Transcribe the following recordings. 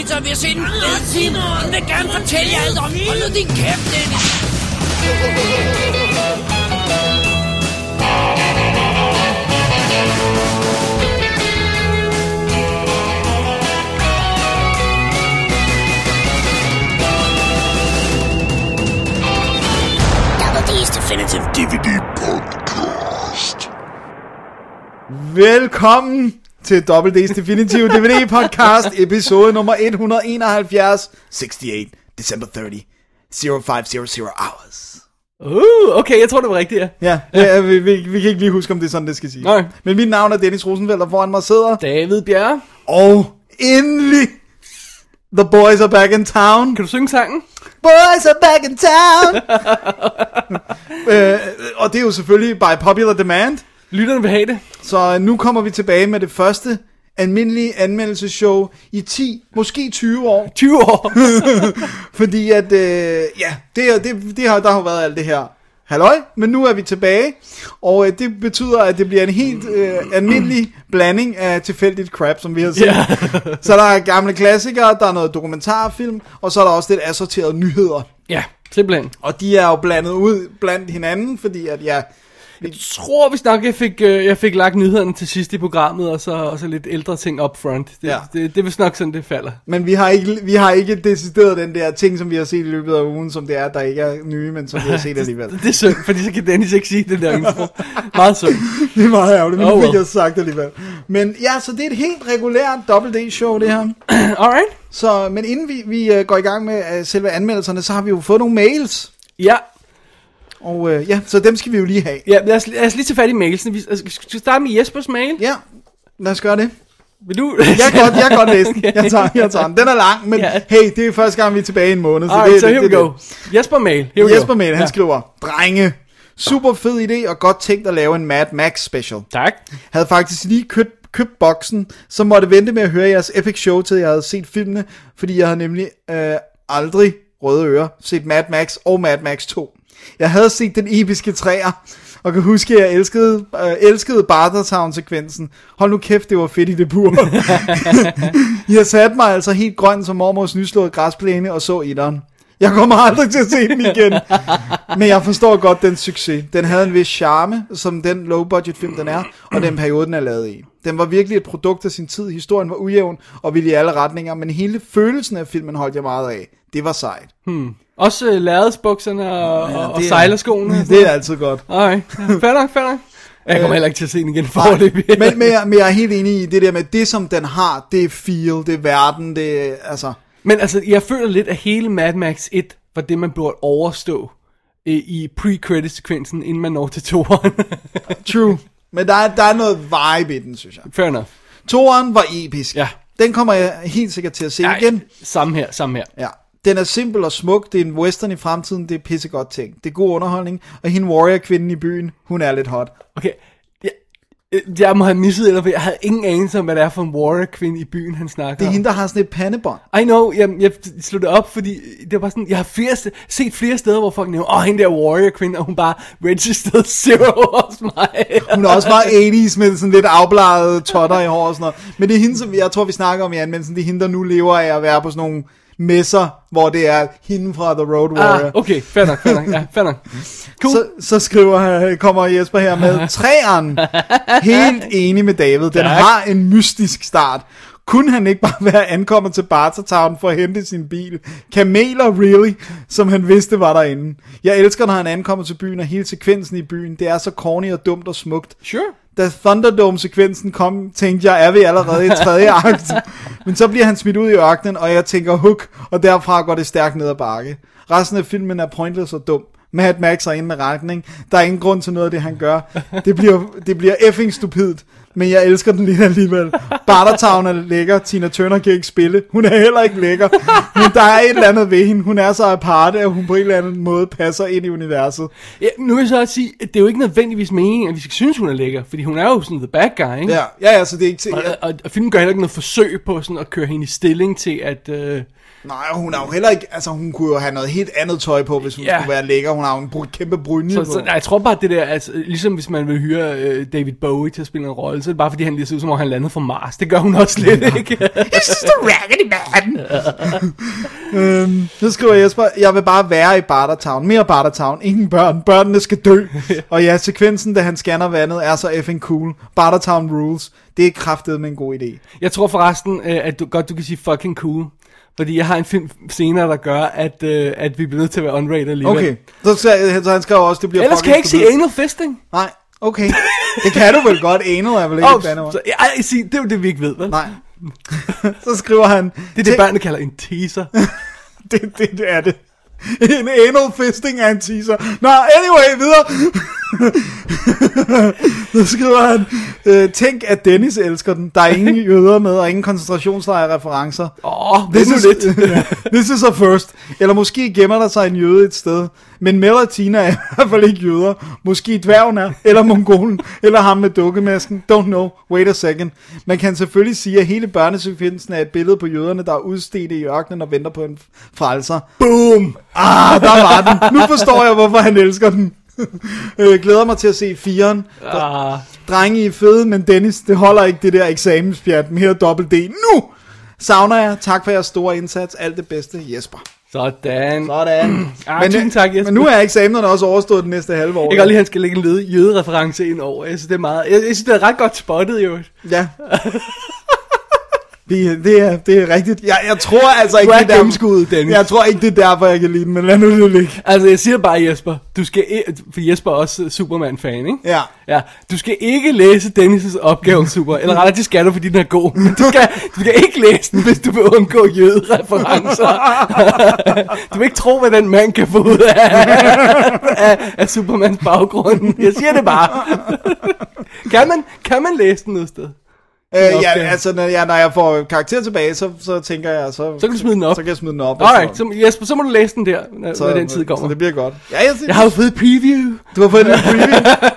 lige spise pizza, og vi har set en film. Hun vil gerne fortælle jer alt om. Hold nu din kæft, Dennis. Definitive DVD Podcast. Velkommen til Double D's Definitive DVD Podcast, episode nummer 171, 68, December 30, 0500 hours. Uh, okay, jeg tror, det var rigtigt, ja. Ja, er, vi, vi, vi kan ikke lige huske, om det er sådan, det skal sige. Nej. Men mit navn er Dennis Rosenfeldt, og foran mig sidder... David Bjerre, Og endelig, the boys are back in town. kan du synge sangen? Boys are back in town. øh, og det er jo selvfølgelig by popular demand. Lytterne vil have det. Så nu kommer vi tilbage med det første almindelige anmeldelsesshow i 10, måske 20 år. 20 år. Fordi at, øh, ja, det, det, det har, der har været alt det her halløj, men nu er vi tilbage, og øh, det betyder, at det bliver en helt øh, almindelig blanding af tilfældigt crap, som vi har set. Ja. Så der er gamle klassikere, der er noget dokumentarfilm, og så er der også lidt assorterede nyheder. ja, simpelthen. Og de er jo blandet ud blandt hinanden, fordi at, ja, Jeg tror vist nok, jeg fik, øh, jeg fik lagt nyhederne til sidst i programmet, og så, og så lidt ældre ting up front. Det, Ja. det, det er vist nok sådan, det falder. men vi har, ikke, vi har ikke decideret den der ting, som vi har set i løbet af ugen, som det er, der ikke er nye, men som vi har set alligevel. Det er synd, fordi så kan Dennis ikke sige det der intro. Meget synd. Det er meget ærgerligt, men Oh, nu fik well. jeg sagt alligevel. Men ja, så det er et helt regulært Double D-show, det her. Alright. Så, men inden vi, vi uh, går i gang med uh, selve anmeldelserne, så har vi jo fået nogle mails. Ja, Og uh, ja, så dem skal vi jo lige have. ja lad, os, lad os lige tage fat i mailsen. Vi altså, skal vi starte med Jespers mail. Ja, lad os gøre det. Vil du? Jeg kan godt, jeg kan godt læse den. Jeg tager, jeg tager den. Den er lang, men Ja. hey, det er første gang, vi er tilbage i en måned. Så Alright, det, so det, here we det, go. Jesper mail. Here we Jesper go. Mail, han Ja. skriver, Drenge, super fed idé og godt tænkt at lave en Mad Max special. Tak. havde faktisk lige købt, købt boksen, så måtte vente med at høre jeres epic show, til jeg havde set filmene, fordi jeg havde nemlig øh, aldrig røde ører set Mad Max og Mad Max 2. Jeg havde set den episke træer, og kan huske, at jeg elskede, øh, elskede Bartertown-sekvensen. Hold nu kæft, det var fedt i det bur. jeg satte mig altså helt grøn som mormors nyslåede græsplæne og så etteren. Jeg kommer aldrig til at se den igen. Men jeg forstår godt den succes. Den havde en vis charme, som den low-budget film den er, og den periode den er lavet i. Den var virkelig et produkt af sin tid. Historien var ujævn og ville i alle retninger, men hele følelsen af filmen holdt jeg meget af. Det var sejt. Også uh, lærredsbukserne og, ja, og, og det er- sejlerskoene. Det er altid godt. Ja, fair nok, fair nok. Jeg kommer heller ikke til at se den igen for det. men, men, jeg, men jeg er helt enig i det der med, det som den har, det er feel, det er verden, det er, altså... Men altså, jeg føler lidt, at hele Mad Max 1 var det, man burde overstå i, i pre-credit-sekvensen, inden man når til toeren. True. Men der er, der er noget vibe i den, synes jeg. Fair enough. Toren var episk. Ja. Den kommer jeg helt sikkert til at se Ja, igen. Samme her, samme her. Ja. Den er simpel og smuk, det er en western i fremtiden, det er pissegodt ting. Det er god underholdning, og hende warrior-kvinden i byen, hun er lidt hot. Okay, jeg, jeg må have misset, eller jeg havde ingen anelse om, hvad det er for en warrior-kvinde i byen, han snakker Det er om. hende, der har sådan et pandebånd. I know, jeg, jeg slog det op, fordi det var sådan, jeg har flere, set flere steder, hvor folk nævner, åh, oh, hende der warrior kvinde, og hun bare registered zero hos mig. Hun er også meget 80's med sådan lidt afbladet totter i hår og sådan noget. Men det er hende, som jeg tror, vi snakker om i anmeldelsen, det er hende, der nu lever af at være på sådan nogle messer, hvor det er hende fra The Road Warrior. ah, okay, fair nok, fair nok, ja, fair nok. Cool. Så, så skriver han, kommer Jesper her med træeren. Helt enig med David. Den Tak. har en mystisk start. Kunne han ikke bare være ankommet til Bartertown for at hente sin bil? Kameler, really? Som han vidste var derinde. Jeg elsker, når han ankommer til byen, og hele sekvensen i byen, det er så corny og dumt og smukt. Sure. Da Thunderdome-sekvensen kom, tænkte jeg, er vi allerede i tredje akt? Men så bliver han smidt ud i ørkenen, og jeg tænker hook, og derfra går det stærkt ned ad bakke. Resten af filmen er pointless og dum. Mad Max er inde med retning. Der er ingen grund til noget af det, han gør. Det bliver, det bliver effing stupidt. Men jeg elsker den lidt alligevel. Bartertown er lækker. Tina Turner kan ikke spille. Hun er heller ikke lækker. Men der er et eller andet ved hende. Hun er så aparte, at hun på en eller anden måde passer ind i universet. Ja, nu vil jeg så også sige, at det er jo ikke nødvendigvis meningen, at vi skal synes, hun er lækker, fordi hun er jo sådan the bad guy, ikke? Ja, ja, ja så det er ikke til... Og, og, og filmen gør heller ikke noget forsøg på sådan at køre hende i stilling til, at... Øh, Nej, og hun er jo heller ikke... Altså, hun kunne jo have noget helt andet tøj på, hvis hun Ja. skulle være lækker. Hun har jo en br- kæmpe brynje så, på. så, nej, jeg tror bare, det der, altså, ligesom hvis man vil hyre øh, David Bowie til at spille en rolle, så er det bare fordi, han lige ser ud som om, han landede fra Mars. Det gør hun også lidt, ikke? It's just a raggedy man. øhm, nu skriver Jesper, jeg vil bare være i Bartertown. Mere Bartertown. Ingen børn. Børnene skal dø. og ja, sekvensen, da han scanner vandet, er så effing cool. Bartertown rules. Det er kraftet med en god idé. Jeg tror forresten, øh, at du godt du kan sige fucking cool. Fordi jeg har en film senere, der gør, at, øh, at vi bliver nødt til at være unrated alligevel. Okay. Så, så, så han skrev også, det bliver Ellers kan jeg ikke sige anal fisting. Nej, okay. Det kan du vel godt. Anal er vel ikke Oh, et så, ej, sig, det er jo det, vi ikke ved, vel? Nej. så skriver han... Det er det, børnene kalder en teaser. det, det, det er det. En anal fisting er en teaser. Nå, anyway, videre. Så skriver han, øh, tænk at Dennis elsker den. Der er ingen jøder med, og ingen koncentrationslejre-referencer. Åh, oh, This is, lidt. this is a first. Eller måske gemmer der sig en jøde et sted. Men Mel og Tina er i hvert fald ikke jøder. Måske dværgen er, eller mongolen, eller ham med dukkemasken. Don't know. Wait a second. Man kan selvfølgelig sige, at hele børnesekvensen er et billede på jøderne, der er udstedt i ørkenen og venter på en frelser. Boom! Ah, der var den. Nu forstår jeg, hvorfor han elsker den. øh, glæder mig til at se firen. Ah, Drenge I fede, men Dennis, det holder ikke det der eksamenspjat. Mere dobbelt D. Nu! Savner jeg. Tak for jeres store indsats. Alt det bedste, Jesper. Sådan. Sådan. Ah, tusind tak, Jesper. Men nu er eksamenerne også overstået det næste halve år. Jeg kan godt lide, at han skal lægge en jødereference ind over. Jeg synes, det er meget... Jeg, jeg synes, det er ret godt spottet, jo. Ja. Det, det, er, det er rigtigt. Jeg, jeg tror altså ikke, er det er gennemskuddet, Dennis. Jeg tror ikke, det er derfor, jeg kan lide den, men lad nu det ligge. Altså, jeg siger bare, Jesper, du skal for Jesper er også Superman-fan, ikke? Ja. Ja, du skal ikke læse Dennis' opgave om Super, eller rettere, det skal du, fordi den er god, men du skal, du skal ikke læse den, hvis du vil undgå jødereferencer. du vil ikke tro, hvad den mand kan få ud af, af, af Supermans baggrund. Jeg siger det bare. kan, man, kan man læse den noget sted? Øh, ja, altså, når jeg, når jeg får karakter tilbage, så, så tænker jeg, så, Så kan du smide den op. Så kan jeg smide den op. Alright, så, Jesper, så må du læse den der, når, så, når den tid kommer. Så det bliver godt. Ja, jeg, Jeg har jo fået preview. Du har fået en preview.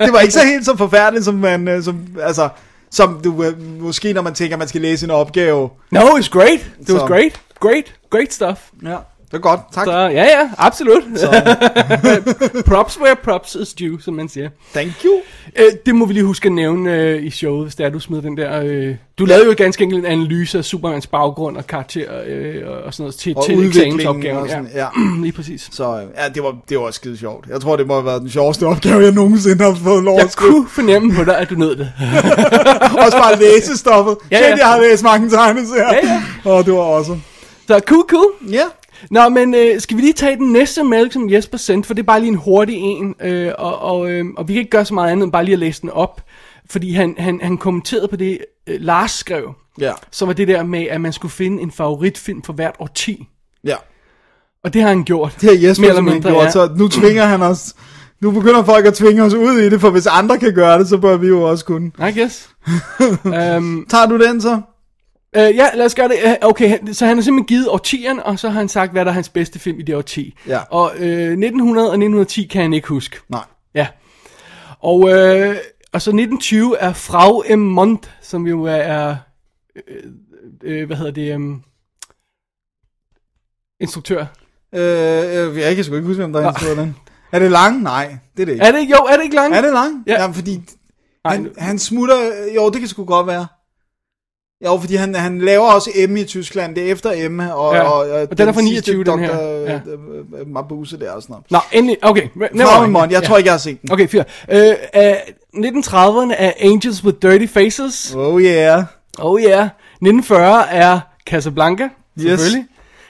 Det var ikke så helt så forfærdeligt, som man, øh, som, altså, som du, øh, måske når man tænker, man skal læse en opgave. No, it's great. It was Så- great. Great. Great stuff. Ja. Det er godt, tak. Så ja, ja, absolut. props where props is due, som man siger. Thank you. Øh, det må vi lige huske at nævne øh, i showet, hvis det er, du smider den der... Øh, du lavede jo ganske enkelt en analyse af Supermans baggrund og karakter øh, og sådan noget til, Og til eksamensopgaven. og sådan, ja. ja. lige præcis. Så øh, ja, det var, det var skide sjovt. Jeg tror, det må have været den sjoveste opgave, jeg nogensinde har fået lov Jeg at skrive. kunne fornemme på dig, at du nød det. Også bare læse stoffet. Ja, Ja. Shit, jeg har læst mange tegneserier. Ja, ja. Og det var awesome. Så cool, cool. Ja. Nå, men øh, skal vi lige tage den næste mail, som Jesper sendte, for det er bare lige en hurtig en, øh, og, og, øh, og vi kan ikke gøre så meget andet end bare lige at læse den op, fordi han, han, han kommenterede på det, øh, Lars skrev, Ja. så var det der med, at man skulle finde en favoritfilm for hvert årti. Ja. Og det har han gjort. Det har Jesper simpelthen mindre, gjort, ja. så nu tvinger han os. Nu begynder folk at tvinge os ud i det, for hvis andre kan gøre det, så bør vi jo også kunne. I guess. um, Tager du den så? Øh, ja, lad os gøre det. Øh, Okay, så han har simpelthen givet årtierne, og så har han sagt, hvad der er hans bedste film i det årti. Ja. Og øh, 1900 og 1910 kan han ikke huske. Nej. Ja. Og, øh, og så 1920 er Frau M. Mont, som jo er, øh, øh, hvad hedder det, um, instruktør. Øh, øh, jeg kan sgu ikke huske, hvem der er instrueret den. Er det lang? Nej, det er det ikke. Er det, jo, er det ikke langt? Er det lang? Ja. ja fordi Nej, han, han smutter... Jo, det kan sgu godt være. Jo, fordi han, han laver også M i Tyskland. Det er efter M. Og, Ja, og, og den er fra 29, den her. Ja. Ja. Mabuse der og sådan noget. Nå, endelig, okay. never mind. Jeg Ja. tror ikke, jeg har set den. Okay, fyr. Øh, uh, 1930'erne er Angels with Dirty Faces. Oh yeah. Oh yeah. 1940 er Casablanca, selvfølgelig.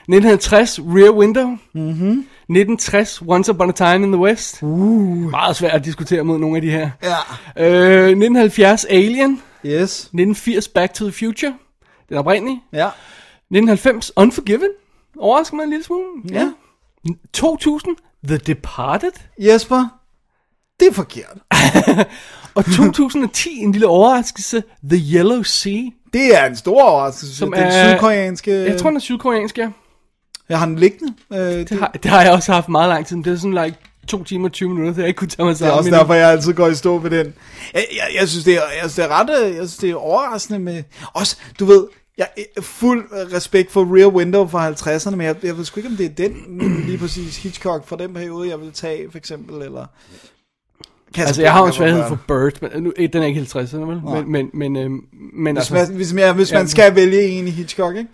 1950 Rear Window. Mm-hmm. 1960 Once Upon a Time in the West. Uh. Meget svært at diskutere mod nogle af de her. Ja. Øh, 1970 Alien. Yes. 1980 Back to the Future. Den oprindelige. Ja. 1990 Unforgiven. Overrasker mig en lille smule. Ja. 2000 The Departed. Jesper, det er forkert. Og 2010 en lille overraskelse The Yellow Sea. Det er en stor overraskelse. Som den er- sydkoreanske... Jeg tror den er sydkoreansk, ja. Jeg har den liggende. Øh, det, Det har, det har jeg også haft meget lang tid. men Det er sådan like 2 timer og 20 minutter, så jeg ikke kunne tage mig det er sammen. også derfor, jeg altid går i stå med den. Jeg, jeg, jeg, synes, det er, jeg synes, det er ret øh, jeg synes, det er overraskende med... Også, du ved, jeg er fuld respekt for Rear Window fra 50'erne, men jeg, jeg ved sgu ikke, om det er den, lige præcis Hitchcock fra den periode, jeg vil tage, for eksempel, eller... Altså, jeg har jo en svaghed for Bird, men nu, eh, den er ikke 50'erne, vel? Men, men, men, øh, men Hvis altså, man, hvis, ja, hvis man Ja. skal vælge en i Hitchcock, ikke?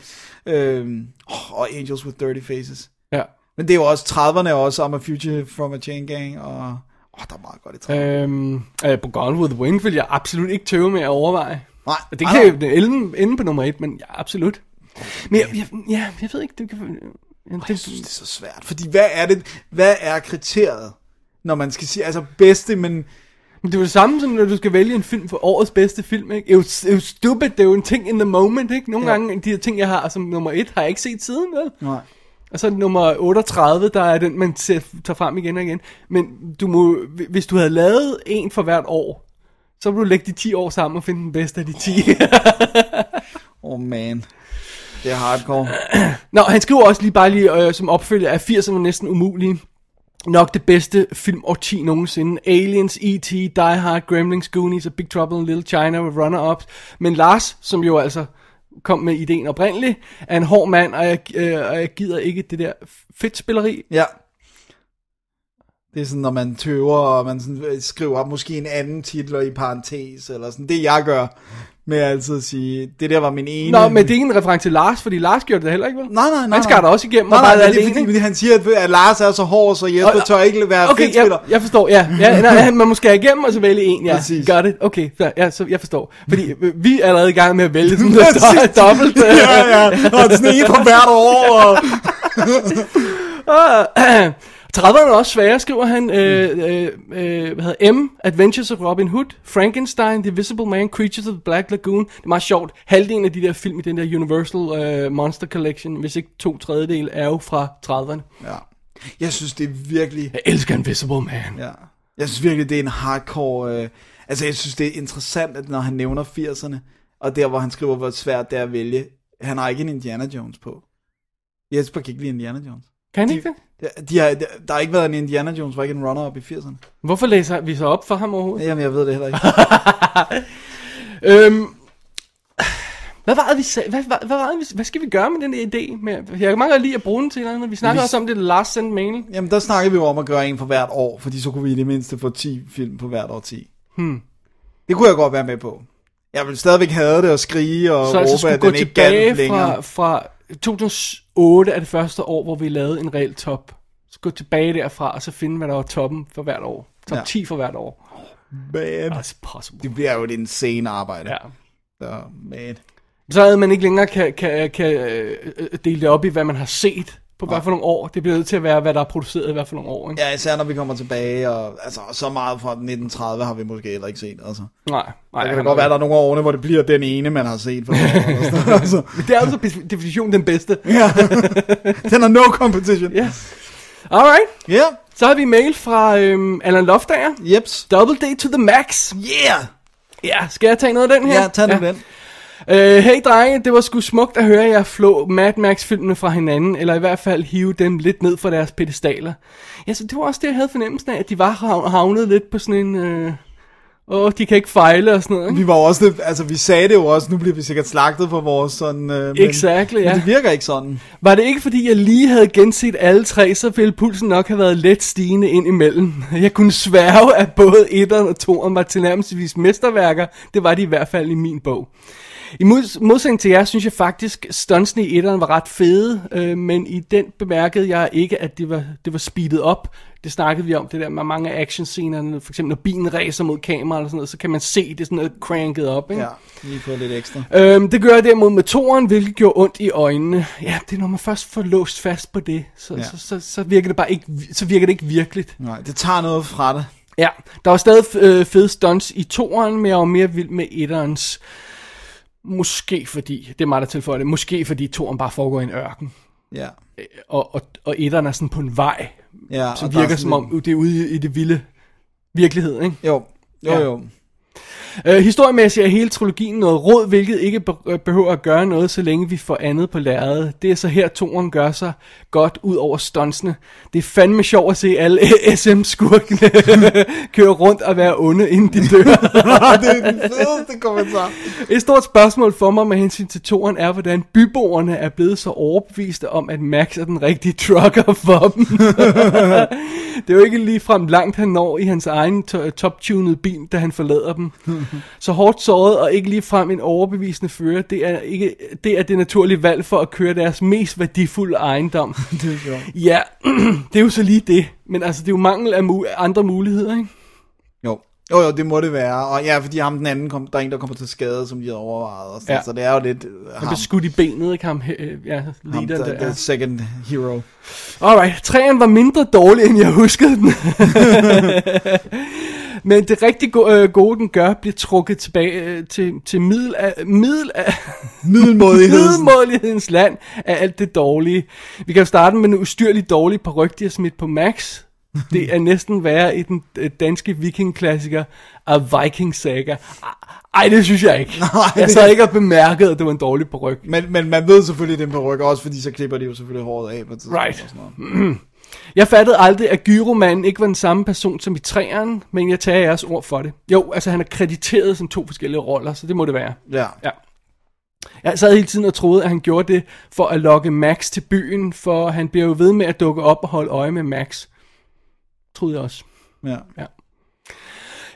Oh, og Angels with Dirty Faces. ja. Men det er jo også 30'erne er også I'm a Future from a Chain Gang, og oh, der er meget godt i 30'erne. Øhm, øh, på Gone with the Wind vil jeg absolut ikke tøve med at overveje. Nej, Og det kan jo ende, ende på nummer et, men ja, absolut. Men jeg, jeg, ja, jeg ved ikke, det kan... Ja, Jeg det, synes, det er så svært, fordi hvad er det, hvad er kriteriet, når man skal sige, altså bedste, men men det er jo det samme som, når du skal vælge en film for årets bedste film, ikke? Det er jo, det er jo stupid, det er jo en ting in the moment, ikke? Nogle ja. gange, de her ting, jeg har som nummer et, har jeg ikke set siden, vel? nej. Og så det nummer 38, der er den, man tager frem igen og igen. Men du må, hvis du havde lavet en for hvert år, så ville du lægge de 10 år sammen og finde den bedste af de 10. Oh man, det er hardcore. Nå, han skriver også lige bare lige øh, som opfølger af 80'erne næsten umulige. Nok det bedste film 10 nogensinde. Aliens, E.T., Die Hard, Gremlins, Goonies og Big Trouble in Little China var runner-ups. Men Lars, som jo altså kom med ideen oprindeligt, er en hård mand, og jeg, øh, og jeg gider ikke det der fedt spilleri. Ja. Det er sådan, når man tøver, og man sådan øh, skriver måske en anden titel i parentes, eller sådan. Det jeg gør, med altid at sige, det der var min ene... Nå, men det er ikke en reference til Lars, fordi Lars gjorde det heller ikke, vel? Nej, nej, nej. Han skar der også igennem, nej, og nej, nej, det er fordi, fordi han siger, at, Lars er så hård, så Jesper Og- tør ikke være Okay, jeg, jeg forstår, ja. ja nej, man må skære igennem og så vælge en, ja. Præcis. Got it, okay, så, ja, så jeg forstår. Fordi øh, vi er allerede i gang med at vælge sådan der do- dobbelt. ja, ja, og sådan en på hvert år, og... 30'erne er også svære, skriver han. Øh, øh, øh, hvad hedder M, Adventures of Robin Hood, Frankenstein, The Invisible Man, Creatures of the Black Lagoon. Det er meget sjovt. Halvdelen af de der film i den der Universal øh, Monster Collection, hvis ikke to tredjedel, er jo fra 30'erne. Ja. Jeg synes, det er virkelig... Jeg elsker Invisible Man. Ja. Jeg synes virkelig, det er en hardcore... Øh... Altså, jeg synes, det er interessant, at når han nævner 80'erne, og der, hvor han skriver, hvor svært det er at vælge, han har ikke en Indiana Jones på. Jesper kan ikke lide Indiana Jones. Kan han ikke det? De, har, der har ikke været en Indiana Jones, var ikke en runner-up i 80'erne. Hvorfor læser vi så op for ham overhovedet? Jamen, jeg ved det heller ikke. Øhm, hvad var det, vi sagde? Hvad, hvad, hvad, var det, vi, hvad skal vi gøre med den der idé? Med, jeg kan meget godt lide at bruge den til noget. Vi snakker Vi- også om det last send mail. Jamen, der snakkede vi jo om at gøre en for hvert år, fordi så kunne vi i det mindste få 10 film på hvert år 10. Hmm. Det kunne jeg godt være med på. Jeg vil stadigvæk have det og skrige og Så altså råbe, skulle at den ikke galt længere. fra, fra 2008 er det første år, hvor vi lavede en reel top. Så gå tilbage derfra, og så finde, hvad der var toppen for hvert år. Top Ja. ja. 10 for hvert år. Man. That's possible. Det bliver jo et insane arbejde. Ja. Så, man. Så at man ikke længere kan, kan, kan øh, øh, dele det op i, hvad man har set på hvad for nogle år. Det bliver nødt til at være, hvad der er produceret i hvad for nogle år. Ikke? Ja, især når vi kommer tilbage, og altså, så meget fra 1930 har vi måske heller ikke set. Altså. Nej, nej. Det kan godt være, at der er nogle af årene, hvor det bliver den ene, man har set. For altså, Men det er jo så per definition den bedste. ja. Den har no competition. Ja. Alright. Ja, yeah. Så har vi mail fra øhm, Allan Loftager. jeps. Double D to the max. Yeah! Ja, skal jeg tage noget af den her? Ja, tag nu den. Øh, hey drenge, det var sgu smukt at høre jer flå Mad Max-filmene fra hinanden, eller i hvert fald hive dem lidt ned fra deres pedestaler. Ja, så det var også det, jeg havde fornemmelsen af, at de var hav- havnet lidt på sådan en... Øh, åh, de kan ikke fejle og sådan noget. Ikke? Vi var også, det, altså vi sagde det jo også, nu bliver vi sikkert slagtet for vores sådan... Øh, men, Exactly, ja. Men det virker ikke sådan. Var det ikke fordi, jeg lige havde genset alle tre, så ville pulsen nok have været let stigende ind imellem. Jeg kunne sværge, at både 1'eren og 2'eren var tilnærmelsesvis mesterværker. Det var de i hvert fald i min bog. I mods- modsætning til jer, synes jeg faktisk, stuntsene i 1'eren var ret fede, øh, men i den bemærkede jeg ikke, at det var, det var speedet op. Det snakkede vi om, det der med mange af actionscenerne, for eksempel når bilen racer mod kamera eller sådan noget, så kan man se det sådan noget cranket op, ikke? Ja, lige få lidt ekstra. Øhm, det gør jeg derimod med toren, hvilket gjorde ondt i øjnene. Ja, det er når man først får låst fast på det, så, Ja. så, så, så virker det bare ikke, så virker det ikke virkeligt. Nej, det tager noget fra det. Ja, der var stadig øh, fede stunts i toeren, men jeg var mere vild med etterens. Måske fordi, det er mig der tilføjer det, måske fordi toeren bare foregår i en ørken. Ja. Øh, Og, og, og etteren er sådan på en vej, ja som er virker som om lidt- det er ude i, i det vilde virkelighed, ikke? Jo, jo, Ja. jo. Uh, historiemæssigt er hele trilogien noget råd, hvilket ikke øh, behøver at gøre noget, så længe vi får andet på lærredet. Det er så her, toren gør sig godt ud over stuntsene. Det er fandme sjovt at se alle SM-skurkene køre rundt og være onde, inden de dør. det er den fedeste kommentar. Et stort spørgsmål for mig med hensyn til toren er, hvordan byboerne er blevet så overbeviste om, at Max er den rigtige trucker for dem. det er jo ikke ligefrem langt, han når i hans egen to- top-tunede bil, da han forlader dem. Så hårdt såret og ikke ligefrem en overbevisende fører, det er, ikke, det er det naturlige valg for at køre deres mest værdifulde ejendom. Det er sjovt. ja, det er jo så lige det. Men altså, det er jo mangel af mu- andre muligheder, ikke? Jo. Jo, jo, det må det være. Og ja, fordi ham den anden, kom, der er en, der kommer til skade, som de havde overvejet. Og sådan, Ja. Så det er jo lidt øh, Han ham, blev skudt i benet, ikke ham? øh, Ja, ham der, der. the second hero. Alright, træen var mindre dårlig, end jeg huskede den. Men det rigtig go- øh, gode, den gør, bliver trukket tilbage øh, til, til middel af, middel af, Middelmådigheden. middelmålighedens land af alt det dårlige. Vi kan jo starte med en ustyrlig dårlig paryk, de har smidt på Max. Det er næsten værre i den øh, danske vikingklassiker af Viking Saga. Ej, det synes jeg ikke. Nej, jeg det- så ikke og bemærket, at det var en dårlig paryk. Men, men man ved selvfølgelig, at den rykke også, fordi så klipper de jo selvfølgelig håret af på. Right. og sådan noget. Jeg fattede aldrig, at Gyromanden ikke var den samme person som i træeren, men jeg tager jeres ord for det. Jo, altså han er krediteret som to forskellige roller, så det må det være. Ja. Ja. Jeg sad hele tiden og troede, at han gjorde det for at lokke Max til byen, for han bliver jo ved med at dukke op og holde øje med Max. Troede jeg også. ja.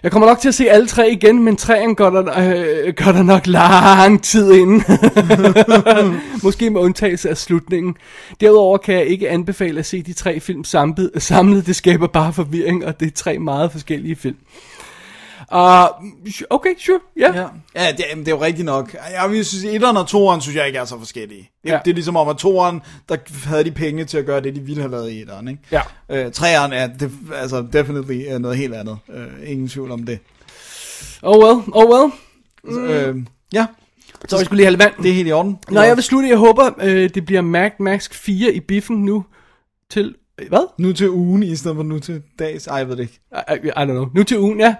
Jeg kommer nok til at se alle tre igen, men træen går der, øh, går der nok lang tid inden. Måske med undtagelse af slutningen. Derudover kan jeg ikke anbefale at se de tre film samlet. samlet. Det skaber bare forvirring, og det er tre meget forskellige film. Uh, okay, sure, ja. Yeah. Ja, ja det, det er jo rigtigt nok. Jeg vil synes, etteren og toeren synes jeg ikke er så forskellige. Det, Ja. det er ligesom om, at toeren, der havde de penge til at gøre det, de ville have lavet i etteren, ikke? Ja. Øh, treeren er det, altså definitely er noget helt andet. Øh, ingen tvivl om det. Oh well, oh well. Mm. Øh, ja, Så jeg skulle lige have vand. det er helt i orden. Nå, jeg vil slutte. Jeg håber, øh, det bliver Mad Max 4 i biffen nu til... øh, Hvad? Nu til ugen, i stedet for nu til dags. Ej, jeg ved det ikke. I, I, I don't know. Nu til ugen, ja.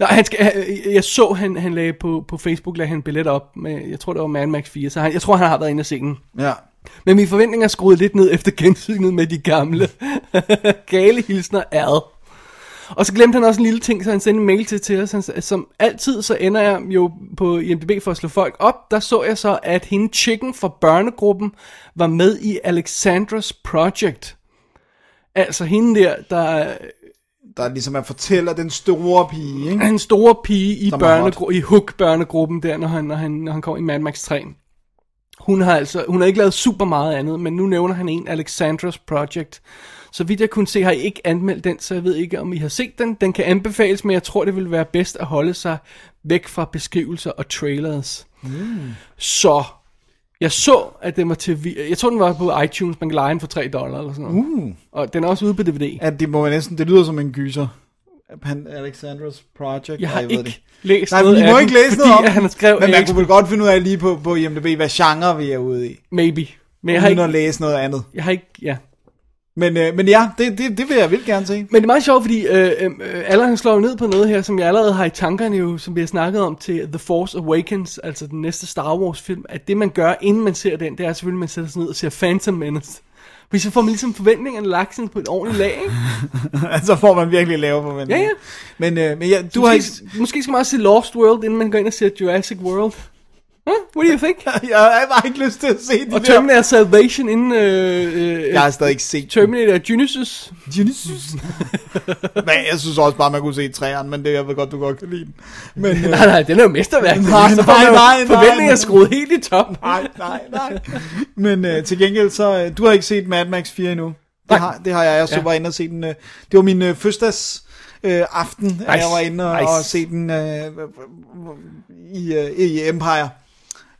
Nå, han skal, jeg, jeg så, han, han lagde på, på Facebook, lagde han billet op med, jeg tror det var Mad Max 4, så han, jeg tror, han har været inde og se den. Ja. Men mine forventninger er skruet lidt ned efter gensynet med de gamle. Gale hilsner ad. Og så glemte han også en lille ting, så han sendte en mail til, til os. Han, som altid, så ender jeg jo på IMDb for at slå folk op. Der så jeg så, at hende chicken fra børnegruppen var med i Alexandras Project. Altså hende der, der Der ligesom er fortæller den store pige, ikke? er en store pige i, børnegru- i Hook-børnegruppen der, når han, når, han, når han kom i Mad Max 3. Hun har altså, hun har ikke lavet super meget andet, men nu nævner han en, Alexandras Project. Så vidt jeg kunne se, har I ikke anmeldt den, så jeg ved ikke, om I har set den. Den kan anbefales, men jeg tror, det vil være bedst at holde sig væk fra beskrivelser og trailers. Mm. Så, jeg så, at den var til... vi- Jeg tror, den var på iTunes, man kan lege den for 3 dollar eller sådan noget. Uh. Og den er også ude på DVD. At det må man næsten, det lyder som en gyser. Pan Alexandras Project. Jeg har ved ikke det. læst Nej, noget vi af må ikke læse noget om han har skrevet Men man kunne vel godt finde ud af lige på, på IMDb, hvad genre vi er ude i. Maybe. Men jeg har ikke... at læse noget andet. Jeg har ikke... Ja. Men, øh, men ja, det, det, det vil jeg vildt gerne se. Men det er meget sjovt, fordi øh, øh, alle han slår ned på noget her, som jeg allerede har i tankerne jo, som vi har snakket om til The Force Awakens, altså den næste Star Wars film, at det man gør, inden man ser den, det er selvfølgelig, at man sætter sig ned og ser Phantom Menace. Fordi så får man ligesom forventningerne lagt sådan på et ordentligt lag, ikke? altså får man virkelig lave forventninger. Ja, ja. Men, øh, men ja, du har ikke... Måske, måske skal man også se Lost World, inden man går ind og ser Jurassic World. What do you think? Jeg har bare ikke lyst til at se de Og der... Terminator Salvation inden øh, øh, Jeg har stadig ikke set Terminator Genesis. Genesis. men jeg synes også bare, man kunne se træerne, men det jeg ved godt, du godt kan lide den. Men, øh, Nej, nej, den er jo mesterværk. Nej, nej, jo nej, nej. Forventninger skruet helt i top. nej, nej, nej. Men øh, til gengæld, så... Øh, du har ikke set Mad Max 4 endnu. Det Nej. har, det har jeg. Jeg så Ja. var inde og se den... Øh, det var min øh, fødselsdags... Øh, aften, nice. jeg var inde og, Nice. og se den øh, i, øh, i Empire.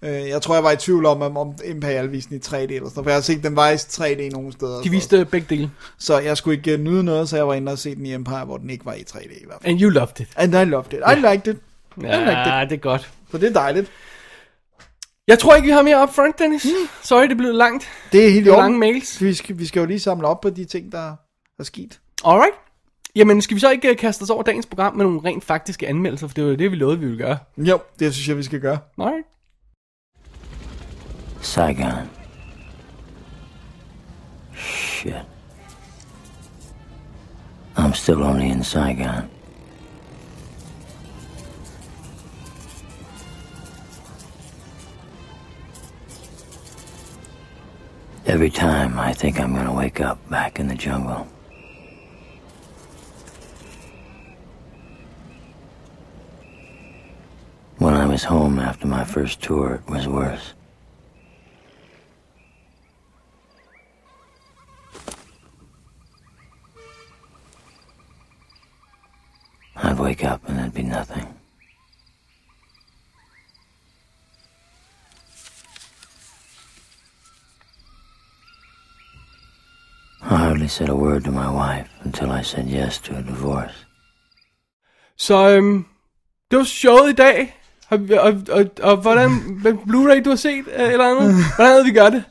Øh, jeg tror, jeg var i tvivl om, om, Imperial viste den i 3D eller sådan for jeg har set den var i 3D nogle steder. De viste begge dele. Så jeg skulle ikke øh, nyde noget, så jeg var inde og se den i Empire, hvor den ikke var i 3D i hvert fald. And you loved it. And I loved it. I liked it. Ja, rigtigt. det er godt. Så det er dejligt. Jeg tror ikke, vi har mere up front, Dennis. Sorry, det blev langt. Det er helt Det er lange mails. Vi skal, vi skal jo lige samle op på de ting, der er sket. Alright. Jamen, skal vi så ikke øh, kaste os over dagens program med nogle rent faktiske anmeldelser, for det var jo det, vi lovede, vi ville gøre. Jo, det synes jeg, vi skal gøre. Nej. Saigon. Shit. I'm still only in Saigon. Every time I think I'm gonna wake up back in the jungle. When I was home after my first tour, it was worse. I'd wake up and there'd be nothing. I hardly said a word to my wife until I said yes to a divorce. Så øhm, det var showet i dag. Og, og, og, og hvordan, Blu-ray du har set, øh, eller andet? Hvordan havde vi gør det?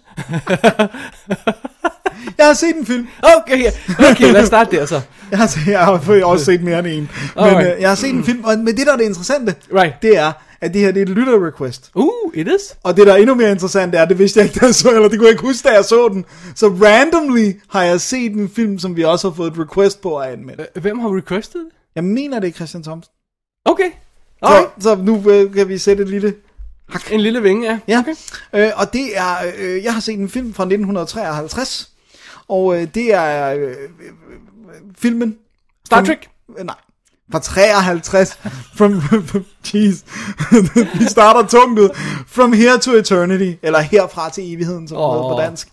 Jeg har set en film. Okay, ja. okay, lad os starte der så. Jeg har, jeg har også set mere end en. Men Alright. øh, jeg har set en film, og men det der er det interessante, Right. det er, at det her det er et lytter-request. Uh, it is. Og det der er endnu mere interessant er, det vidste jeg ikke, da jeg så, eller det kunne jeg ikke huske, da jeg så den. Så randomly har jeg set en film, som vi også har fået et request på at anmelde. Øh, Hvem har requestet det? Jeg mener, det er Christian Thomsen. Okay. Så, Alright. så nu øh, kan vi sætte et lille... En lille vinge, ja. Ja, Okay. øh, og det er, øh, jeg har set en film fra 1953, og øh, det er øh, øh, filmen... Star Trek? Øh, nej, fra 53. From, jeez, vi starter tungt ud. From Here to Eternity, eller Herfra til evigheden, som oh. Åh. på dansk.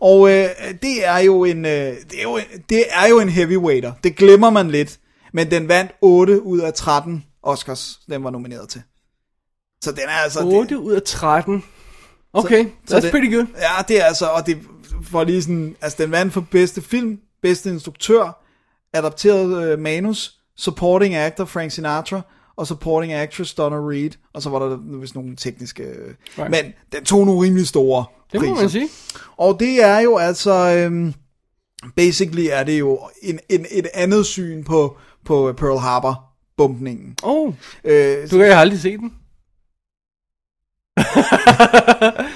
Og øh, det er jo en, øh, det er jo, det er jo en heavyweighter. Det glemmer man lidt, men den vandt 8 ud af 13 Oscars, den var nomineret til. Så den er altså... 8 ud af 13. Okay, så that's det- pretty good. Ja, det er altså, og det for lige sådan, altså den vandt for bedste film, bedste instruktør, adapteret øh, manus, supporting actor Frank Sinatra, og supporting actress Donna Reed, og så var der vist nogle tekniske, øh, Right. men den tog nogle rimelig store Det må priser. man sige. Og det er jo altså, øhm, basically er det jo en, en, et andet syn på, på Pearl Harbor bumpningen. Oh, Øh, du kan har aldrig set den.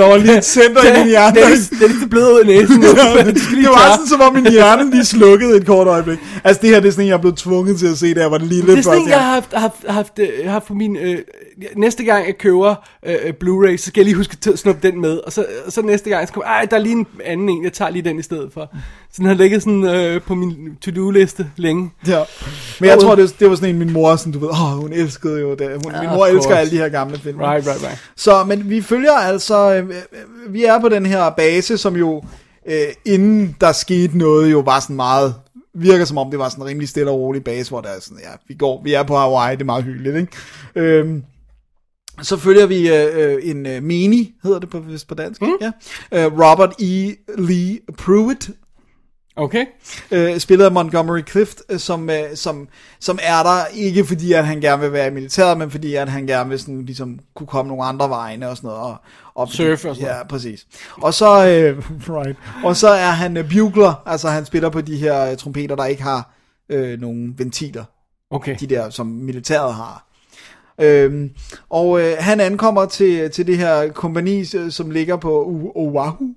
der var lige et center i min hjerne. Det er, det er lidt blevet ud af næsen. Det var sådan, som om min hjerne lige slukkede et kort øjeblik. Altså det her, det er sådan en, jeg er blevet tvunget til at se, da jeg var lille. Det er sådan en, jeg har haft, haft, haft, øh, haft på min... Øh, næste gang jeg køber øh, øh, Blu-ray, så skal jeg lige huske at snuppe den med. Og så, og så næste gang, så kommer ej, der er lige en anden en, jeg tager lige den i stedet for. Så den har ligget sådan øh, på min to-do-liste længe. Ja. Men jeg tror, det var, det var sådan en, min mor, sådan, du ved, åh, hun elskede jo det. Hun, min of mor elsker alle de her gamle film. Right, right, right. Så, men vi følger altså, øh, vi er på den her base, som jo, øh, inden der skete noget, jo var sådan meget, virker som om det var sådan en rimelig stille og rolig base, hvor der er sådan, ja, vi går, vi er på Hawaii, det er meget hyggeligt, ikke? Øhm, så følger vi øh, øh, en øh, mini, hedder det på, vist på dansk, mm. ja. Øh, Robert E. Lee Pruitt, Okay. øh, spillet af Montgomery Clift, øh, som, øh, som, som er der ikke fordi, at han gerne vil være i militæret, men fordi, at han gerne vil sådan, ligesom, kunne komme nogle andre vegne og sådan noget. Og, og Surfe og sådan Ja, noget. præcis. Og så, øh, right. og så er han øh, bugler, altså han spiller på de her øh, trompeter, der ikke har øh, nogen ventiler. Okay. De der, som militæret har. Øhm, og øh, han ankommer til, til det her kompani, øh, som ligger på Oahu,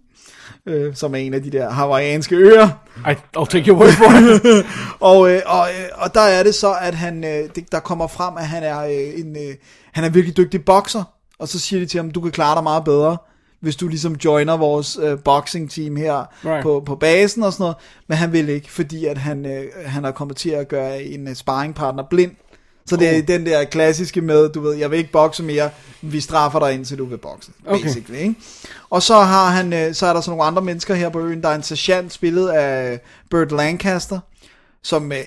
øh, som er en af de der hawaiianske øer. I, I'll take your word for it. og, øh, og, øh, og der er det så, at han, øh, det, der kommer frem, at han er øh, en, øh, han er virkelig dygtig bokser, og så siger de til ham, du kan klare dig meget bedre, hvis du ligesom joiner vores øh, boxing team her right. på, på basen og sådan noget, men han vil ikke, fordi at han, øh, han er kommet til at gøre en øh, sparringpartner blind, så det er Oh. den der klassiske med, du ved, jeg vil ikke bokse mere, vi straffer dig indtil du vil bokse, Okay. basically, ikke? Og så har han, øh, så er der så nogle andre mennesker her på øen, der er en sergeant spillet af Burt Lancaster, som øh,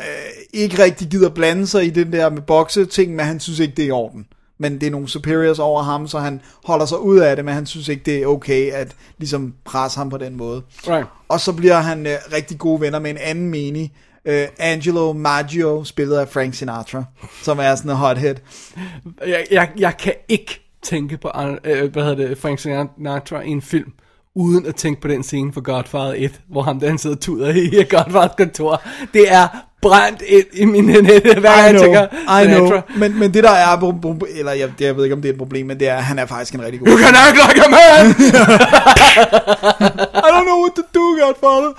øh, ikke rigtig gider blande sig i den der med bokse ting, men han synes ikke, det er i orden. Men det er nogle superiors over ham, så han holder sig ud af det, men han synes ikke, det er okay at ligesom presse ham på den måde. Right. Og så bliver han øh, rigtig gode venner med en anden menig, øh, Angelo Maggio, spillet af Frank Sinatra, som er sådan en hothead. Jeg, jeg, jeg kan ikke tænke på øh, hvad hedder det, Frank Sinatra i en film, uden at tænke på den scene for Godfather 1, hvor ham der han sidder og tuder i Godfather kontor. Det er brændt ind i min net, hver gang I jeg know, tænker I know. Men, men det der er, eller jeg, jeg ved ikke om det er et problem, men det er, at han er faktisk en rigtig god You can act like a man! I don't know what to do, Godfather.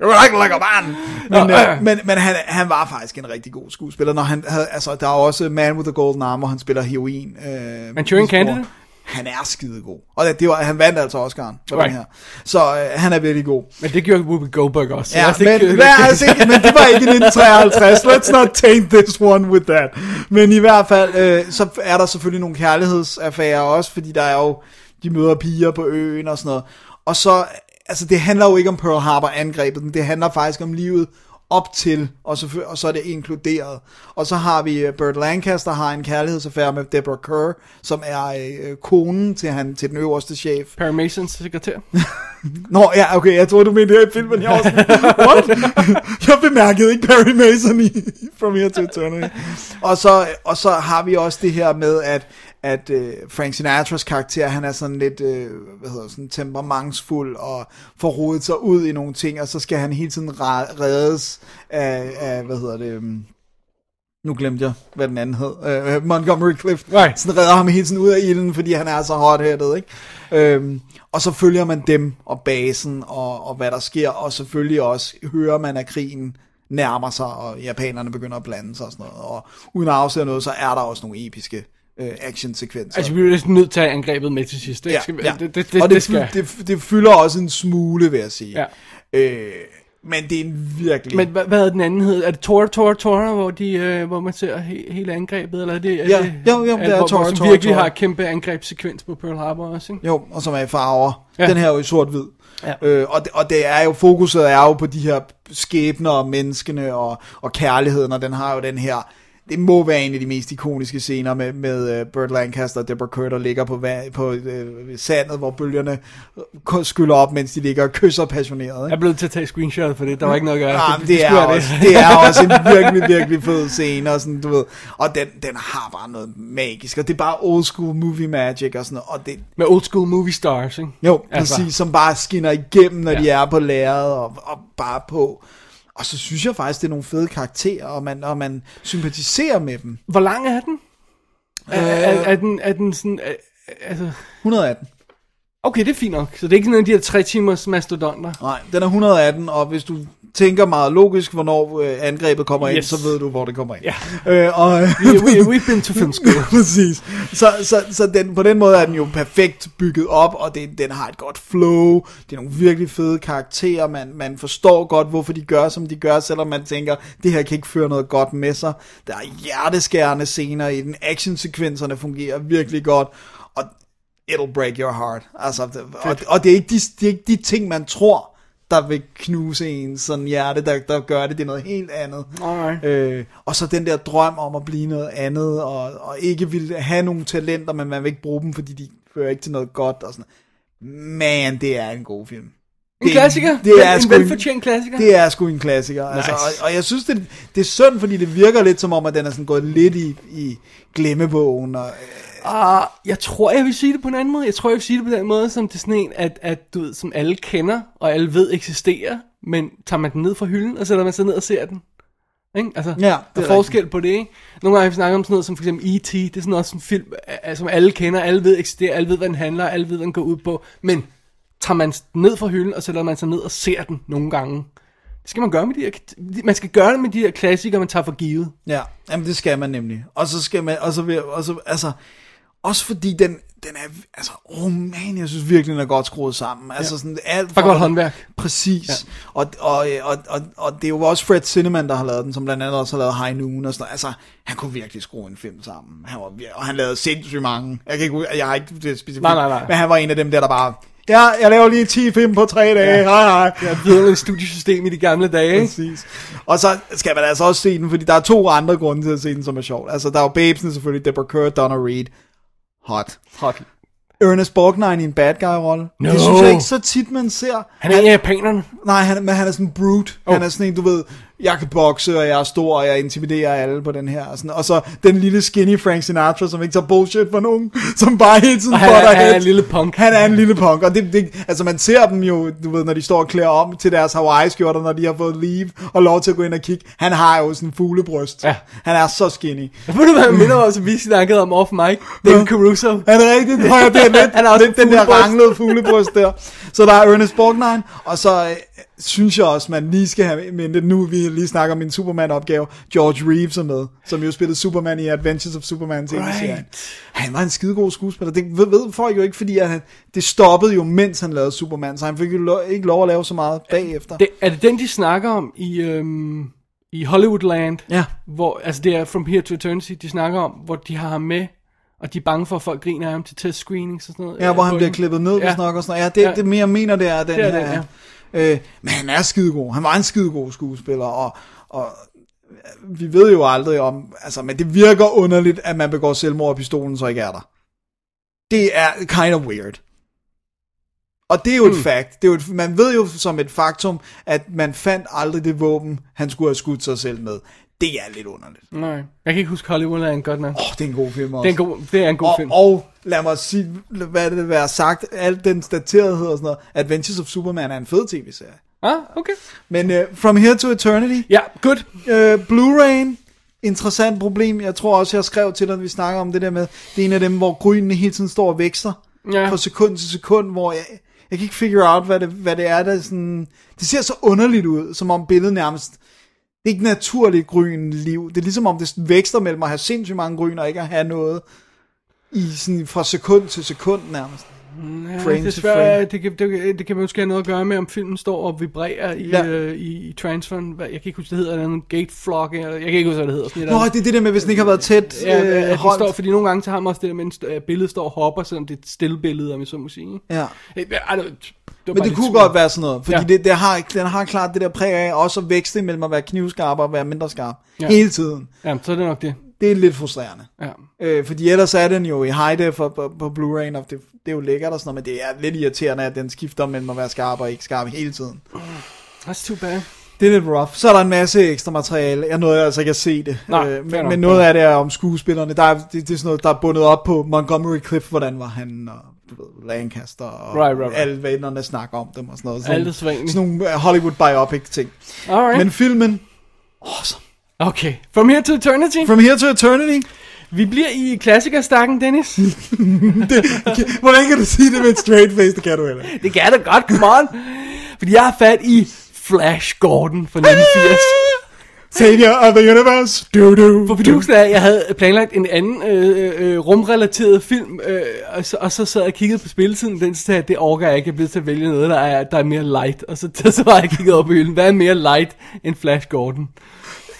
You're like, like a man. Men, øh, men, men han, han var faktisk en rigtig god skuespiller. Når han havde, altså, der er også Man with the Golden Arm, hvor han spiller heroin. Øh, Manchurian misbruger. Candidate? Han er skidegod. Og det, det var, han vandt altså Oscar'en for Right. den her. Så øh, han er virkelig god. Men det gjorde Whoopi Goldberg også. Ja, men, tænker- men, altså, ikke, men det var ikke i 1953. Let's not taint this one with that. Men i hvert fald, øh, så er der selvfølgelig nogle kærlighedsaffærer også, fordi der er jo, de møder piger på øen og sådan noget. Og så, altså det handler jo ikke om Pearl Harbor angrebet, men det handler faktisk om livet op til, og så, og så er det inkluderet. Og så har vi uh, Burt Lancaster har en kærlighedsaffære med Deborah Kerr, som er øh, konen til, han, til den øverste chef. Perry Masons sekretær. Nå, ja, okay, jeg troede, du mente her i filmen. Jeg, sådan, What? jeg bemærkede ikke Perry Mason i From Here to Eternity. Og så, og så har vi også det her med, at, at uh, Frank Sinatras karakter, han er sådan lidt, uh, hvad hedder sådan, temperamentsfuld og får rodet sig ud i nogle ting, og så skal han hele tiden re- reddes af, af, hvad hedder det, um, nu glemte jeg, hvad den anden hed. Uh, Montgomery Clift. Right. Sådan redder ham hele tiden ud af ilden, fordi han er så hot-headed, ikke? Øhm, og så følger man dem og basen og, og hvad der sker, og selvfølgelig også hører man, at krigen nærmer sig, og japanerne begynder at blande sig og sådan noget. Og uden at afsløre noget, så er der også nogle episke øh, actionsekvenser. Altså, vi er jo næsten nødt til at angrebet med til sidst. ja, Skal ja. Det, det, det, og det, det, skal. det, det fylder også en smule, vil jeg sige. Ja. Øh, men det er en virkelig... Men hvad, hvad er den anden hed? Er det Tora Tora Tora, hvor, de, øh, hvor man ser he, hele angrebet? Eller er det, er Ja, det, jo, jo, det er Tora som Tora virkelig Tora. har kæmpe angrebssekvens på Pearl Harbor også, ikke? Jo, og som er i farver. Ja. Den her er jo i sort-hvid. Ja. Øh, og, det, og det er jo, fokuset er jo på de her skæbner og menneskene og, og kærligheden, og den har jo den her, det må være en af de mest ikoniske scener med, med uh, Burt Lancaster og Deborah Kerr, der ligger på, på uh, sandet, hvor bølgerne øh, skyller op, mens de ligger og kysser passioneret. Jeg Ikke? er blevet til at tage screenshot for det. Der var ikke noget at gøre. Ja, men det, er skulle jeg også, det er også en virkelig, virkelig fed scene, og sådan, du ved, og den, den har bare noget magisk, og det er bare old school movie magic, og sådan noget, og det, Med old school movie stars, ikke? jo, Altså. præcis, som bare skinner igennem, når ja. de er på lærredet og, og bare på. Og så synes jeg faktisk, det er nogle fede karakterer, og man, og man sympatiserer med dem. Hvor lang er den? Er, er, er, den, er den sådan... Er, altså, 118. okay, det er fint nok. Så det er ikke sådan en af de her tre timers mastodonter. Nej, den er 118, og hvis du tænker meget logisk, hvornår øh, angrebet kommer ind, Yes. så ved du, hvor det kommer ind. Ja. Øh, og, We, we, we've been to film school. Præcis. Så, så, så den, på den måde er den jo perfekt bygget op, og det, den har et godt flow. Det er nogle virkelig fede karakterer. Man, man forstår godt, hvorfor de gør, som de gør, selvom man tænker, det her kan ikke føre noget godt med sig. Der er hjerteskærende scener i den. Actionsekvenserne fungerer virkelig godt. Og it'll break your heart. Altså, det, og, og det, er ikke de, det er ikke de ting, man tror, der vil knuse en sådan hjerte, der, der gør det. Det er noget helt andet. Alright. Øh, og så den der drøm om at blive noget andet, og, og ikke vil have nogle talenter, men man vil ikke bruge dem, fordi de fører ikke til noget godt, og sådan Man, det er en god film. En klassiker. Det er en en- velfortjent klassiker. Det er sgu en klassiker. Nice. Altså, og, og jeg synes, det, det er synd, fordi det virker lidt som om, at den er sådan gået lidt i, i glemmebogen. Og, Uh, jeg tror, jeg vil sige det på en anden måde. Jeg tror, jeg vil sige det på den måde, som det er sådan en, at, at du ved, som alle kender, og alle ved eksisterer, men tager man den ned fra hylden, og sætter man sig ned og ser den. Ikke? Altså, Ja, der det er er forskel på det, ikke? Nogle gange vi snakket om sådan noget som for eksempel E.T., det er sådan også en film, som alle kender, alle ved eksisterer, alle ved, hvad den handler, alle ved, hvad den går ud på, men tager man den ned fra hylden, og sætter man sig ned og ser den nogle gange. Det skal man gøre med de her, man skal gøre det med de her klassikere, man tager for givet. ja, jamen det skal man nemlig. Og så skal man, og så, og så altså, også fordi den, den er, altså, oh man, jeg synes virkelig, den er godt skruet sammen. Altså sådan alt Fra godt håndværk. Præcis. Ja. Og, og, og, og, og, det er jo også Fred Cinnamon, der har lavet den, som blandt andet også har lavet High Noon og sådan noget. Altså, han kunne virkelig skrue en film sammen. Han var, og han lavede sindssygt mange. Jeg, kan ikke, jeg har ikke det specifikt. Nej, nej, nej. Men han var en af dem der, der bare, ja, jeg laver lige 10 film på 3 dage. Ja. Hej, hej. Det er videre et studiesystem i de gamle dage? Præcis. Og så skal man altså også se den, fordi der er to andre grunde til at se den, som er sjovt. Altså, der er jo Babesen selvfølgelig, Deborah Kerr, Donna Reed. Hot. Hot. Ernest Borgnine i en bad guy-rolle. No. Det synes jeg ikke så tit, man ser. Han er af japanerne. Nej, han, men han er sådan en brute. Oh. Han er sådan en, du ved, jeg kan bokse, og jeg er stor, og jeg intimiderer alle på den her. Og, sådan. og så den lille skinny Frank Sinatra, som ikke tager bullshit for nogen, som bare hele tiden Og han er- han er en lille punk. Han er en lille punk, og det, det, altså man ser dem jo, du ved, når de står og klæder om til deres Hawaii-skjorter, når de har fået leave og lov til at gå ind og kigge. Han har jo sådan en fuglebryst. Ja. Han er så skinny. Ved du, hvad jeg minder om, som vi snakkede om off mic? David Caruso. Er det rigtigt? Ja, det er lidt, Han har også lidt den der ranglede fuglebryst der. Så der er Ernest Borgnine, og så øh, synes jeg også, man lige skal have med det nu, vi lige snakker om min Superman-opgave, George Reeves er med, som jo spillede Superman i Adventures of Superman tv-serien. Right. Han var en skidegod skuespiller. Det ved, ved folk jo ikke, fordi at han, det stoppede jo, mens han lavede Superman, så han fik jo lo- ikke lov at lave så meget bagefter. Det, er det den, de snakker om i, øhm, i Hollywoodland? Ja. Hvor, altså det er From Here to Eternity, de snakker om, hvor de har ham med, og de er bange for, at folk griner af ham til test screenings og sådan noget. Ja, hvor han på bliver klippet ned, Ja. hvis nok og sådan noget. Ja, det, Ja. det mere mener, det er den Det er her. det, Øh, men han er skidegod. Han var en skidegod skuespiller, og, og øh, vi ved jo aldrig om, altså, men det virker underligt, at man begår selvmord, og pistolen så ikke er der. Det er kind of weird. Og det er jo et fact. Det er jo et, man ved jo som et faktum, at man fandt aldrig det våben, han skulle have skudt sig selv med. Det er lidt underligt. Nej, jeg kan ikke huske Hollywoodland godt nok. Åh, oh, det er en god film også. Det er en god, det er en god og, film. og lad mig sige, hvad det være sagt, al den daterethed og sådan noget, Adventures of Superman er en fed tv-serie. Ah, okay. Men uh, From Here to Eternity, Ja, good. uh, Blu-ray, interessant problem, jeg tror også, jeg skrev til dig, når vi snakker om det der med, det er en af dem, hvor grynene hele tiden står og vækster, Ja. fra sekund til sekund, hvor jeg, jeg kan ikke figure out, hvad det, hvad det er, der sådan, det ser så underligt ud, som om billedet nærmest, det er ikke naturligt grøn liv. Det er ligesom om det vækster mellem at have sindssygt mange gryn og ikke at have noget i sådan fra sekund til sekund nærmest. Ja, frame frame. det, kan, det, det kan måske have noget at gøre med, om filmen står og vibrerer i, Ja. øh, i, i transferen. Hvad- Jeg kan ikke huske, det hedder en gate flock, eller jeg kan ikke huske, hvad det hedder. Sådan Nå, eller det er det der med, hvis den ikke har været tæt Ja, øh, at holdt. står, fordi nogle gange så har man også det der med, at et billede står og hopper, selvom det er et stille billede, om jeg så må sige. Ja. Øh, ej, det, Men det kunne svært. godt være sådan noget, fordi Ja. det, det har, den har klart det der præg af også at vækste mellem at være knivskarp og være mindre skarp. Ja. Hele tiden. Ja, så er det nok det. Det er lidt frustrerende. Ja. Øh, fordi ellers er den jo i high def på, på, på Blu-ray, og det, det er jo lækkert og sådan noget, men det er lidt irriterende, at den skifter mellem at være skarp og ikke skarp hele tiden. That's too bad. Det er lidt rough. Så er der en masse ekstra materiale. Jeg nåede altså ikke at se det. Nej, øh, men, men noget af det er om skuespillerne. Der er, det, det er sådan noget, der er bundet op på Montgomery Clift, hvordan var han, og du ved, Lancaster, og Right, right, right. alle vennerne snakker om dem og sådan noget. Sådan, sædvanligt. sådan nogle øh, Hollywood biopic ting. Alright. Men filmen, awesome. Okay. From here to eternity. From Here to Eternity. Vi bliver i klassikerstakken, Dennis. Det, hvordan kan du sige det med et straight face? Det kan du heller det kan da godt, come on. Fordi jeg har fat i Flash Gordon fra 1980. Savior of the Universe. Du, du. For fidusen er, at jeg havde planlagt en anden øh, øh, rumrelateret film, øh, og, så, og så sad jeg og kiggede på spilletiden, den sagde det orker jeg ikke, jeg bliver til at vælge noget, der er, der er mere light. Og så, så var jeg kigget op på hylden, hvad er mere light end Flash Gordon?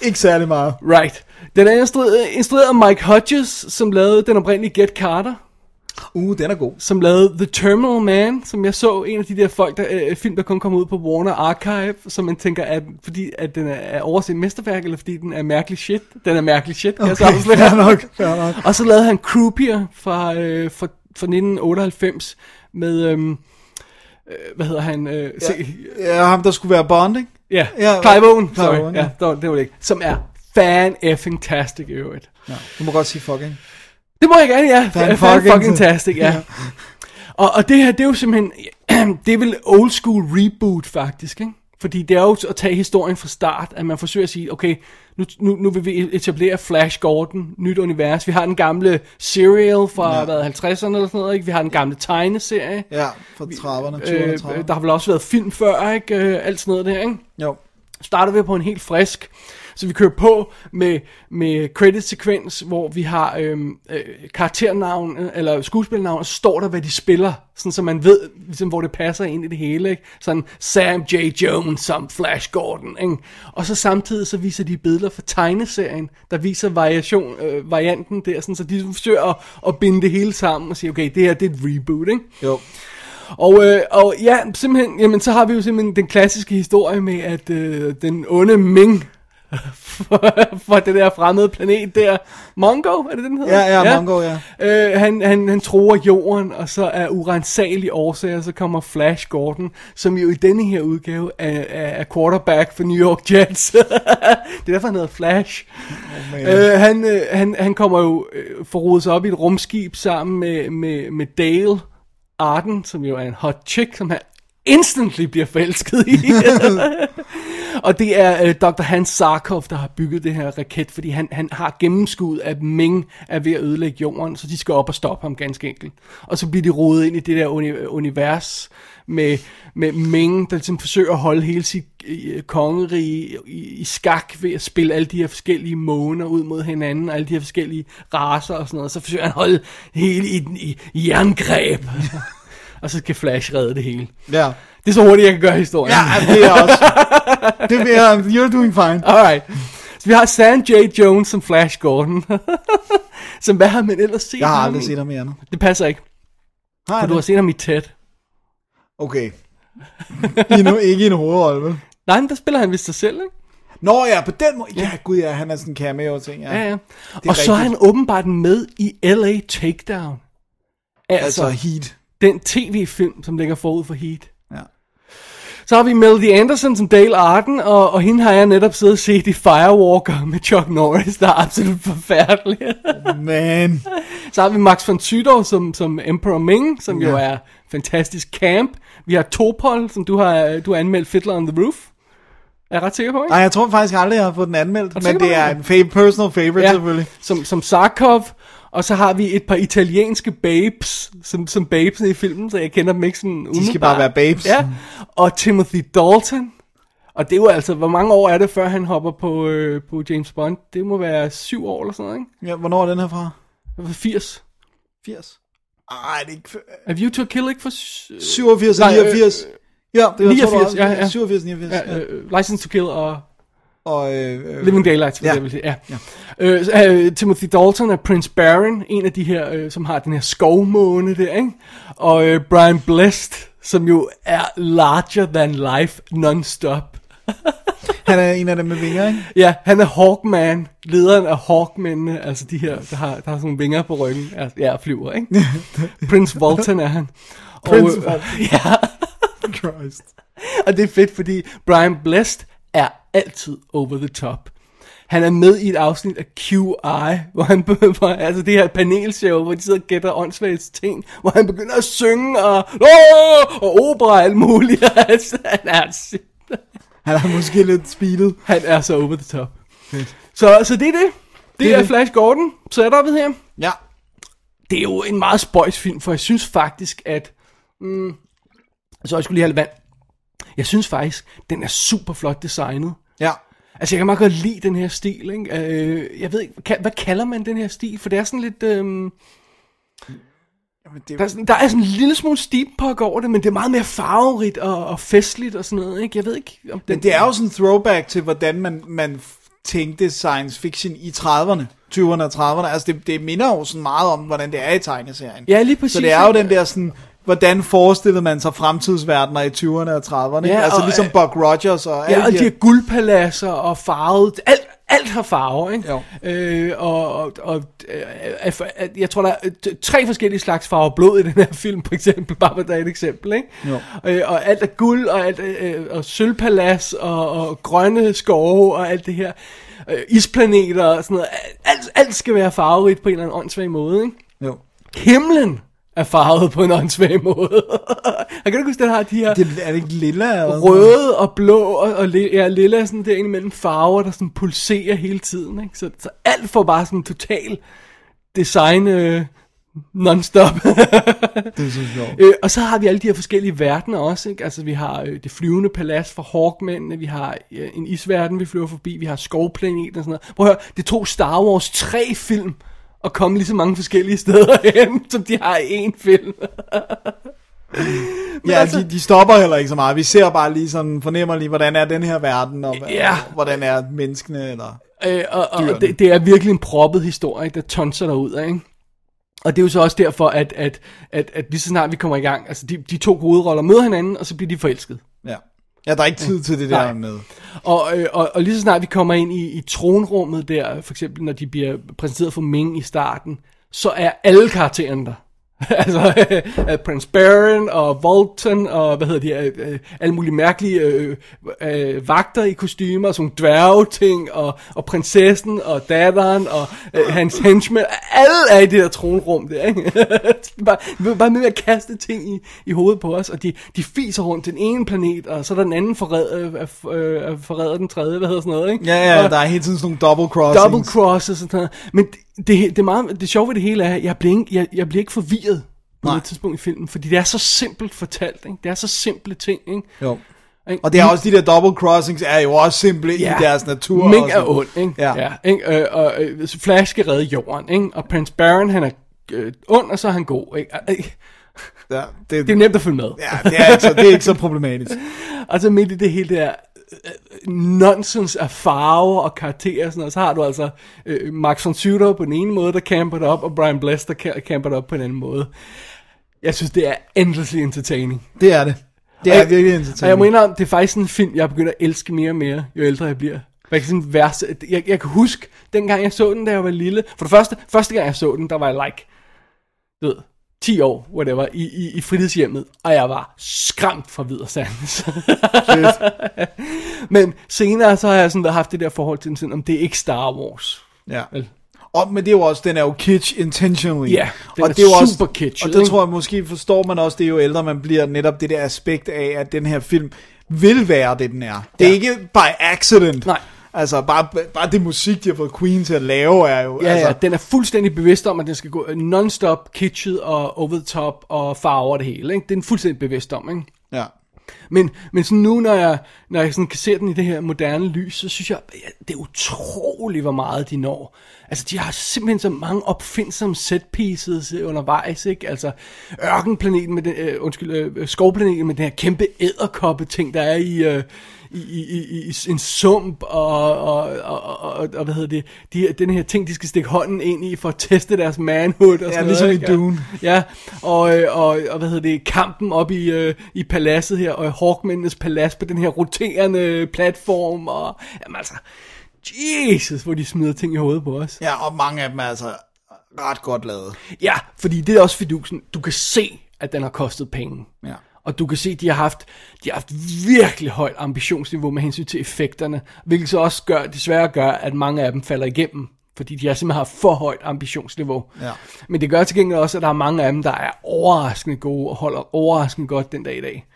Ikke særlig meget. Right. Den er instrueret, af Mike Hodges, som lavede den oprindelige Get Carter, Uh, den er god. som lavede The Terminal Man, som jeg så en af de der folk, der, øh, film, der kun kom ud på Warner Archive, som man tænker, at fordi at den er, er overset mesterværk, eller fordi den er mærkelig shit. Den er mærkelig shit, kan jeg så Okay, fair nok, fair nok. Og så lavede han Croupier fra, øh, fra, fra 1998 med, øhm, øh, hvad hedder han? Øh, ja. Se, Ja, ham der skulle være Bond, ikke? Ja, Ja, Clive Owen, sorry. Owen, ja. ja. det, var, det ikke. Som er fan effing tastic i øvrigt. Ja. Du må godt sige fucking. Det må jeg gerne, ja. Fan, fan fucking- fucking tastic, ja. Ja. Og, og det her, det er jo simpelthen, det er vel old school reboot faktisk, ikke? Fordi det er jo at tage historien fra start, at man forsøger at sige, okay, nu, nu, nu vil vi etablere Flash Gordon, nyt univers. Vi har den gamle serial fra, ja. Hvad, 50'erne eller sådan noget, ikke? Vi har den gamle tegneserie. Ja, fra 30'erne, 20'erne, Øh, 30'erne. der har vel også været film før, ikke? Øh, alt sådan noget der, ikke? Jo. starter vi på en helt frisk. Så vi kører på med, med credit-sekvens, hvor vi har øhm, øh, karakternavn, øh, eller skuespilnavn, står der, hvad de spiller, sådan så man ved, ligesom, hvor det passer ind i det hele. Ikke? Sådan Sam J. Jones som Flash Gordon. Ikke? Og så samtidig så viser de billeder fra tegneserien, der viser variation, øh, varianten der, sådan, så de forsøger at, at binde det hele sammen og sige, okay, det her det er et reboot. Ikke? Jo. Og, øh, og ja, simpelthen, jamen så har vi jo simpelthen den klassiske historie med, at øh, den onde Ming for, for det der fremmede planet der. Mongo, er det den hedder? Ja, ja, Mongo, ja. Øh, han, han, han tror jorden, og så er urensagelige årsager, så kommer Flash Gordon, som jo i denne her udgave er, er, er quarterback for New York Jets. det er derfor, han hedder Flash. Oh, øh, han, øh, han, han kommer jo øh, forrodet sig op i et rumskib sammen med, med, med Dale Arden, som jo er en hot chick, som han instantly bliver forelsket i. og det er øh, Dr. Hans Sarkov, der har bygget det her raket, fordi han, han har gennemskud, at Ming er ved at ødelægge jorden, så de skal op og stoppe ham ganske enkelt. Og så bliver de rodet ind i det der uni- univers med, med Ming, der ligesom forsøger at holde hele sit øh, kongerige i, i skak ved at spille alle de her forskellige måner ud mod hinanden, og alle de her forskellige raser og sådan noget. Så forsøger han at holde hele i, i, i jerngreb. og så skal Flash redde det hele. Ja. Det er så hurtigt, jeg kan gøre historien. Ja, det er også. Det er, you're doing fine. Alright. Så vi har Sam J. Jones som Flash Gordon. som hvad har man ellers set? Jeg har aldrig set ham i andet. Det passer ikke, Har for du har set ham i Ted. Okay. I nu ikke i en hovedrolle, vel? Nej, men der spiller han vist sig selv, ikke? Nå ja, på den måde. Ja, gud ja, han er sådan en cameo-ting. Ja. Ja, ja. Og så er rigtigt. han åbenbart med i L.A. Takedown. Altså, Altså Heat. Den tv-film, som ligger forud for Heat. Ja. Så har vi Melody Anderson som Dale Arden, og, og hende har jeg netop siddet og set i Firewalker med Chuck Norris, der er absolut forfærdelig. Man. Så har vi Max von Sydow som, som Emperor Ming, som ja. jo er fantastisk camp. Vi har Topol, som du har, du har anmeldt Fiddler on the Roof. Er jeg ret sikker på, ikke? Nej, jeg tror faktisk aldrig, jeg har fået den anmeldt. Men det er en fa- personal favorite, selvfølgelig. som, som Sarkov, og så har vi et par italienske babes, som, som babes i filmen, så jeg kender dem ikke sådan De skal bare være babes. Ja, og Timothy Dalton, og det er jo altså, hvor mange år er det, før han hopper på, øh, på James Bond? Det må være syv år eller sådan noget, ikke? Ja, hvornår er den her fra? Det var 80. 80? Ej, det er ikke... Er View to Kill ikke for... s- 87 og Nej, øh, 89. Ja, det var 89, ja, ja. 87, 89. Ja, Ja, øh, License to Kill og Og, øh, Living Daylights, ja. Det vil sige. Ja. ja. Øh, så, øh, Timothy Dalton er Prince Baron, en af de her, øh, som har den her skovmåne der, ikke? Og øh, Brian Blessed, som jo er larger than life non-stop. han er en af dem med vinger, ikke? Ja, han er Hawkman, lederen af Hawkmændene, altså de her, der har, der har sådan nogle vinger på ryggen, altså, ja, flyver, ikke? Prince Walton er han. Prince og, øh. Ja, Christ. og det er fedt, fordi Brian Blessed altid over the top. Han er med i et afsnit af QI, hvor han hvor, altså det her panelshow, hvor de sidder og gætter åndssvagt ting, hvor han begynder at synge og, Åh! og opera og alt muligt. altså, han, er, Han er måske lidt speedet. han er så over the top. Så, så det er det. Det, Det er det. Flash Gordon, setup'et her. Ja. Det er jo en meget spøjs film, for jeg synes faktisk, at... Mm, så jeg skulle lige have lidt vand. Jeg synes faktisk, den er super flot designet. Ja. Altså, jeg kan meget godt lide den her stil, ikke? Øh, jeg ved ikke, hvad kalder man den her stil? For det er sådan lidt... Øhm, Jamen, det, der, er sådan, der er sådan en lille smule steampunk over det, men det er meget mere farverigt og, og festligt og sådan noget, ikke? Jeg ved ikke, om den... Men det er jo sådan en throwback til, hvordan man, man tænkte science fiction i 30'erne, 20'erne og 30'erne. Altså, det, det minder jo sådan meget om, hvordan det er i tegneserien. Ja, lige præcis. Så det er jo den der sådan, hvordan forestillede man sig fremtidsverdener i 20'erne og 30'erne. Ja, altså og, ligesom Buck Rogers og alle Ja, og de her guldpaladser og farvet, alt, alt har farver, ikke? Jo. Øh, og, og, og øh, jeg tror, der er tre forskellige slags farver blod i den her film, for eksempel, bare for at et eksempel, ikke? Jo. Øh, og alt er guld, og, alt, øh, og sølvpalads, og, og grønne skove, og alt det her. Øh, isplaneter og sådan noget. Alt, alt skal være farverigt på en eller anden åndssvag måde, ikke? Jo. Himlen er farvet på en åndssvag måde. og kan du huske, den har de her Det, er det ikke lilla? Eller røde og blå og, og ja, lilla er sådan der imellem farver, der sådan pulserer hele tiden. Ikke? Så, så alt får bare sådan total design øh, non-stop. Det er så sjovt. øh, og så har vi alle de her forskellige verdener også. Ikke? Altså vi har øh, det flyvende palads for Hawkmændene, vi har øh, en isverden, vi flyver forbi, vi har skovplaneten og sådan noget. Prøv at høre, det tog Star Wars tre film at komme lige så mange forskellige steder hen, som de har i én film. Ja, altså- de, de stopper heller ikke så meget. Vi ser bare lige sådan, fornemmer lige, hvordan er den her verden, og, Ja. hvordan er menneskene, eller... Øh, og og Dyrene. det, det er virkelig en proppet historie, der tonser derud af, ikke? Og det er jo så også derfor, at, at, at, at lige så snart vi kommer i gang, altså de, de to hovedroller møder hinanden, og så bliver de forelsket. Ja. Ja, der er ikke tid til det der Nej. med. Og, øh, og, og lige så snart vi kommer ind i, i tronrummet der, for eksempel når de bliver præsenteret for Ming i starten, så er alle karaktererne der. altså øh, Prince Baron og Volton og hvad hedder de, øh, øh, alle mulige mærkelige øh, øh, vagter i kostymer, og sådan nogle dværgeting, og, og prinsessen og datteren og øh, hans henchmen. Alle er i det der tronrum der, ikke? bare, bare med at kaste ting i, i hovedet på os, og de, de fiser rundt den ene planet, og så er der den anden forræder, øh, øh, forræder den tredje, hvad hedder sådan noget, ikke? Ja, ja, og, der er hele tiden sådan nogle double crossings. double cross og sådan noget. Men det, det, er meget, det sjove ved det hele er, at jeg bliver ikke, jeg, jeg bliver ikke forvirret på Nej. et tidspunkt i filmen, fordi det er så simpelt fortalt, ikke? Det er så simple ting, ikke? Jo. Og det er også de der double crossings er jo også simple ja. i deres natur. Ming og er ond, ikke? Ja. ja ikke? Øh, og øh, Flash skal redde jorden, ikke? Og Prince Baron, han er øh, ond, og så er han god, ikke? Øh, Ja, det, Det er nemt at følge med. ja, det, er ikke så, det er ikke så problematisk. Og så midt i det hele der øh, nonsens af farver og karakterer og sådan noget, så har du altså øh, Max von Sydow på den ene måde, der camper det op, og Brian Bless, der ca- camper det op på den anden måde. Jeg synes, det er endlessly entertaining. Det er det. Det er jeg- virkelig Og jeg entertaining. må indrømme, det er faktisk en film, jeg begynder at elske mere og mere, jo ældre jeg bliver. Jeg kan, sådan værse, jeg, jeg kan huske, dengang jeg så den, da jeg var lille. For det første, første gang jeg så den, der var jeg like, du ved, 10 år, whatever, i, i, i fritidshjemmet, og jeg var skræmt fra videre sands. Men senere så har jeg sådan haft det der forhold til den sådan, om det er ikke Star Wars. Ja. Vel? Og, men det er jo også, den er jo kitsch intentionally. Ja, den og er det er jo super også, kitschet, Og det tror jeg måske forstår man også, det er jo ældre man bliver, netop det der aspekt af, at den her film vil være det, den er. Det er Ja. ikke by accident. Nej. Altså, bare, bare det musik, de har fået Queen til at lave, er jo... Ja, altså, ja, den er fuldstændig bevidst om, at den skal gå non-stop kitschet og over the top og farver det hele. Ikke? Det er den fuldstændig bevidst om, ikke? ja. Men, men sådan nu, når jeg, når jeg sådan kan se den i det her moderne lys, så synes jeg, ja, det er utroligt, hvor meget de når. Altså, de har simpelthen så mange opfindsomme set pieces øh, undervejs, ikke? Altså, ørkenplaneten med den, øh, undskyld, øh, skovplaneten med den her kæmpe æderkoppe ting, der er i, øh, i, i, i, i en sump, og, og, og, og, og hvad hedder det, de, den her ting, de skal stikke hånden ind i for at teste deres manhood og sådan ligesom noget. i ikke? Dune. Ja, og, og, og hvad hedder det, kampen op i, øh, i paladset her, og Hawkmændenes palads på den her roterende platform, og jamen altså, Jesus, hvor de smider ting i hovedet på os. ja, og mange af dem er altså ret godt lavet. Ja, fordi det er også fidusen, du kan se, at den har kostet penge. Ja. Og du kan se, de har haft, de har haft virkelig højt ambitionsniveau med hensyn til effekterne, hvilket så også gør, desværre gør, at mange af dem falder igennem, fordi de har simpelthen haft for højt ambitionsniveau. Ja. Men det gør til gengæld også, at der er mange af dem, der er overraskende gode og holder overraskende godt den dag i dag.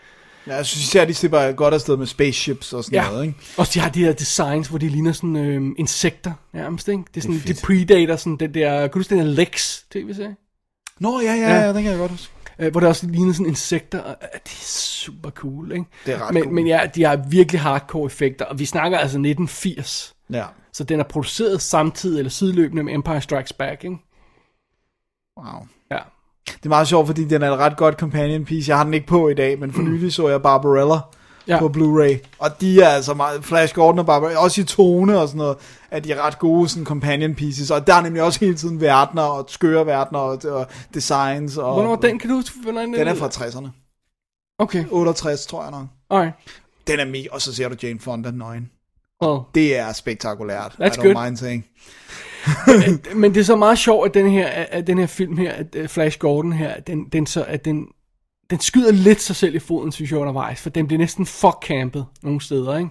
Ja, jeg synes især, de slipper godt afsted med spaceships og sådan Ja, noget, ikke? og de har de her designs, hvor de ligner sådan øh, insekter nærmest, ikke? Det er sådan, det, fedt. det predater sådan den der, kan du huske den der Lex tv-serie? Nå, ja, ja, Ja. ja, ja den kan jeg godt huske. Øh, hvor der også ligner sådan insekter, og øh, det er super cool, ikke? Det er ret men, cool. men ja, de har virkelig hardcore effekter, og vi snakker altså 1980, Ja. så den er produceret samtidig eller sideløbende med Empire Strikes Back, ikke? Wow. Ja. Det er meget sjovt, fordi den er et ret godt companion piece. Jeg har den ikke på i dag, men for nylig så jeg Barbarella Ja. på Blu-ray. Og de er altså meget, Flash Gordon og Barbarella, også i tone og sådan noget, at de er ret gode sådan companion pieces. Og der er nemlig også hele tiden verdener og skøre verdener og, og designs. Og, Hvornår den, kan du hvornår Den er fra 60'erne. Okay, 68, tror jeg nok. alright. Den er mega, og så ser du Jane Fonda nøgen. Oh. Det er spektakulært. That's I don't good. mind saying. Men det er så meget sjovt, at den her, at den her film her, at øh, Flash Gordon her, den, den så, at den, den skyder lidt sig selv i foden, synes jeg undervejs, for den bliver næsten fuck campet nogle steder, ikke?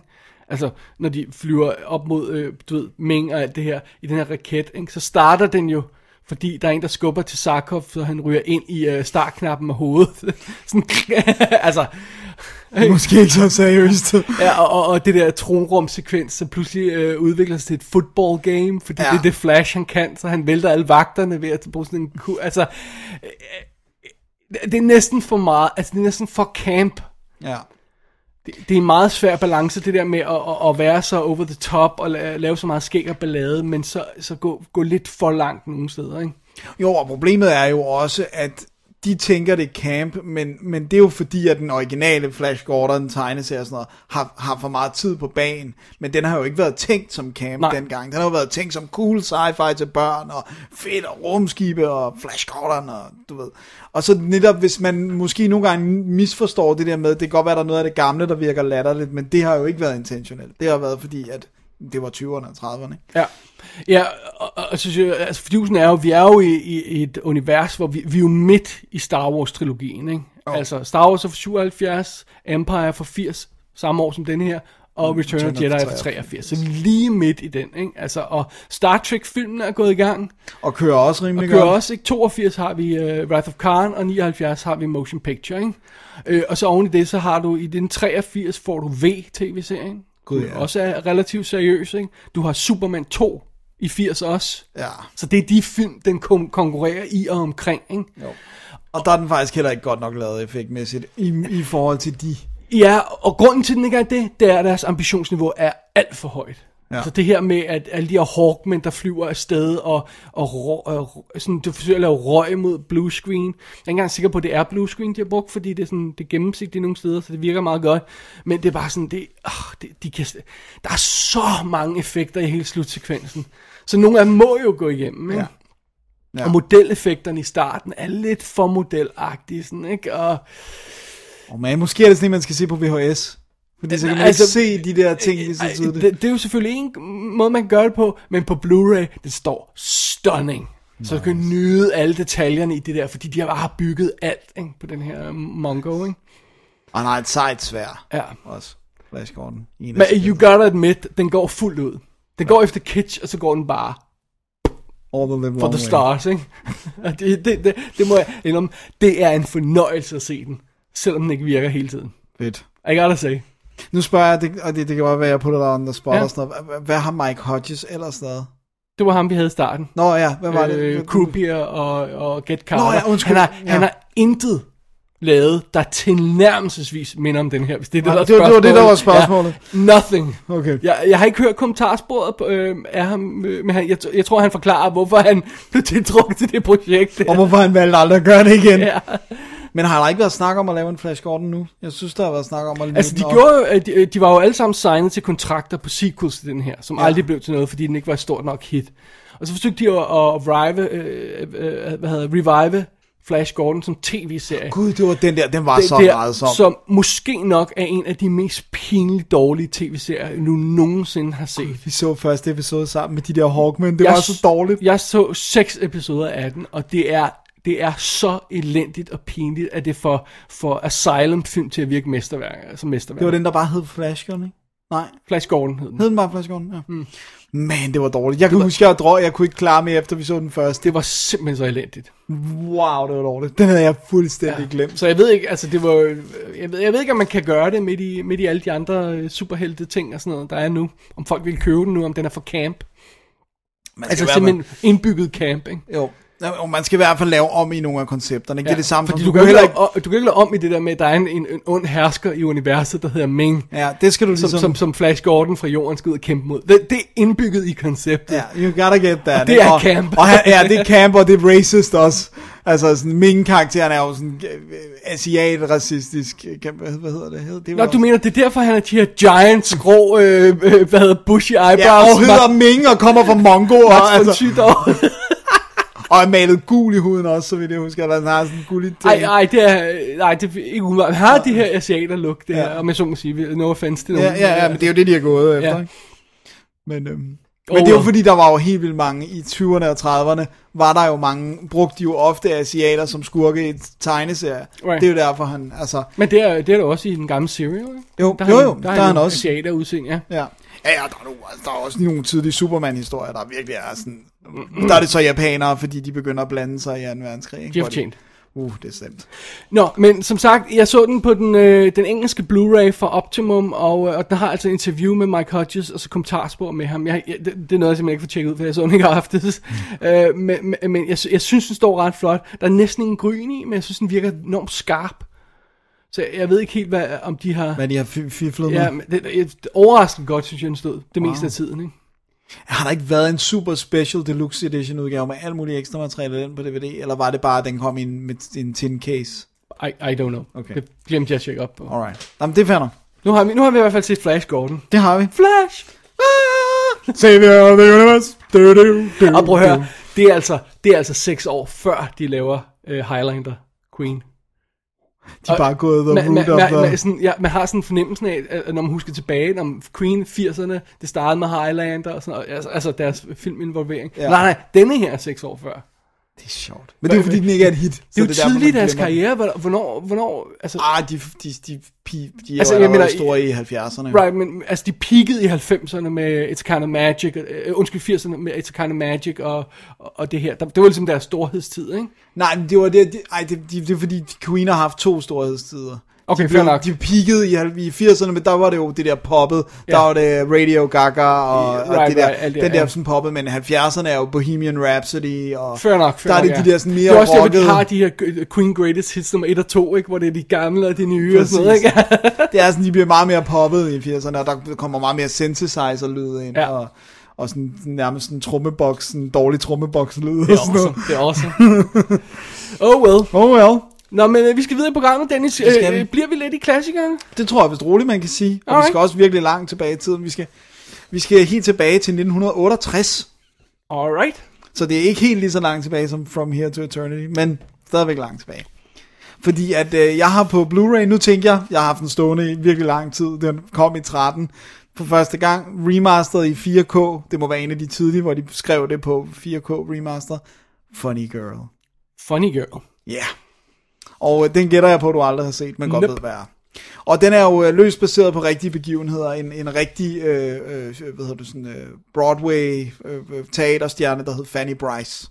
Altså, når de flyver op mod, øh, du ved, Ming og alt det her, i den her raket, ikke? så starter den jo, fordi der er en, der skubber til Sarkov, så han ryger ind i øh, startknappen med hovedet. Sådan, altså, Måske ikke så seriøst. Ja, og, og, og det der tronrumsekvens, så pludselig øh, udvikler sig til et football game, fordi ja. Det er det Flash, han kan, så han vælter alle vagterne ved at bruge sådan en. Altså, øh, det er næsten for meget, altså det er næsten for camp. ja. Det, det er en meget svær balance, det der med at, at, at være så over the top, og la- lave så meget skæg og ballade, men så, så gå, gå lidt for langt nogle steder, ikke? Jo, og problemet er jo også, at de tænker, det camp, men, men det er jo fordi, at den originale Flash Gordon tegneserie og sådan noget, har, har for meget tid på banen. Men den har jo ikke været tænkt som camp. Nej. dengang. Den har jo været tænkt som cool sci-fi til børn, og fedt og rumskibe, og Flash Gordon, og du ved. Og så netop, hvis man måske nogle gange misforstår det der med, det kan godt være, der er noget af det gamle, der virker latterligt, men det har jo ikke været intentionelt. Det har været fordi, at det var 20'erne og 30'erne. ikke? Ja, ja og, og, og synes jeg, altså fordyvelsen er jo, vi er jo i, i, et univers, hvor vi, vi er jo midt i Star Wars-trilogien, ikke? Oh. Altså, Star Wars er fra 77, Empire er fra 80, samme år som denne her, og Return, of Return of Jedi er fra 83. 83. Så vi lige midt i den, ikke? Altså, og Star Trek-filmen er gået i gang, Og kører også og rimelig kører godt. også, ikke? 82 har vi uh, Wrath of Khan, og 79 har vi Motion Picture, ikke? Øh, og så oven i det, så har du i den 83 får du V-tv-serien, Gud, ja. også er relativt seriøs, ikke? Du har Superman 2 i 80 også, Ja. så det er de film, den kon- konkurrerer i og omkring, ikke? Jo. Og der er den faktisk heller ikke godt nok lavet effektmæssigt i, i forhold til de. Ja, og grunden til, den ikke er det, det er, at deres ambitionsniveau er alt for højt. Ja. Altså det her med, at alle de her Hawkmen, der flyver afsted, og, og, rå, og sådan, du forsøger at lave røg mod blue screen. Jeg er ikke engang sikker på, at det er blue screen, de har brugt, fordi det er, sådan, det er gennemsigtigt nogle steder, så det virker meget godt. Men det er bare sådan, det, oh, det, de kan, der er så mange effekter i hele slutsekvensen. Så nogle af dem må jo gå igennem, ikke? Ja. Ja. Og modeleffekterne i starten er lidt for modelagtige, sådan, ikke? Og, Og man, måske er det sådan, man skal se på VHS. Fordi så kan man altså, ikke se de der ting lige så tydeligt. det, det er jo selvfølgelig en måde, man gøre det på, men på Blu-ray, det står stunning. Så du kan nyde alle detaljerne i det der, fordi de har bare bygget alt ikke, på den her Mongo, ikke? Og han har et sejt svær. Ja. Også. Flash Gordon. En Men you gotta admit, den går fuldt ud. Den går efter kitsch, og så går den bare All the live for the way. stars, ikke? Og det, det, det, det må jeg indrømme, det er en fornøjelse at se den, selvom den ikke virker hele tiden. Fedt. I gotta say. Nu spørger jeg, det, og det, det kan godt være, at jeg putter dig the spot Ja. og sådan noget. Hvad, har Mike Hodges ellers lavet? Det var ham, vi havde i starten. Nå ja, hvad var det? øh, Croupier og, og Get Carter. Nå ja, undskyld. Han har, Ja. han har intet lavet, der tilnærmelsesvis minder om den her, hvis det er det, Nej, der er det var- det var det, der var spørgsmålet. Ja, nothing. Okay. Jeg, jeg har ikke hørt kommentarsporet på, øh, af ham, øh, men han, jeg, jeg tror, han forklarer, hvorfor han blev tiltrukket til det projekt. Og hvorfor han valgte aldrig at gøre det igen. Ja. Men har der ikke været snak om at lave en Flash Gordon nu? Jeg synes, der har været snak om at Altså, de, den gjorde, jo, de, de var jo alle sammen signet til kontrakter på sequels til den her, som ja. Aldrig blev til noget, fordi den ikke var et stort nok hit. Og så forsøgte de at, at revive, øh, øh, hvad hedder, revive Flash Gordon som tv-serie. Gud, det var den der, den var Det- så det er- meget som. Som måske nok er en af de mest pinligt dårlige tv-serier, du nogensinde har set. Vi så første episode sammen med de der Hawkmen. Det Jeg var så dårligt. Jeg så seks episoder af den, og det er, det er så elendigt og pinligt, at det får for Asylum-film til at virke mesterværk, som mesterværk. Det var den, der bare hed Flash Gordon, ikke? Nej, Flash Gordon hed den. hed den bare Flash Gordon? Ja. Mm. Man, det var dårligt. Jeg kan huske, jeg drøg, jeg kunne ikke klare mere, efter vi så den første. Det var simpelthen så elendigt. Wow, det var dårligt. Den havde jeg fuldstændig ja. glemt. Så jeg ved ikke, altså det var, jeg ved, jeg ved ikke, om man kan gøre det midt i, midt i alle de andre øh, superhelte ting og sådan noget, der er nu. Om folk vil købe den nu, om den er for camp. Man Altså simpelthen indbygget camp, ikke? Jo. Og man skal i hvert fald lave om i nogle af koncepterne. Ikke? Ja, det er det samme fordi som du, kan heller ikke, du kan ikke lade om i det der med, at der er en, en, en ond hersker i universet, der hedder Ming, Ja, det skal du som, ligesom... som, som Flash Gordon fra jorden skal ud og kæmpe mod. Det, det er indbygget i konceptet. Ja, you gotta get that. Og det er camp. Og, han, ja, det er camp, og det er racist også. Altså, sådan, Ming-karakteren er jo sådan øh, asiat-racistisk. Kan- Hvad, hedder det? Hedder, det er Nå, vel du også- mener, det er derfor, han har de her giant, skrå, øh, øh, hvad hedder bushy eyebrows. Ja, og hedder Ming og kommer fra Mongo, og, altså, og er malet gul i huden også, så vidt jeg husker, at han har sådan en gullig ting. Ej, ej, det er, nej, det er ikke umiddelbart. Han har de her asiater-look, det her, Ja. om jeg så må sige. No offense til Ja, nogen. ja, ja, men det er jo det, de har gået efter, Ja. ikke? Men, øhm, men det er jo fordi, der var jo helt vildt mange i 20'erne og 30'erne, var der jo mange, brugte de jo ofte asiater som skurke i et tegneserie. Right. Det er jo derfor, han, altså, Men det er, det er der også i den gamle serial, ikke? Jo, der jo, jo, han, der der, er han også. asiater udseende, ja. ja. Ja, ja, der er, der er også nogle tidlige Superman-historier, der virkelig er sådan, der er det så japanere, fordi de begynder at blande sig i 2. verdenskrig. Ikke? De har fortjent. Uh, det er slemt. Nå, men som sagt, jeg så den på den, øh, den engelske Blu-ray fra Optimum, og, øh, og den har altså et interview med Mike Hodges, og så kommentarspor med ham. Jeg, jeg, det, det er noget, jeg simpelthen ikke får tjekket ud, for jeg så den ikke aftes. øh, men men, men jeg, jeg synes, den står ret flot. Der er næsten ingen gryn i, men jeg synes, den virker enormt skarp. Så jeg, ved ikke helt, hvad, om de har... Hvad de har fi- fiflet med. Ja, men det, det, overraskende godt, synes jeg, den stod. Det meste af tiden, ikke? Har der ikke været en super special deluxe edition udgave med alt muligt ekstra materiale den på DVD, eller var det bare, at den kom i en, med en tin case? I, I don't know. Okay. Det glemte jeg at tjekke op på. Alright. Jamen, det er nok. Nu har, vi, nu har vi i hvert fald set Flash Gordon. Det har vi. Flash! Savior of the universe. Du, du, du, Og prøv at høre, det er altså, det er altså seks år før de laver uh, Highlander Queen. De er bare gået the Man, man, root of man, the... man, sådan, ja, man har sådan fornemmelsen af, at når man husker tilbage, når Queen 80'erne, det startede med Highlander og sådan noget, altså, altså deres filminvolvering. Ja. Nej, nej, denne her er seks år før. Det er sjovt. Men det er jo fordi, den ikke er et hit. Det er jo derfor, tidligt i deres karriere, hvornår, hvornår, altså, Ah, de, de, de, de, de Altså, jeg mener, store i 70'erne. Right, men altså de peakede i 90'erne med It's Kind of Magic, øh, undskyld 80'erne med It's Kind of Magic og, og, det her. Det var ligesom deres storhedstid, ikke? Nej, men det var det, det, ej, det, det, det er fordi Queen har haft to storhedstider. Okay, de fair nok. De peakede i, i 80'erne, men der var det jo det der poppet. Ja. Der var det Radio Gaga og, Right, og det der, right, den der, der ja. sådan poppet, men 70'erne er jo Bohemian Rhapsody og Fair nok, fair der er nok, det ja. de der sådan mere Det er også derfor, de rockede- har de her Queen Greatest Hits nummer 1 og 2, ikke? Hvor det er de gamle og de nye og sådan noget, Præcis. ikke? det er sådan, de bliver meget mere poppet i 80'erne, og der kommer meget mere synthesizer-lyd ind, Ja. og, og sådan, nærmest sådan trommeboks, sådan dårlig trommeboks-lyd. Det er awesome, det er awesome. oh well. Oh well, Nå, men øh, vi skal videre i programmet, Dennis. skal vi. Øh, bliver vi lidt i klassikerne? det tror jeg vist roligt, man kan sige. Og vi Alright. skal også virkelig langt tilbage i tiden. Vi skal, vi skal helt tilbage til 1968. Alright. Så det er ikke helt lige så langt tilbage som From Here to Eternity, men stadigvæk langt tilbage. Fordi at øh, jeg har på Blu-ray, nu tænker jeg, jeg har haft den stående i virkelig lang tid, den kom i 13 for første gang, remasteret i 4K, det må være en af de tidlige, hvor de skrev det på 4K remaster, Funny Girl. Funny girl. Ja. Yeah. Og øh, den gætter jeg på, at du aldrig har set, men godt Nope. ved, hvad er. Og den er jo øh, løst baseret på rigtige begivenheder. En, en rigtig, øh, øh, hvad hedder det, sådan, øh, Broadway øh, øh, teaterstjerne, der hed Fanny Bryce.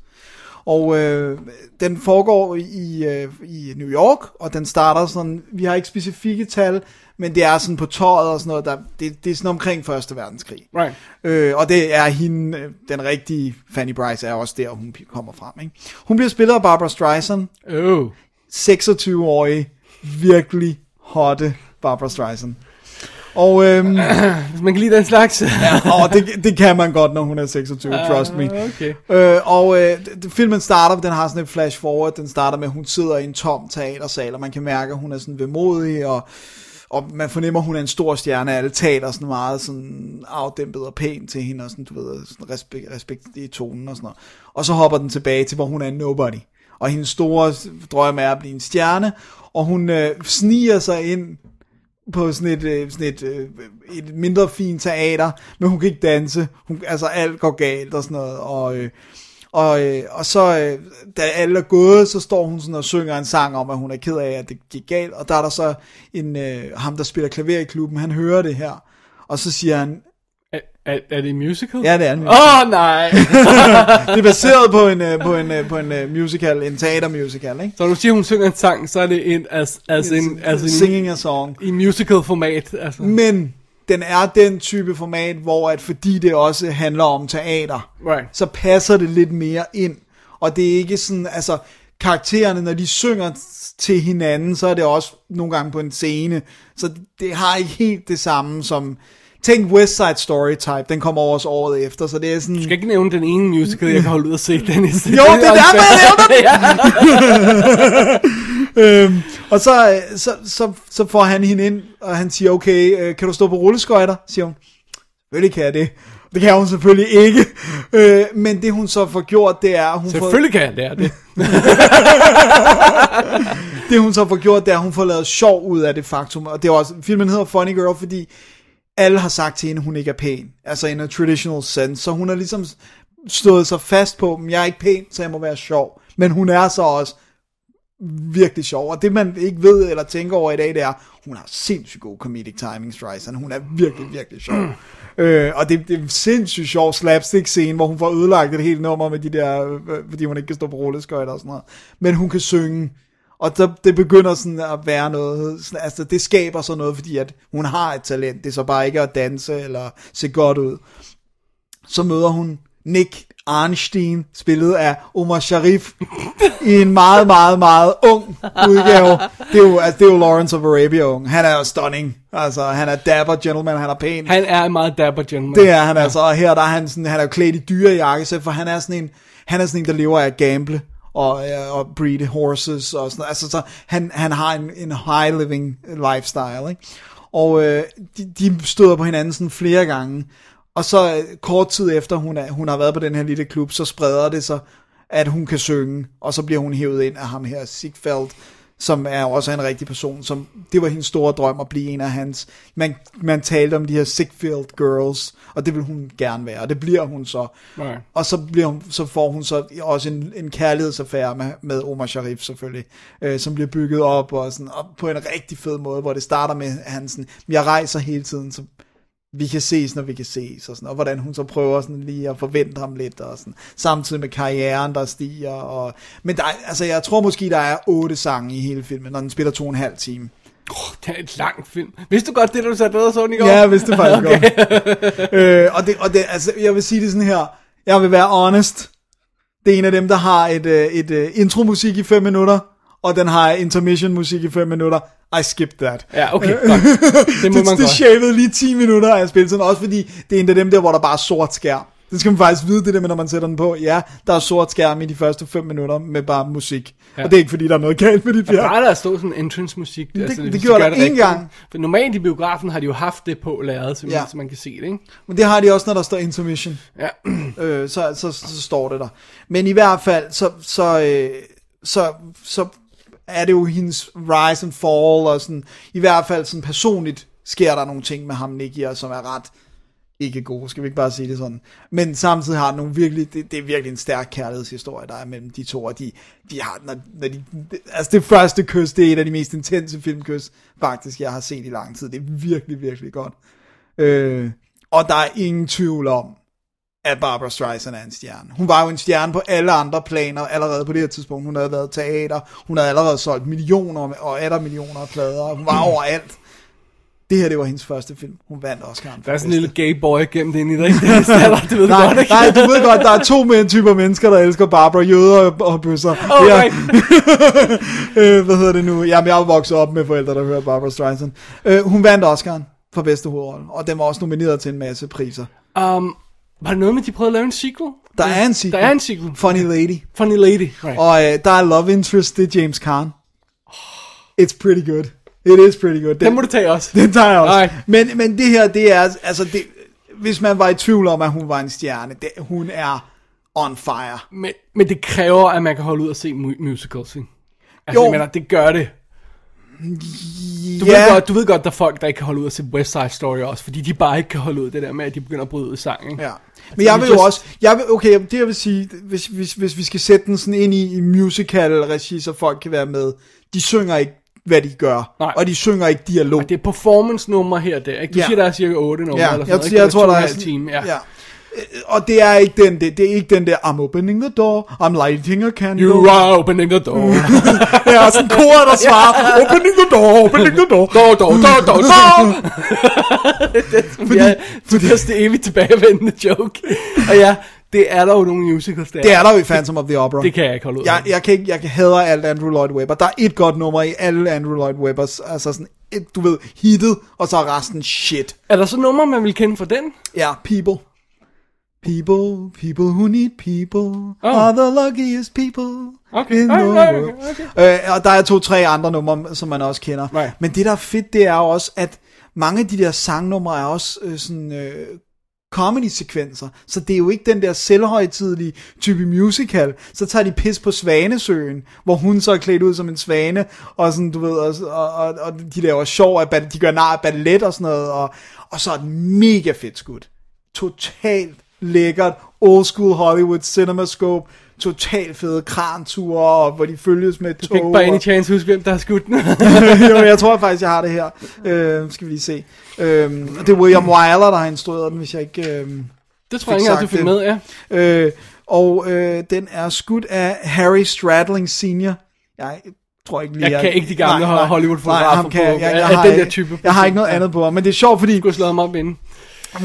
Og øh, den foregår i, øh, i New York, og den starter sådan, vi har ikke specifikke tal, men det er sådan på tøjet og sådan noget, der, det, det er sådan omkring Første Verdenskrig. Right. Øh, og det er hende, den rigtige Fanny Bryce er også der, hun kommer frem. Ikke? Hun bliver spillet af Barbara Streisand, Oh. 26-årige, virkelig hotte Barbara Streisand. Og, øhm, Hvis man kan lide den slags. og det, det kan man godt, når hun er 26, trust me. Okay. Øh, og øh, filmen starter, den har sådan et flash forward, den starter med, at hun sidder i en tom teatersal, og man kan mærke, at hun er sådan vemodig, og, og man fornemmer, at hun er en stor stjerne, alle taler sådan meget sådan afdæmpet og pænt til hende, og sådan, du ved, sådan respekt, respekt i tonen og sådan noget. Og så hopper den tilbage til, hvor hun er nobody. Og hendes store drøm er at blive en stjerne, og hun øh, sniger sig ind på sådan et, øh, sådan et, øh, et mindre fint teater, men hun kan ikke danse. Hun, altså alt går galt og sådan noget. Og, øh, og, øh, og så, øh, da alle er gået, så står hun sådan og synger en sang om, at hun er ked af, at det gik galt. Og der er der så en, øh, ham, der spiller klaver i klubben, han hører det her. Og så siger han, er, er, det en musical? ja det er en, Åh, oh, nej. det er baseret på en, øh, på en, øh, på en øh, musical, en teatermusical, ikke? Så når du siger, hun synger en sang, så er det en, as, as in, as in, Singing a song. i musical format. Altså. Men den er den type format, hvor at fordi det også handler om teater, Right. så passer det lidt mere ind. Og det er ikke sådan, altså karaktererne, når de synger til hinanden, så er det også nogle gange på en scene. Så det har ikke helt det samme som... Tænk West Side Story type, den kommer over os året efter, så det er sådan... Du skal ikke nævne den ene musical, jeg kan holde ud og se, Dennis. Jo, det er derfor, jeg øhm, og så, så, så, så får han hende ind, og han siger, okay, øh, kan du stå på rulleskøjter? Siger hun, selvfølgelig kan jeg det. Det kan hun selvfølgelig ikke. Øh, men det hun så får gjort, det er, hun får, Selvfølgelig kan jeg det. det hun så får gjort, det er, at hun får lavet sjov ud af det faktum. Og det er også, filmen hedder Funny Girl, fordi alle har sagt til hende, hun ikke er pæn. Altså in a traditional sense. Så hun har ligesom stået sig fast på, at jeg er ikke pæn, så jeg må være sjov. Men hun er så også virkelig sjov. Og det man ikke ved eller tænker over i dag, det er, hun har sindssygt god comedic timing, Streisand. Hun er virkelig, virkelig sjov. øh, og det, det er sindssygt sjov slapstick scene, hvor hun får ødelagt et helt nummer med de der, øh, fordi hun ikke kan stå på rulleskøjter og sådan noget. Men hun kan synge. Og der, det begynder sådan at være noget, sådan, altså det skaber så noget, fordi at hun har et talent, det er så bare ikke at danse eller se godt ud. Så møder hun Nick Arnstein, spillet af Omar Sharif, i en meget, meget, meget ung udgave. Det er jo, altså, det er jo Lawrence of Arabia ung. Han er jo stunning. Altså, han er dapper gentleman, han er pæn. Han er en meget dapper gentleman. Det er han altså, og her der er han sådan, han er jo klædt i dyre jakkesæt, for han er sådan en, han er sådan en, der lever af at gamble og, øh, og breed horses og sådan noget. Altså, så han, han har en, en high living lifestyle, ikke? Og øh, de, de støder på hinanden sådan flere gange, og så øh, kort tid efter hun, er, hun har været på den her lille klub, så spreder det sig, at hun kan synge, og så bliver hun hævet ind af ham her, Sigfeld, som er også en rigtig person, som det var hendes store drøm at blive en af hans. Man, man talte om de her Sigfield girls, og det vil hun gerne være, og det bliver hun så. Nej. Og så, bliver hun, så får hun så også en, en kærlighedsaffære med, med Omar Sharif selvfølgelig, øh, som bliver bygget op, og, sådan, og på en rigtig fed måde, hvor det starter med, at han sådan, jeg rejser hele tiden, så vi kan ses, når vi kan ses, og, sådan, og hvordan hun så prøver sådan lige at forvente ham lidt, og sådan, samtidig med karrieren, der stiger. Og, men der, er- altså, jeg tror måske, der er otte sange i hele filmen, når den spiller to og en halv time. Det er et langt film. Vidste du godt det, du satte dig og så i går? Ja, jeg vidste det faktisk okay. godt. øh, og det, og det, altså, jeg vil sige det sådan her, jeg vil være honest, det er en af dem, der har et, øh, et, et intromusik i 5 minutter, og den har intermission musik i 5 minutter. I skipped that. Ja, okay, godt. Det må det, man det godt. shavede lige 10 minutter af spilletiden, også fordi det er en af dem der, hvor der bare er sort skærm. Det skal man faktisk vide, det der med, når man sætter den på. Ja, der er sort skærm i de første 5 minutter med bare musik. Ja. Og det er ikke fordi, der er noget galt med de Ja. fjern. Bare der stod sådan entrance musik. det- det hvis de gjorde gør der det rigtigt. gang. For normalt i biografen har de jo haft det på lærret, så, Ja. så man kan se det, ikke? Men det har de også, når der står intermission. Ja. øh, så, så, så, så står det der. Men i hvert fald, så, så, øh, så, så er det jo hendes rise and fall, og sådan, i hvert fald sådan personligt sker der nogle ting med ham, Nicky, som er ret ikke gode, skal vi ikke bare sige det sådan. Men samtidig har den nogle virkelig, det, det er virkelig en stærk kærlighedshistorie, der er mellem de to, og de, de har, når, når de, altså det første kys, det er et af de mest intense filmkys, faktisk, jeg har set i lang tid. Det er virkelig, virkelig godt. Øh, og der er ingen tvivl om, at Barbara Streisand er en stjerne. Hun var jo en stjerne på alle andre planer allerede på det her tidspunkt. Hun havde været teater, hun havde allerede solgt millioner og atter millioner af plader. Hun var overalt. Det her, det var hendes første film. Hun vandt Oscar'en. Der er sådan en lille gay boy gemt ind i dig. Det ved Nej, godt, ikke? nej, du ved godt, der er to men- typer mennesker, der elsker Barbara, jøder og, bøsser. Oh, Det right. øh, hvad hedder det nu? Jamen, jeg er vokset op med forældre, der hører Barbara Streisand. Øh, hun vandt Oscar'en for bedste hovedrolle, og den var også nomineret til en masse priser. Um, var det noget med, at de prøvede at lave en sequel? Der er en sequel. Der er en sequel. Funny Lady. Funny Lady. Right. Og øh, der er love interest, det er James Caan. It's pretty good. It is pretty good. Den må du tage også. Den tager jeg også. Nej. Men, men det her, det er, altså, det, hvis man var i tvivl om, at hun var en stjerne, det, hun er on fire. Men, men det kræver, at man kan holde ud og se mu- musicals, ikke? Altså, Jo. jeg mener, det gør det. Du, ja, ved godt, du ved godt, der er folk, der ikke kan holde ud at se West Side Story også, fordi de bare ikke kan holde ud det der med, at de begynder at bryde ud i sang, ikke? Ja. Men jeg vi vil jo også, jeg vil, okay, det jeg vil sige, hvis, hvis, hvis vi skal sætte den sådan ind i, i musical-regi, så folk kan være med, de synger ikke, hvad de gør, Nej. og de synger ikke dialog. Og det er performance-nummer her der, ikke? Du Ja. siger, der er cirka 8 numre Ja, eller sådan jeg, noget, jeg, jeg tror, der er en time, ja. ja. Øh, Og det er ikke den, det, det er ikke den der, I'm opening the door, I'm lighting a candle. You are opening the door. Det er sådan koret, der svarer, opening the door, opening the door. Door, door, door, door, door. fordi, ja, fordi det er det evigt tilbagevendende joke. Og ja, det er der jo nogle musicals der. Det er der jo i Phantom of the Opera. Det kan jeg ikke holde ud af. jeg, jeg, kan ikke, jeg kan hader alt Andrew Lloyd Webber. Der er et godt nummer i alle Andrew Lloyd Webbers. Altså sådan et, du ved, hittet, og så er resten shit. Er der så nummer, man vil kende fra den? Ja, people. People, people who need people Oh. are the luckiest people Okay. in the okay, world. okay. Øh, og der er to-tre andre numre, som man også kender. Right. Men det, der er fedt, det er jo også, at mange af de der sangnumre er også øh, sådan... Øh, comedy-sekvenser, så det er jo ikke den der selvhøjtidlige type musical, så tager de pis på Svanesøen, hvor hun så er klædt ud som en svane, og sådan, du ved, og, og, og, og de laver sjov, af, de gør nar af ballet og sådan noget, og, og så er det mega fedt skudt. Totalt lækkert, old school Hollywood cinemascope, totalt fede kranture, og hvor de følges med Du tog. kan ikke by any chance huske, hvem der har skudt den. jo, jeg tror faktisk, jeg har det her. Øh, skal vi lige se. Øh, det er William Wyler, der har instrueret den, hvis jeg ikke... Øh, det tror jeg ikke, at du fik med, ja. øh, og øh, den er skudt af Harry Stradling Senior. Jeg tror ikke lige... Jeg kan ikke de gamle Hollywood-fotografer på- jeg, jeg, jeg, har, den der type. Jeg har ikke noget andet på men det er sjovt, fordi... Du har slået mig op inden.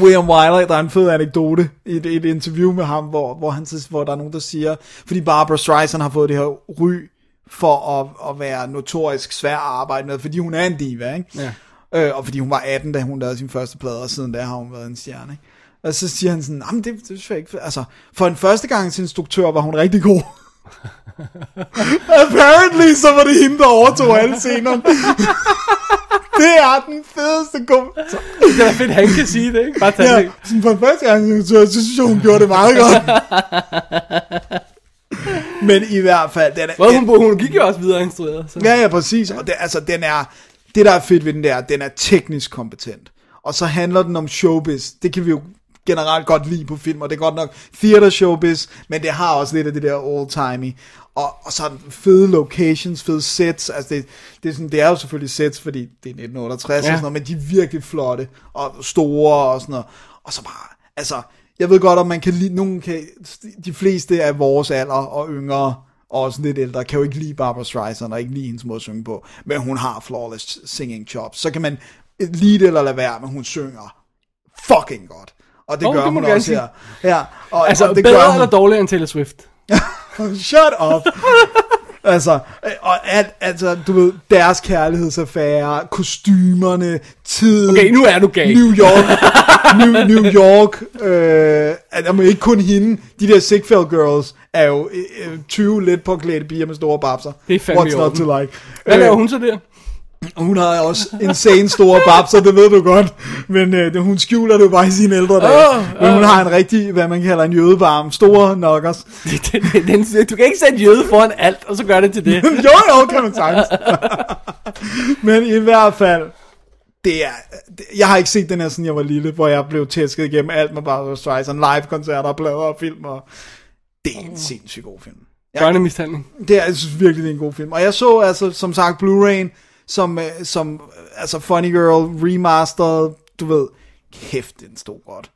William Wyler, der er en fed anekdote i et, et interview med ham, hvor, hvor, han, hvor der er nogen, der siger, fordi Barbara Streisand har fået det her ry for at, at være notorisk svær at arbejde med, fordi hun er en diva, ikke? Ja. Øh, og fordi hun var 18, da hun lavede sin første plade, og siden da har hun været en stjerne, ikke? Og så siger han sådan, jamen det, det synes jeg ikke, altså, for en første gang instruktør var hun rigtig god. Apparently, så var det hende, der overtog alle scenerne. det er den fedeste kommentar. Det er fedt, han kan sige det, ikke? Bare tage Ja, det. sådan for første gang, så, så synes jeg, hun gjorde det meget godt. Men i hvert fald, den er, Well, hun, hun gik jo også videre instrueret. Så. Ja, ja, præcis. Og det, altså, den er, det der er fedt ved den der, den er teknisk kompetent. Og så handler den om showbiz. Det kan vi jo generelt godt lide på film, og det er godt nok theater showbiz, men det har også lidt af det der old-timey. Og, og så fede locations, fede sets, altså det, det, er sådan, det er jo selvfølgelig sets, fordi det er 1968 ja. og sådan noget, men de er virkelig flotte, og store og sådan noget. Og så bare, altså, jeg ved godt, om man kan lide, nogen kan, de fleste af vores alder og yngre, og også lidt ældre, kan jo ikke lide Barbara Streisand, og ikke lide hendes måde at synge på, men hun har flawless singing chops. Så kan man lide det eller lade være, men hun synger fucking godt. Og det Åh, gør det hun også her. Ja, og, Altså, og det bedre gør hun. eller dårligere end Taylor Swift? Shut up. altså, øh, og alt, altså, du ved, deres kærlighedsaffære, kostymerne, tiden. Okay, nu er du gay. New York. New, New York. Øh, altså, ikke kun hende. De der Ziegfeld Girls er jo øh, 20 lidt påklædte piger med store babser. Det er fandme What's not to like. Hvad Øh, laver hun så der? Hun har også insane store babser, det ved du godt. Men øh, hun skjuler det jo bare i sine ældre dage. Åh, Men hun har en rigtig, hvad man kalder en jødebarm. Store knockers. Den, den, den, du kan ikke sætte jøde foran alt, og så gøre det til det. jo, jo, kan man sagtens. Men i hvert fald, det er, det, jeg har ikke set den her, siden jeg var lille, hvor jeg blev tæsket igennem alt med Barbara Streisand, live-koncerter, plader og film, og det er en sindssygt god film. Børnemishandling. Det er, jeg synes virkelig, det er en god film. Og jeg så altså, som sagt, Blu-ray, som, øh, som øh, altså Funny Girl remastered, du ved, kæft, den stod godt.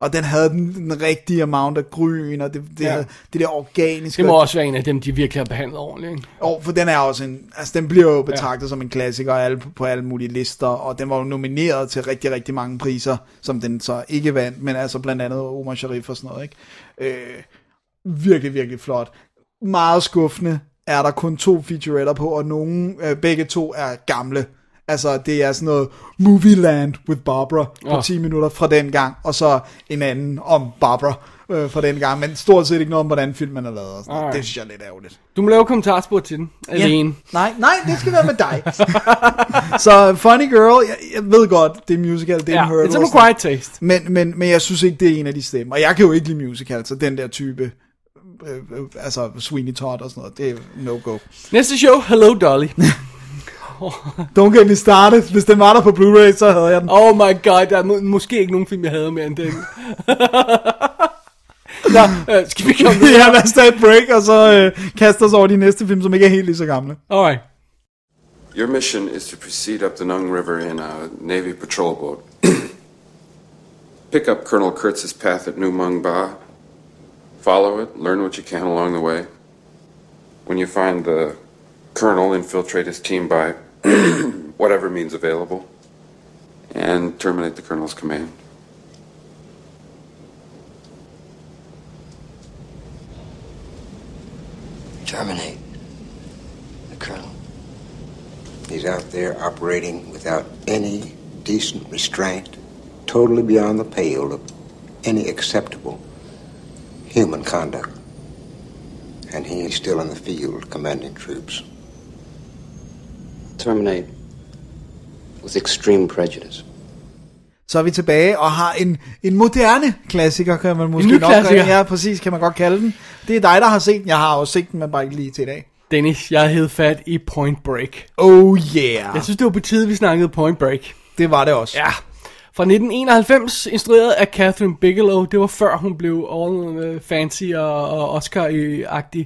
Og den havde den, den rigtige amount af gryn, og det, det, Ja. ja. det der organiske. Det må også være en af dem, de virkelig har behandlet ordentligt. Ikke? Og for den er også en, altså den bliver jo betragtet ja. som en klassiker alle, på alle mulige lister, og den var jo nomineret til rigtig, rigtig mange priser, som den så ikke vandt, men altså blandt andet Omar Sharif og sådan noget, ikke? Øh, virkelig, virkelig flot. Meget skuffende er der kun to featuretter på, og nogle, øh, begge to er gamle. Altså, det er sådan noget Movieland with Barbara på Åh. 10 minutter fra den gang, og så en anden om Barbara øh, fra den gang, men stort set ikke noget om, hvordan filmen er lavet. Og sådan. Alright. Det synes jeg er lidt ærgerligt. Du må lave kommentarspor til den. Alene. Nej, nej, det skal være med dig. så Funny Girl, jeg, jeg ved godt, det er musical, det er Ja, en hurdle. it's sådan acquired taste. men, men, men jeg synes ikke, det er en af de stemmer. Og jeg kan jo ikke lide musical, så den der type, øh, øh, altså Sweeney Todd og sådan noget, det er no-go. Næste show, Hello Dolly. Don't get me started. Hvis den var der på Blu-ray, så havde jeg den. Oh my god, der er må- måske ikke nogen film, jeg havde mere end den. Nå, øh, skal vi komme videre? ja, lad os tage et break, og så øh, kaste os over de næste film, som ikke er helt lige så gamle. Alright. Your mission is to proceed up the Nung River in a Navy patrol boat. Pick up Colonel Kurtz's path at New Mung Ba. Follow it, learn what you can along the way. When you find the colonel, infiltrate his team by whatever means available, and terminate the colonel's command. Terminate the colonel. He's out there operating without any decent restraint, totally beyond the pale of any acceptable human conduct. And he is still in the field commanding troops. Terminate with extreme prejudice. Så er vi tilbage og har en, en moderne klassiker, kan man måske ny nok klassiker. Ja, præcis, kan man godt kalde den. Det er dig, der har set den. Jeg har også set den, men bare ikke lige til i dag. Dennis, jeg hed fat i Point Break. Oh yeah. Jeg synes, det var på tide, vi snakkede Point Break. Det var det også. Ja. Fra 1991, instrueret af Catherine Bigelow. Det var før hun blev all fancy og, og Oscar-agtig.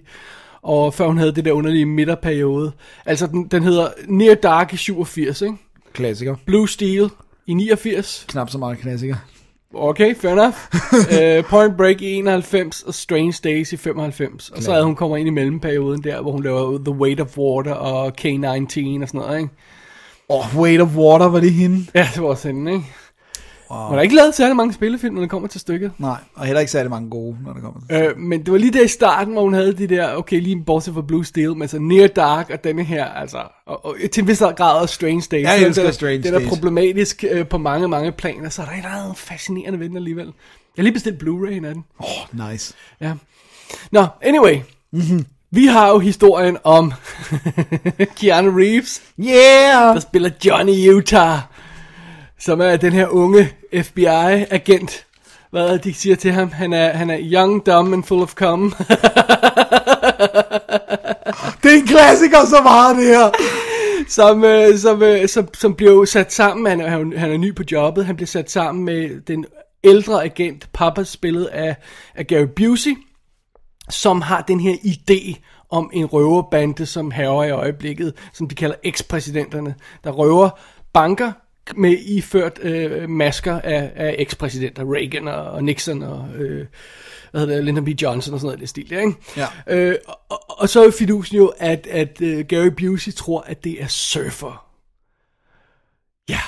Og før hun havde det der underlige midterperiode. Altså, den, den hedder Near Dark i 87, ikke? Klassiker. Blue Steel i 89. Knap så meget klassiker. Okay, fair enough. uh, Point Break i 91 og Strange Days i 95. Og så havde hun kommer ind i mellemperioden der, hvor hun laver The Weight of Water og K-19 og sådan noget, ikke? Åh, oh, Weight of Water, var det hende? Ja, det var også hende, ikke? Og... Man har ikke lavet særlig mange spillefilm, når det kommer til stykket. Nej, og heller ikke særlig mange gode, når det kommer til Øh, men det var lige der i starten, hvor hun havde de der, okay, lige bortset fra Blue Steel, men så Near Dark og denne her, altså, og, og til en vis grad også Strange Days. Ja, jeg elsker det, er- Strange Det er da Days. problematisk øh, på mange, mange planer, så er der et eller andet fascinerende ved den alligevel. Jeg har lige bestilt Blu-ray af den. Åh, oh, nice. Ja. Nå, anyway. Mm-hmm. Vi har jo historien om Keanu Reeves, Yeah! der spiller Johnny Utah, som er den her unge FBI-agent. Hvad er det, de siger til ham? Han er, han er young, dumb and full of cum. Det er en klassiker så meget, det her. som, øh, som, øh, som, som blev sat sammen, han, er- han, han er ny på jobbet, han blev sat sammen med den ældre agent, Papa, spillet af, af Gary Busey, som har den her idé om en røverbande, som hæver i øjeblikket, som de kalder ekspræsidenterne, der røver banker med iført øh, masker af, af ekspræsidenter, Reagan og, og Nixon og øh, hvad hedder det, Lyndon B. Johnson og sådan noget i det stil, ikke? Ja. Øh, og, og så er fidusen jo, at, at uh, Gary Busey tror, at det er surfer. Ja,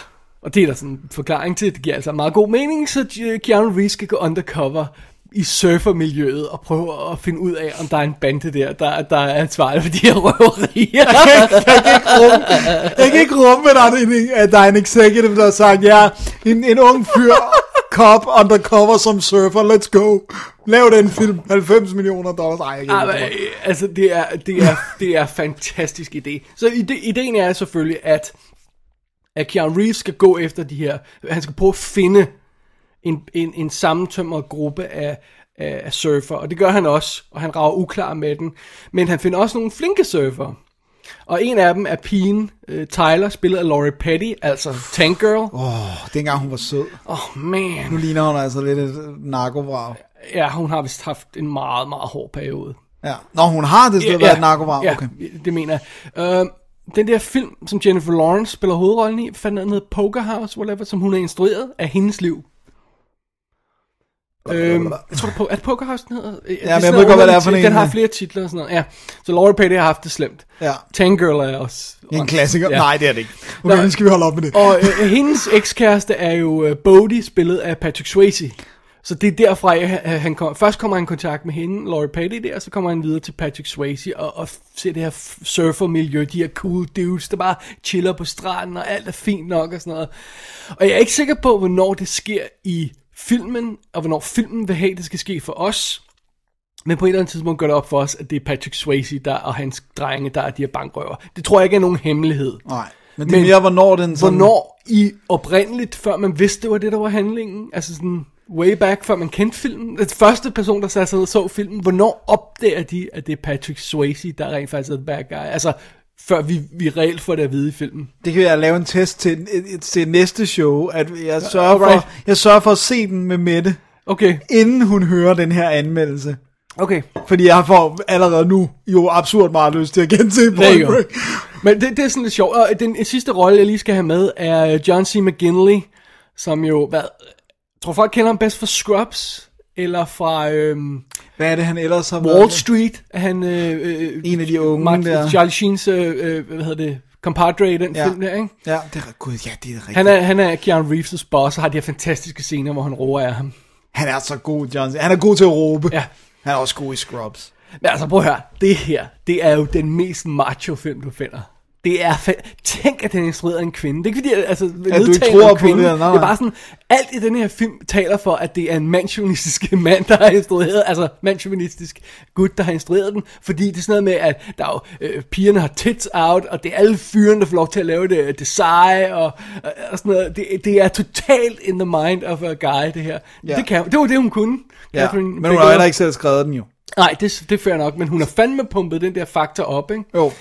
og det er der sådan en forklaring til. Det giver altså meget god mening, så øh, Keanu Reeves skal gå undercover i surfermiljøet og prøve at finde ud af, om der er en bande der, der, der er ansvarlig for de her røverier. Jeg kan ikke rumme, at der er en, at der er en executive, der har sagt, ja, en, en ung fyr, cop, undercover som surfer, let's go. Lav den film, 90 millioner dollars. Ej, jeg kan ikke men, altså, det er, det er, det er fantastisk idé. Så ide, ideen er selvfølgelig, at, at Keanu Reeves skal gå efter de her, han skal prøve at finde en, en, en sammentømret gruppe af, af, af surfer, og det gør han også, og han rager uklar med den. Men han finder også nogle flinke surfer. Og en af dem er pigen uh, Tyler, spillet af Laurie Petty, altså Tank Girl. Åh, Åh, dengang hun var sød. oh, man. Nu ligner hun altså lidt et narkovrag. Ja, hun har vist haft en meget, meget hård periode. Ja. Nå, hun har det stedet været et narkovrag. Ja, Okay. det mener jeg. Uh, den der film, som Jennifer Lawrence spiller hovedrollen i, er den hedder Poker House, whatever, som hun er instrueret af hendes liv. Øhm, jeg tror, det er, po- er det Poker House, den hedder? Ja, jeg ved godt, hvad det er for en, Den har flere titler og sådan noget, ja. Så Laurie Petty har haft det slemt. Ja. Tangirl er også... Det er en klassiker. Ja. Nej, det er det ikke. Okay, Nå. nu skal vi holde op med det. Og øh, hendes ekskæreste er jo øh, Bodie, spillet af Patrick Swayze. Så det er derfra, at han- han kom, først kommer han i kontakt med hende, Laurie Petty der, og så kommer han videre til Patrick Swayze og, og ser det her surfermiljø, de her cool dudes, der bare chiller på stranden, og alt er fint nok og sådan noget. Og jeg er ikke sikker på, hvornår det sker i filmen, og hvornår filmen vil have, det skal ske for os. Men på et eller andet tidspunkt går det op for os, at det er Patrick Swayze der, og hans drenge, der er de her bankrøver. Det tror jeg ikke er nogen hemmelighed. Nej, men det er Men- mere, hvornår den sådan... Hvornår i oprindeligt, før man vidste, det var det, der var handlingen, altså sådan way back, før man kendte filmen, den første person, der satte sig ned og så filmen, hvornår opdager de, at det er Patrick Swayze, der rent faktisk er the bad guy? Altså, før vi, vi reelt får det at vide i filmen. Det kan jeg lave en test til, til næste show, at jeg sørger, Alright. for, jeg sørger for at se den med Mette, Okay, inden hun hører den her anmeldelse. okay. Fordi jeg får allerede nu jo absurd meget lyst til at gense Point. Break. Men det, det er sådan lidt sjovt. Og den sidste rolle, jeg lige skal have med, er John C. McGinley, som jo, hvad, jeg tror folk kender ham bedst fra Scrubs, eller fra øhm, Hvad er det, han ellers har Wall Street, er han øh, øh, En af de unge Mark, der. Charlie Sheens, øh, øh, hvad hedder det, compadre i den Ja. film der, ikke? Ja, det er, gud, ja, det er rigtigt. Han er, han er Keanu Reeves' boss, og har de her fantastiske scener, hvor han roer af ham. han er så god, Johnson. Han er god til at råbe. Ja. Han er også god i Scrubs. Men altså, prøv at høre, det her, det er jo den mest macho film, du finder. Det er fa- Tænk, at den er instrueret af en kvinde. Det er ikke fordi, at- altså, ikke nedtaler tror en på kvinde. det, nej. Det er bare sådan, alt i den her film taler for, at det er en mandsjuvenistisk mand, der har instrueret, altså mandsjuvenistisk gut, der har instrueret den, fordi det er sådan noget med, at der er jo, øh, pigerne har tits out, og det er alle fyrene, der får lov til at lave det, det seje, og, og, og sådan noget. Det, det er totalt in the mind of a guy, det her. Ja. Det, kan, det var det, hun kunne. Ja. Catherine Men hun har heller ikke selv skrevet den jo. Nej, det, det er fair nok, men hun har fandme pumpet den der faktor op, ikke? Jo.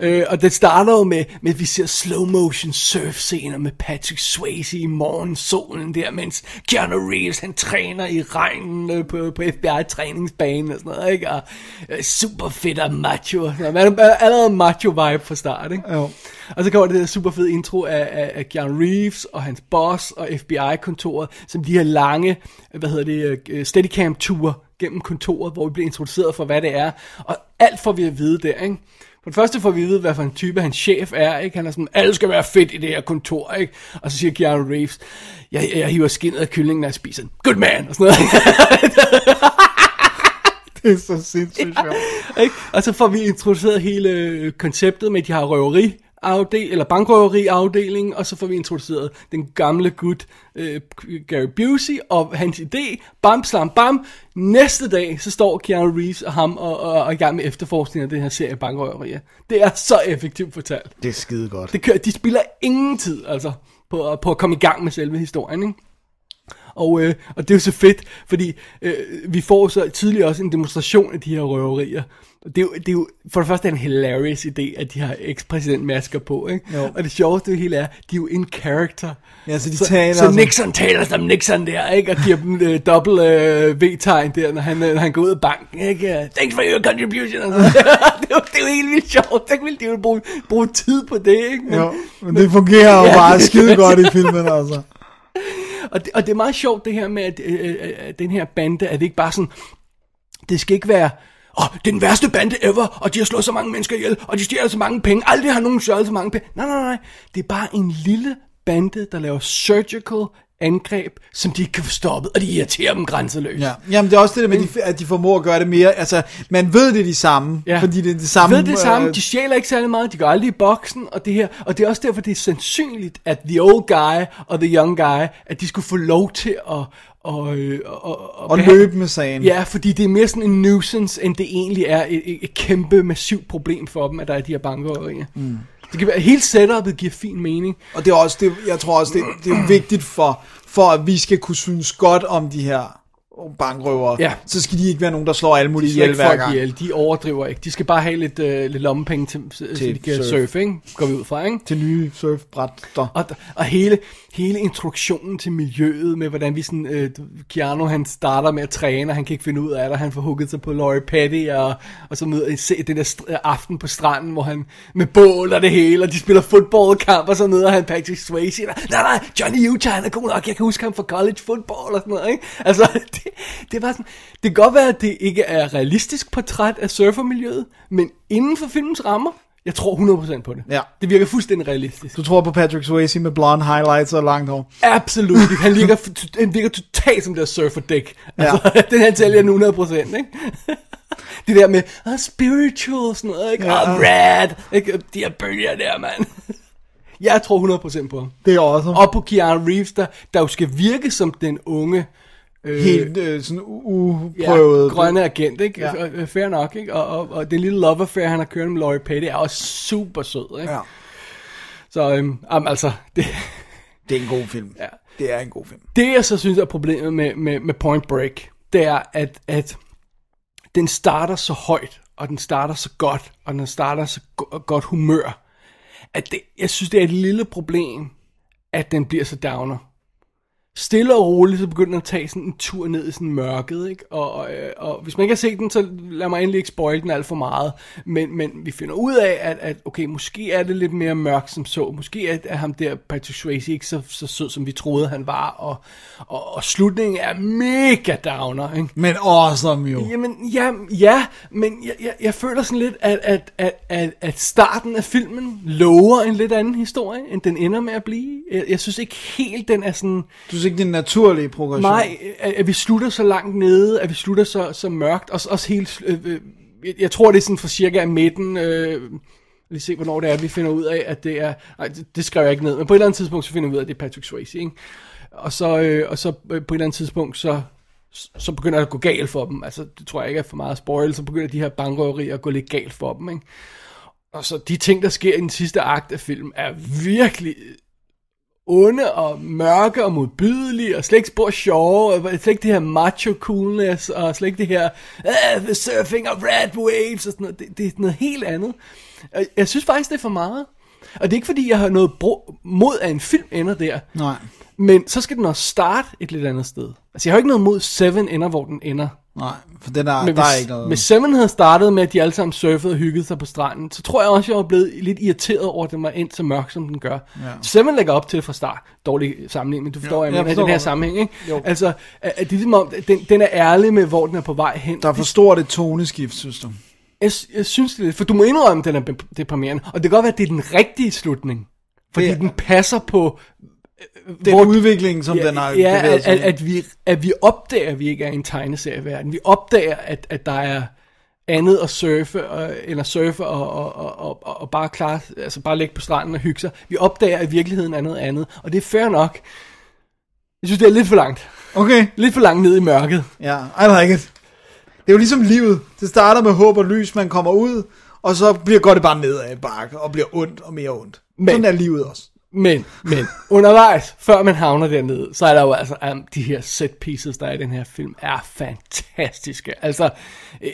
Øh, og det starter jo med, med, at vi ser slow motion surf scener med Patrick Swayze i morgensolen der, mens Keanu Reeves, han træner i regnen øh, på, på FBI-træningsbanen og sådan noget, ikke? Og øh, super fedt og macho og sådan noget. Man er allerede macho-vibe fra start, ikke? Jo. Og så kommer det der super fed intro af, af, af Keanu Reeves og hans boss og FBI-kontoret, som de her lange, hvad hedder det, øh, steadicam-ture gennem kontoret, hvor vi bliver introduceret for, hvad det er. Og alt får vi at vide der, ikke? For det første får vi at vide, hvad for en type hans chef er, ikke? Han er sådan, alle skal være fedt i det her kontor, ikke? Og så siger Keanu Reeves, jeg, jeg hiver skinnet af kyllingen, når jeg spiser den. Good man! Og sådan noget. Det er så sindssygt sjovt. Ikke? Og så får vi introduceret hele konceptet med, at de har røveri afdel, eller bankrøveri afdeling, og så får vi introduceret den gamle gut øh, Gary Busey og hans idé, bam, slam, bam. Næste dag, så står Keanu Reeves og ham og, og, og i gang med efterforskning af den her serie bankrøverier. Det er så effektivt fortalt. Det er skide godt. Det kører, de spiller ingen tid, altså, på, på at komme i gang med selve historien, ikke? Og, øh, og det er jo så fedt, fordi øh, vi får så tidligere også en demonstration af de her røverier. Det er, jo, det er jo for det første en hilarious idé, at de har eks-præsidentmasker på, ikke? Jo. Og det sjoveste det hele er, de er jo in character. Ja, så de så, taler så sådan- Nixon taler som Nixon der, ikke? Og giver dem øh, dobbelt øh, V-tegn der, når han, øh, når han går ud af banken, ikke? Thanks for your contribution. Og det, er jo, det er jo helt vildt sjovt. Så ville de jo bruge, bruge tid på det, ikke? Men, Jo, men det fungerer jo Ja, bare det- skide godt i filmen, altså. Og det, og det er meget sjovt det her med, at øh, øh, øh, den her bande, at det ikke bare sådan, det skal ikke være, det er den værste bande ever, og de har slået så mange mennesker ihjel, og de stjæler så mange penge, aldrig har nogen stjålet så mange penge. Nej, nej, nej, det er bare en lille bande, der laver surgical angreb, som de ikke kan få stoppet, og de irriterer dem grænseløst. Ja. Jamen, det er også det der med, at de, at de formår at gøre det mere, altså, man ved det er de samme, Ja. fordi det er det samme. Ved det samme, øh, de stjæler ikke særlig meget, de går aldrig i boksen, og det her, og det er også derfor, det er sandsynligt, at the old guy og the young guy, at de skulle få lov til at, og, øh, og, og, Og behandle- løbe med sagen. Ja, fordi det er mere sådan en nuisance, end det egentlig er et, et, kæmpe, massivt problem for dem, at der er de her bankerøringer. Mm. Det kan være, hele setupet giver fin mening. Og det er også, det, jeg tror også, det, det er vigtigt for, for, at vi skal kunne synes godt om de her bankrøvere. Ja. Så skal de ikke være nogen, der slår alle mulige ihjel hver gang. ihjel, de overdriver ikke. De skal bare have lidt, øh, lidt lommepenge, til, til, så de kan surf. surfe, ikke? går vi ud fra, ikke? Til nye surfbrætter. Og, og hele, hele introduktionen til miljøet med, hvordan vi sådan, øh, Keanu han starter med at træne, og han kan ikke finde ud af det, han får hugget sig på Laurie Petty, og, og så møder se den der aften på stranden, hvor han med bål og det hele, og de spiller fodboldkamp, og så møder han Patrick Swayze, og, nej, nej, Johnny Utah, han er god nok, jeg kan huske ham fra college football, og sådan noget, ikke? Altså, det, det var sådan, det kan godt være, at det ikke er realistisk portræt af surfermiljøet, men inden for filmens rammer, jeg tror 100% på det. Ja. Det virker fuldstændig realistisk. Du tror på Patrick Swayze med blonde highlights og langt hår. Absolut. Han virker, han virker totalt som der surfer dæk. Altså, ja. den han sælger nu 100%, ikke? det der med, oh, spiritual og sådan noget, ikke? Ja. Oh, rad. Ikke? De her bølger der, mand. Jeg tror 100% på ham. Det er også Og på Keanu Reeves, der, der jo skal virke som den unge, øh, helt øh, sådan uprøvet. ja, grønne agent, ikke? Ja. Ja. Fair nok, ikke? Og, og, og den lille love affair, han har kørt med Laurie Petty, er også super sød, ikke? Ja. Så, øhm, altså, det, Det er en god film. Ja. Det er en god film. Det jeg så synes er problemet med, med, med Point Break, det er, at, at den starter så højt, og den starter så godt, og den starter så go- godt humør, at det, jeg synes, det er et lille problem, at den bliver så downer. Stille og roligt, så begynder den at tage sådan en tur ned i sådan mørket, ikke? Og, og, øh, og hvis man ikke har set den, så lad mig endelig ikke spoil den alt for meget. Men, men vi finder ud af, at, at okay, måske er det lidt mere mørkt som så. Måske er, er ham der, Patrick Swayze, ikke så, så sød, som vi troede, han var. Og, og, og slutningen er mega downer, ikke? Men awesome jo. Jamen, ja, ja men jeg, jeg, jeg føler sådan lidt, at, at, at, at, at starten af filmen lover en lidt anden historie, end den ender med at blive. Jeg, jeg synes ikke helt, den er sådan... Du synes ikke, det er en naturlig progression? Nej, at, at vi slutter så langt nede, at vi slutter så, så mørkt, også, også helt... Øh, øh jeg, tror, det er sådan fra cirka midten... Øh, lige se, hvornår det er, vi finder ud af, at det er... Nej, det, det skrev jeg ikke ned, men på et eller andet tidspunkt, så finder vi ud af, at det er Patrick Swayze, ikke? Og så, øh, og så øh, på et eller andet tidspunkt, så, så begynder det at gå galt for dem. Altså, det tror jeg ikke er for meget spoil, så begynder de her bankrøverier at gå lidt galt for dem, ikke? Og så de ting, der sker i den sidste akt af film, er virkelig onde og mørke og modbydelige, og slet ikke spor sjove, og slet ikke det her macho coolness, og slet ikke det her uh, the surfing of red waves, og sådan noget. Det, det er noget helt andet. Og Jeg synes faktisk, det er for meget. Og det er ikke fordi, jeg har noget bro- mod, at en film ender der. Nej. Men så skal den også starte et lidt andet sted. Altså, jeg har ikke noget mod Seven ender, hvor den ender. Nej, for den er, Men der hvis, er ikke noget. hvis Seven havde startet med, at de alle sammen surfede og hyggede sig på stranden, så tror jeg også, jeg var blevet lidt irriteret over, at den var ind så mørk, som den gør. Ja. Seven lægger op til det fra start. Dårlig sammenligning, men du forstår, ja, jeg jeg mener, den her sammenhæng. Ikke? Jo. Altså, at, det er ligesom om, den, den er ærlig med, hvor den er på vej hen. Der er for stort et toneskift, synes du? Jeg, jeg synes det for du må indrømme, at den er deprimerende. Og det kan godt være, at det er den rigtige slutning. Fordi Det den passer på... Den hvor- udvikling, som ja, den har ja, at, at, at, vi, at vi opdager, at vi ikke er i en tegneserieverden. Vi opdager, at, at der er andet at surfe, og, end at surfe og, og, og, og, og, bare klare, altså bare ligge på stranden og hygge sig. Vi opdager, at virkeligheden er noget andet. Og det er fair nok. Jeg synes, det er lidt for langt. Okay, Lidt for langt ned i mørket. ja, I like it. Det er jo ligesom livet. Det starter med håb og lys, man kommer ud, og så bliver, går det bare nedad ad bakke, og bliver ondt og mere ondt. Men- Sådan er livet også. Men, men undervejs, før man havner dernede, så er der jo altså um, de her set pieces, der er i den her film, er fantastiske. Altså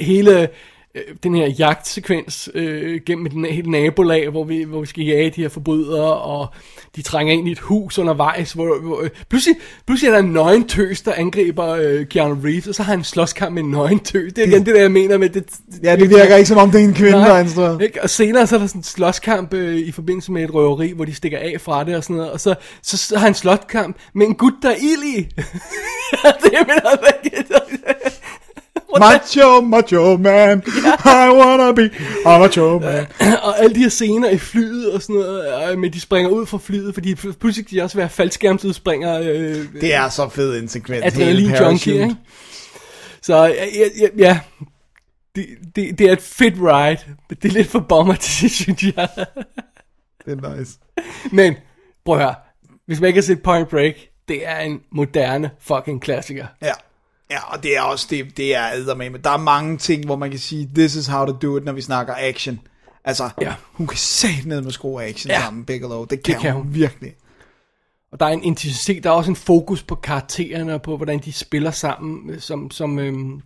hele øh, den her jagtsekvens øh, gennem et na- helt nabolag, hvor vi, hvor vi skal jage de her forbrydere, og de trænger ind i et hus undervejs, hvor, hvor øh, pludselig, pludselig er der en nøgen tøs, der angriber øh, Keanu Reeves, og så har han en slåskamp med en nøgen tøs. Det er igen det, der jeg mener med det. Ja, det virker ikke som om, det er en kvinde, der er instrueret. Ikke? Og senere så er der sådan en slåskamp øh, i forbindelse med et røveri, hvor de stikker af fra det og sådan noget. Og så, så, så har han en slåskamp med en gut, der er ild i. det er min Macho, macho man, I wanna be a macho man. og alle de her scener i flyet og sådan noget, øh, men de springer ud fra flyet, fordi pludselig kan de også være faldskærmsudspringer. Øh, Det er så fed en sekvens. adrenalin hele junkie, ikke? Så ja, ja, ja det, det, det er et fedt ride, men det er lidt for bomber til synes jeg. Det er nice. Men, prøv at høre. Hvis man ikke har set Point Break, det er en moderne fucking klassiker. Ja. Ja, og det er også, det, det er eddermame. Der er mange ting, hvor man kan sige, this is how to do it, når vi snakker action. Altså, Ja. hun kan sætte ned med skrue action Ja. sammen, Bigelow. Det kan, Det kan hun, hun. virkelig. Og der er en intensitet, der er også en fokus på karaktererne og på, hvordan de spiller sammen, øh, som, som, øhm,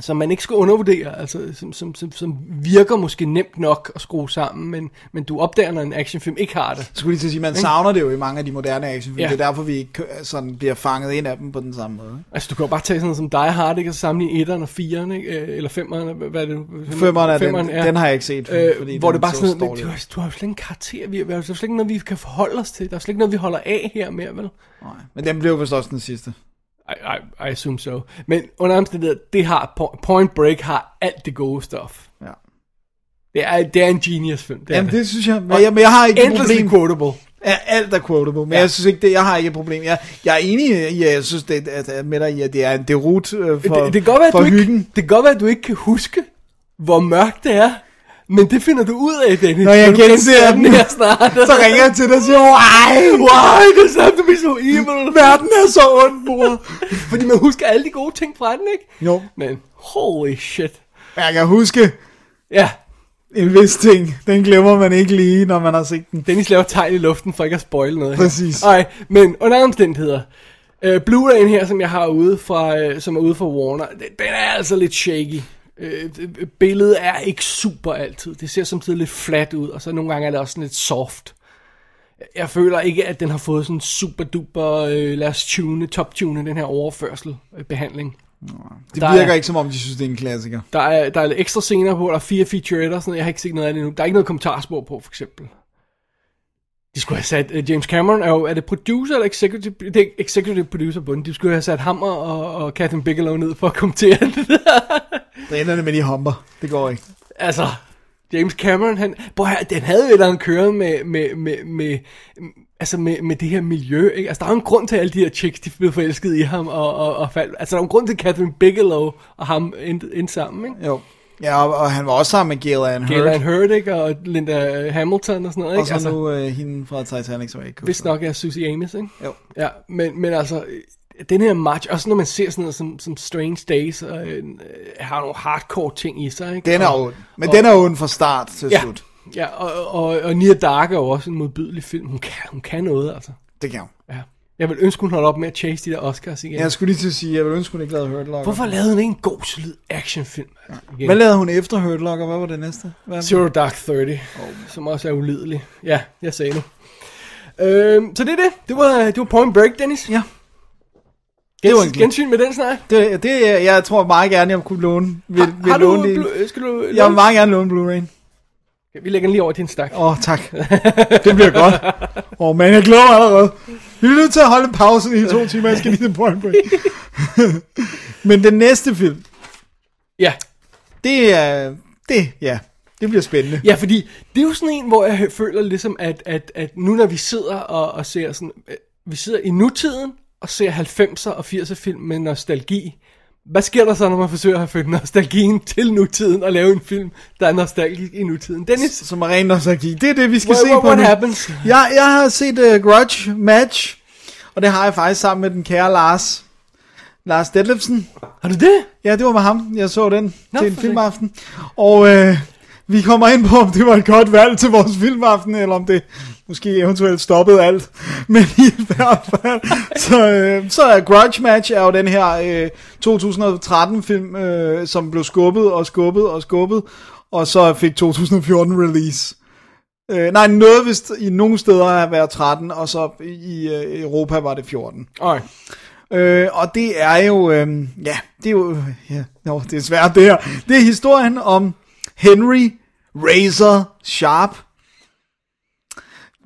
som man ikke skal undervurdere, altså som, som, som, som virker måske nemt nok at skrue sammen, men, men du opdager, når en actionfilm ikke har det. Skulle lige til at sige, man savner det jo i mange af de moderne actionfilm. Ja. Det er derfor, vi ikke kø- sådan bliver fanget ind af dem på den samme måde. Altså, du kan jo bare tage sådan noget som Die Hard, ikke? Og sammenligne 1'eren og 4'eren, ikke? Øh, Eller 5'eren, hvad er det? Femmeren er den, ja. den har jeg ikke set, Øh, fordi hvor det bare så sådan noget, du, har, du har jo slet ikke en karakter, vi, der er jo slet ikke noget, vi kan forholde os til. Der er slet ikke noget, vi holder af her mere, vel? Nej, men den blev vist også den sidste. I, I, I assume so. Men under omstændigheder, det har, Po- Point Break har alt det gode stof. Ja. Det er, det er en genius film. Det Jamen, det synes jeg. Men jeg, men jeg har ikke et problem. quotable. Ja, alt er quotable, men Ja. jeg synes ikke, det, jeg har ikke et problem. Jeg, jeg er enig i, jeg synes, det, at, at med dig i, at det er en derut øh, for, det, det, kan godt være, for du ikke, hyggen. det kan godt være, at du ikke kan huske, hvor mørkt det er. Men det finder du ud af, Dennis. Når jeg du genser den, her snart. så ringer jeg til dig og siger, why? Why it have to be so evil? Verden er så ond, bror. Fordi man husker alle de gode ting fra den, ikke? Jo, Men holy shit. jeg kan huske Ja, en vis ting. Den glemmer man ikke lige, når man har set den. Dennis laver tegn i luften for ikke at spoil noget. her. Præcis. Nej, men under omstændigheder. Øh, Blu-ray'en her, som jeg har ude fra, øh, som er ude fra Warner, den, den er altså lidt shaky. Øh, billedet er ikke super altid. Det ser samtidig lidt flat ud, og så nogle gange er det også sådan lidt soft. Jeg føler ikke, at den har fået sådan super duper, øh, lad os tune, top tune, den her overførsel øh, behandling. Det Der virker er- ikke, som om de synes, det er en klassiker. Der er, der er lidt ekstra scener på, der er fire featuretter sådan noget. Jeg har ikke set noget af det nu. Der er ikke noget kommentarspor på, for eksempel. De skulle have sat, uh, James Cameron er jo, er det producer eller executive, det er executive producer på den. De skulle have sat ham og, og Catherine Bigelow ned for at kommentere det. Det ender det med de humper. Det går ikke. altså, James Cameron, han, prøv her, den havde jo et eller køret med, med, med, med, altså med, med det her miljø, ikke? Altså, der er jo en grund til, at alle de her chicks, de blev forelsket i ham og, og, og faldt. Altså, der er jo en grund til, at Catherine Bigelow og ham endte, endte sammen, ikke? Jo. Ja, og, og han var også sammen med Gillian Hurt. Galen Hurt, ikke? Og Linda Hamilton og sådan noget, Og ikke? så Altså, nu øh, hende fra Titanic, som jeg ikke kunne hvis nok er Susie Amos, ikke? Jo. Ja, men, men altså, øh, den her match, også når man ser sådan noget som, som Strange Days, og, øh, har nogle hardcore ting i sig, ikke? Den er og, ond. Men og- den er ond fra start til Ja, slut. ja og, og, og Nia Dark er jo også en modbydelig film. Hun kan, hun kan noget, altså. Det kan hun. Ja. Jeg vil ønske, hun holdt op med at chase de der Oscars igen. Jeg skulle lige til at sige, jeg ville ønske, hun ikke lavede Hurt Locker. Hvorfor lavede hun ikke en god, solid actionfilm? Altså, igen? Hvad lavede hun efter Hurt Locker? Hvad var det næste? Hvad? Zero Dark Thirty, oh. som også er ulidelig. Ja, jeg sagde nu. Øhm, så det er det. Det var, det var Point Break, Dennis. Ja. Gens, var en gensyn med den snak. Det, det, jeg tror meget gerne, jeg kunne låne. Vil, Har, vil har du, låne det. blu- skal du Jeg vil meget gerne låne Blu-ray. Vi lægger den lige over til en stak. Åh, oh, tak. Det bliver godt. Åh, oh, man, jeg glæder mig allerede. Vi er nødt til at holde en pause i to timer, jeg skal lige til Point Break. Men den næste film, Ja, det er, det, ja, det bliver spændende. Ja, fordi det er jo sådan en, hvor jeg føler ligesom, at, at, at nu når vi sidder og, og ser sådan, øh, vi sidder i nutiden og ser 90'er og 80'er film med nostalgi. Hvad sker der så, når man forsøger at føre nostalgien til nutiden og lave en film, der er nostalgisk i nutiden? Dennis, Som er ren nostalgi. Det er det, vi skal What- se what- på what nu. happens? Jeg, jeg har set uh, Grudge Match, og det har jeg faktisk sammen med den kære Lars. Lars Detlefsen. har du det? Ja, det var med ham. Jeg så den Nå, til en filmaften. Og øh, vi kommer ind på, om det var et godt valg til vores filmaften, eller om det måske eventuelt stoppede alt. Men i hvert fald, så, øh, så er Grudge Match er jo den her øh, 2013 film, øh, som blev skubbet og skubbet og skubbet, og så fik 2014 release. Øh, nej, noget vist i nogle steder har været 13, og så i øh, Europa var det 14. Alright. Øh, og det er jo, øh, ja, det er jo, ja, no, det er svært det her. Det er historien om Henry Razor Sharp,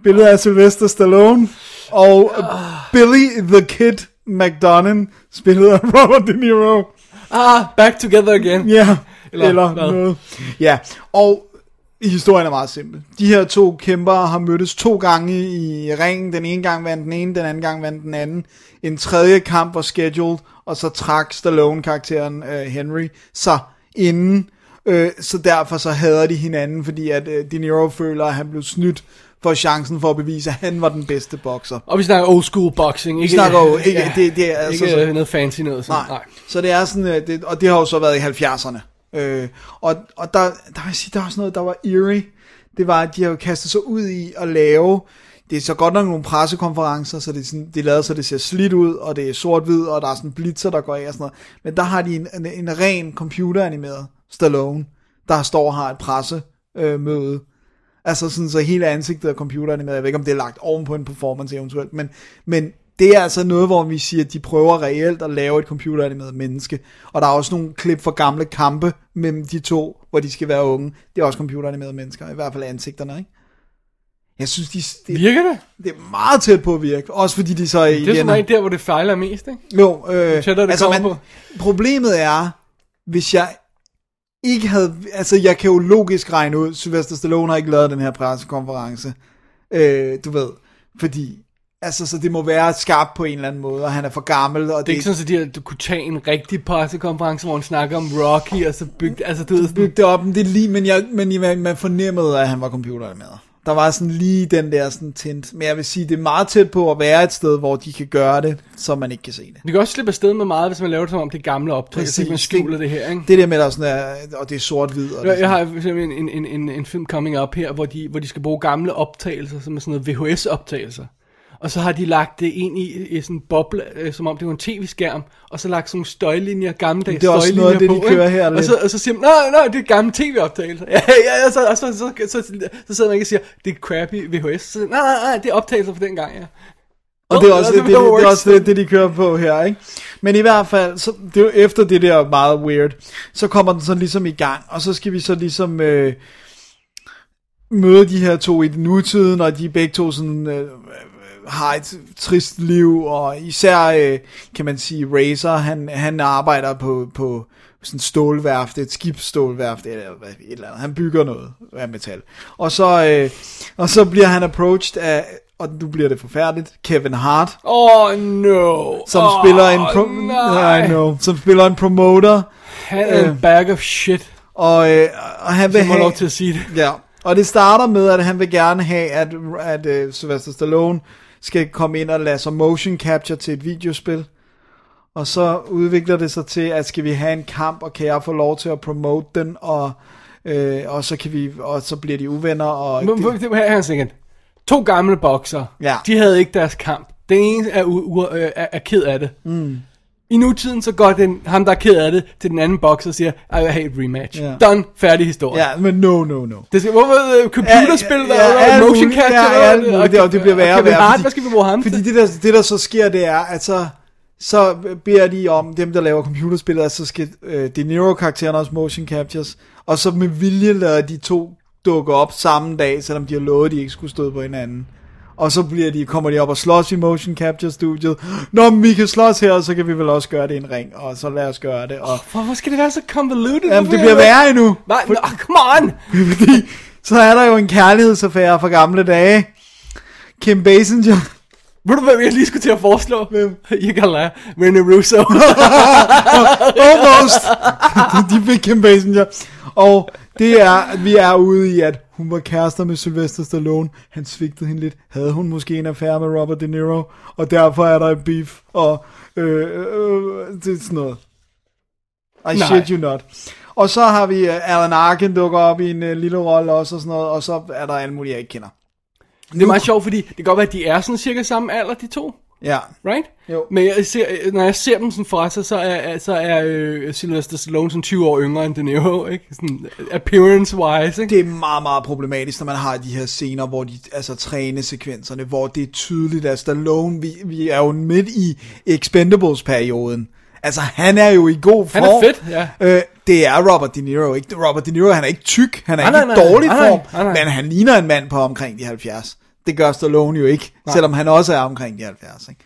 billedet af Sylvester Stallone, og Billy the Kid McDonough, spillet af Robert De Niro. Ah, back together again. Ja, Eller eller, hvad? noget. Ja, og historien er meget simpel. De her to kæmper har mødtes to gange i ringen. Den ene gang vandt den ene, den anden gang vandt den anden. En tredje kamp var scheduled, og så trak Stallone-karakteren uh, Henry sig inden. Uh, så derfor så hader de hinanden, fordi at uh, De Niro føler, at han blev snydt for chancen for at bevise, at han var den bedste bokser. Og vi snakker old school boxing. Ikke, Vi snakker jo ikke, det, det er altså ikke så- øh, noget fancy noget. Sådan. Nej. Så det er sådan, øh, det, og det har jo så været i 70'erne. Øh, og og der, der vil jeg sige, der er også noget, der var eerie. Det var, at de har jo kastet sig ud i at lave, det er så godt nok nogle pressekonferencer, så det er sådan, de lavede så det ser slidt ud, og det er sort-hvid, og der er sådan blitzer, der går af og sådan noget. Men der har de en, en, en ren computeranimeret Stallone, der står og har et pressemøde. Øh, møde. Altså sådan, så hele ansigtet er computeranimeret. Jeg ved ikke, om det er lagt oven på en performance eventuelt, men, men det er altså noget, hvor vi siger, at de prøver reelt at lave et computeranimeret menneske. Og der er også nogle klip fra gamle kampe mellem de to, hvor de skal være unge. Det er også computeranimerede mennesker, i hvert fald ansigterne, ikke? Jeg synes, de, det, Virker det? det er meget tæt på at virke. Også fordi de så igen... Det er sådan rigtig der, hvor det fejler mest, ikke? Jo, øh, tættere det altså, man, problemet er, hvis jeg ikke havde, altså jeg kan jo logisk regne ud, Sylvester Stallone har ikke lavet den her pressekonference, øh, du ved, fordi, altså så det må være skarpt på en eller anden måde, og han er for gammel, og Det er ikke sådan, at de, du kunne tage en rigtig pressekonference, hvor han snakker om Rocky, og så bygge, altså du ved sådan, bygge det op, men det er lige, men, jeg, men man, fornemmede, at han var computeranimeret. Der var sådan lige den der sådan tint, men jeg vil sige, det er meget tæt på at være et sted, hvor de kan gøre det, så man ikke kan se det. Vi kan også slippe afsted med meget, hvis man laver det som om det er gamle optagelser, så man skjuler det her, ikke? Det der med, der er sådan der, og det er sort-hvid. Og det er Jeg, jeg har en, en, en, en film coming up her, hvor de, hvor de skal bruge gamle optagelser, som er sådan noget VHS-optagelser. Og så har de lagt det ind i, i sådan en boble, øh, som om det var en tv-skærm, og så lagt sådan nogle støjlinjer, gammeldags Det er også støjlinjer noget af det, de på, kører her Og lidt. så, og så siger man, nej, nej, det er gamle tv-optagelser. Ja, ja, og så, og så, så, så, så, så sidder man ikke og siger, det er crappy VHS. Så, nej, nej, nej, det er optagelser fra den gang, ja. Og det er også, det det, det, er også det, det, de kører på her, ikke? Men i hvert fald, så, det er efter det der meget weird, så kommer den så ligesom i gang, og så skal vi så ligesom øh, møde de her to i nutiden, og de er begge to sådan, øh, har et trist liv, og især, øh, kan man sige, Razor, han, han arbejder på, på sådan et stålværft, et skibsstålværft, eller hvad- et eller andet. Han bygger noget af metal. Og så, øh, og så bliver han approached af, og nu bliver det forfærdeligt, Kevin Hart, Oh no. som oh, spiller en pro- nej. I know, som spiller en promoter, Han er en Øh. bag of shit. og, øh, og han vil have, lov til at sige det. ja, og det starter med, at han vil gerne have, at, at uh, Sylvester Stallone skal komme ind og lade sig motion capture til et videospil. Og så udvikler det sig til, at skal vi have en kamp, og kan jeg få lov til at promote den, og, øh, og så kan vi, og så bliver de uvenner, og Men, men, det, her er en second. To gamle bokser. Ja. De havde ikke deres kamp. Den ene er, u, u, øh, er, er ked af det. Mm. I nutiden så går den, ham der er ked af det, til den anden bokser og siger, I vil have et rematch. Ja. Done. Færdig historie. ja, men no, no, no. Det skal, hvorfor øh, computerspil, Ja, der ja, alt motion capture, Ja, der, alt muligt. Det- og det bliver værre og Kevin værre, Hart, fordi- hvad skal vi bruge ham Fordi det der, det der så sker, det er, at så, så beder de om, dem der laver computerspil, at så skal øh, De Niro-karakteren også motion captures, og så med vilje lader de to dukke op samme dag, selvom de har lovet, at de ikke skulle stå på hinanden. Og så bliver de, kommer de op og slås i motion capture studiet. Nå, men vi kan slås her, så kan vi vel også gøre det i en ring. Og så lad os gøre det. Og, Hvorfor skal det være så convoluted? jamen, det er bliver værre endnu. Nej, no, come on! Fordi så er der jo en kærlighedsaffære fra gamle dage. Kim Basinger. Ved du, hvad jeg lige skulle til at foreslå? Hvem? Jeg kan lade Rene Russo. Almost. De fik Kim Basinger. Og det er, vi er ude i, at hun var kærester med Sylvester Stallone. Han svigtede hende lidt. Havde hun måske en affære med Robert De Niro? Og derfor er der en beef. Og øh, øh, det er sådan noget. I Nej. shit you not. Og så har vi uh, Alan Arkin dukker op i en uh, lille rolle også og sådan noget. Og så er der alle mulige, jeg ikke kender. det er meget sjovt, fordi det kan godt være, at de er sådan cirka samme alder, de to. Ja. Right? Jo. Men jeg ser, når jeg ser dem sådan fra sig, så er, så er øh, Sylvester Stallone sådan 20 år yngre end De Niro, ikke? Sådan appearance-wise, ikke? det er meget, meget problematisk, når man har de her scener, hvor de, altså trænesekvenserne, hvor det er tydeligt, at Stallone, vi, vi er jo midt i Expendables-perioden. Altså, han er jo i god form. Han er fedt, ja. Øh, det er Robert De Niro, ikke? Robert De Niro, han er ikke tyk, han er Nej, ikke nej, i dårlig nej, form, nej, nej. men han ligner en mand på omkring de 70. Det gør Stallone jo ikke, nej. selvom han også er omkring de 70, ikke?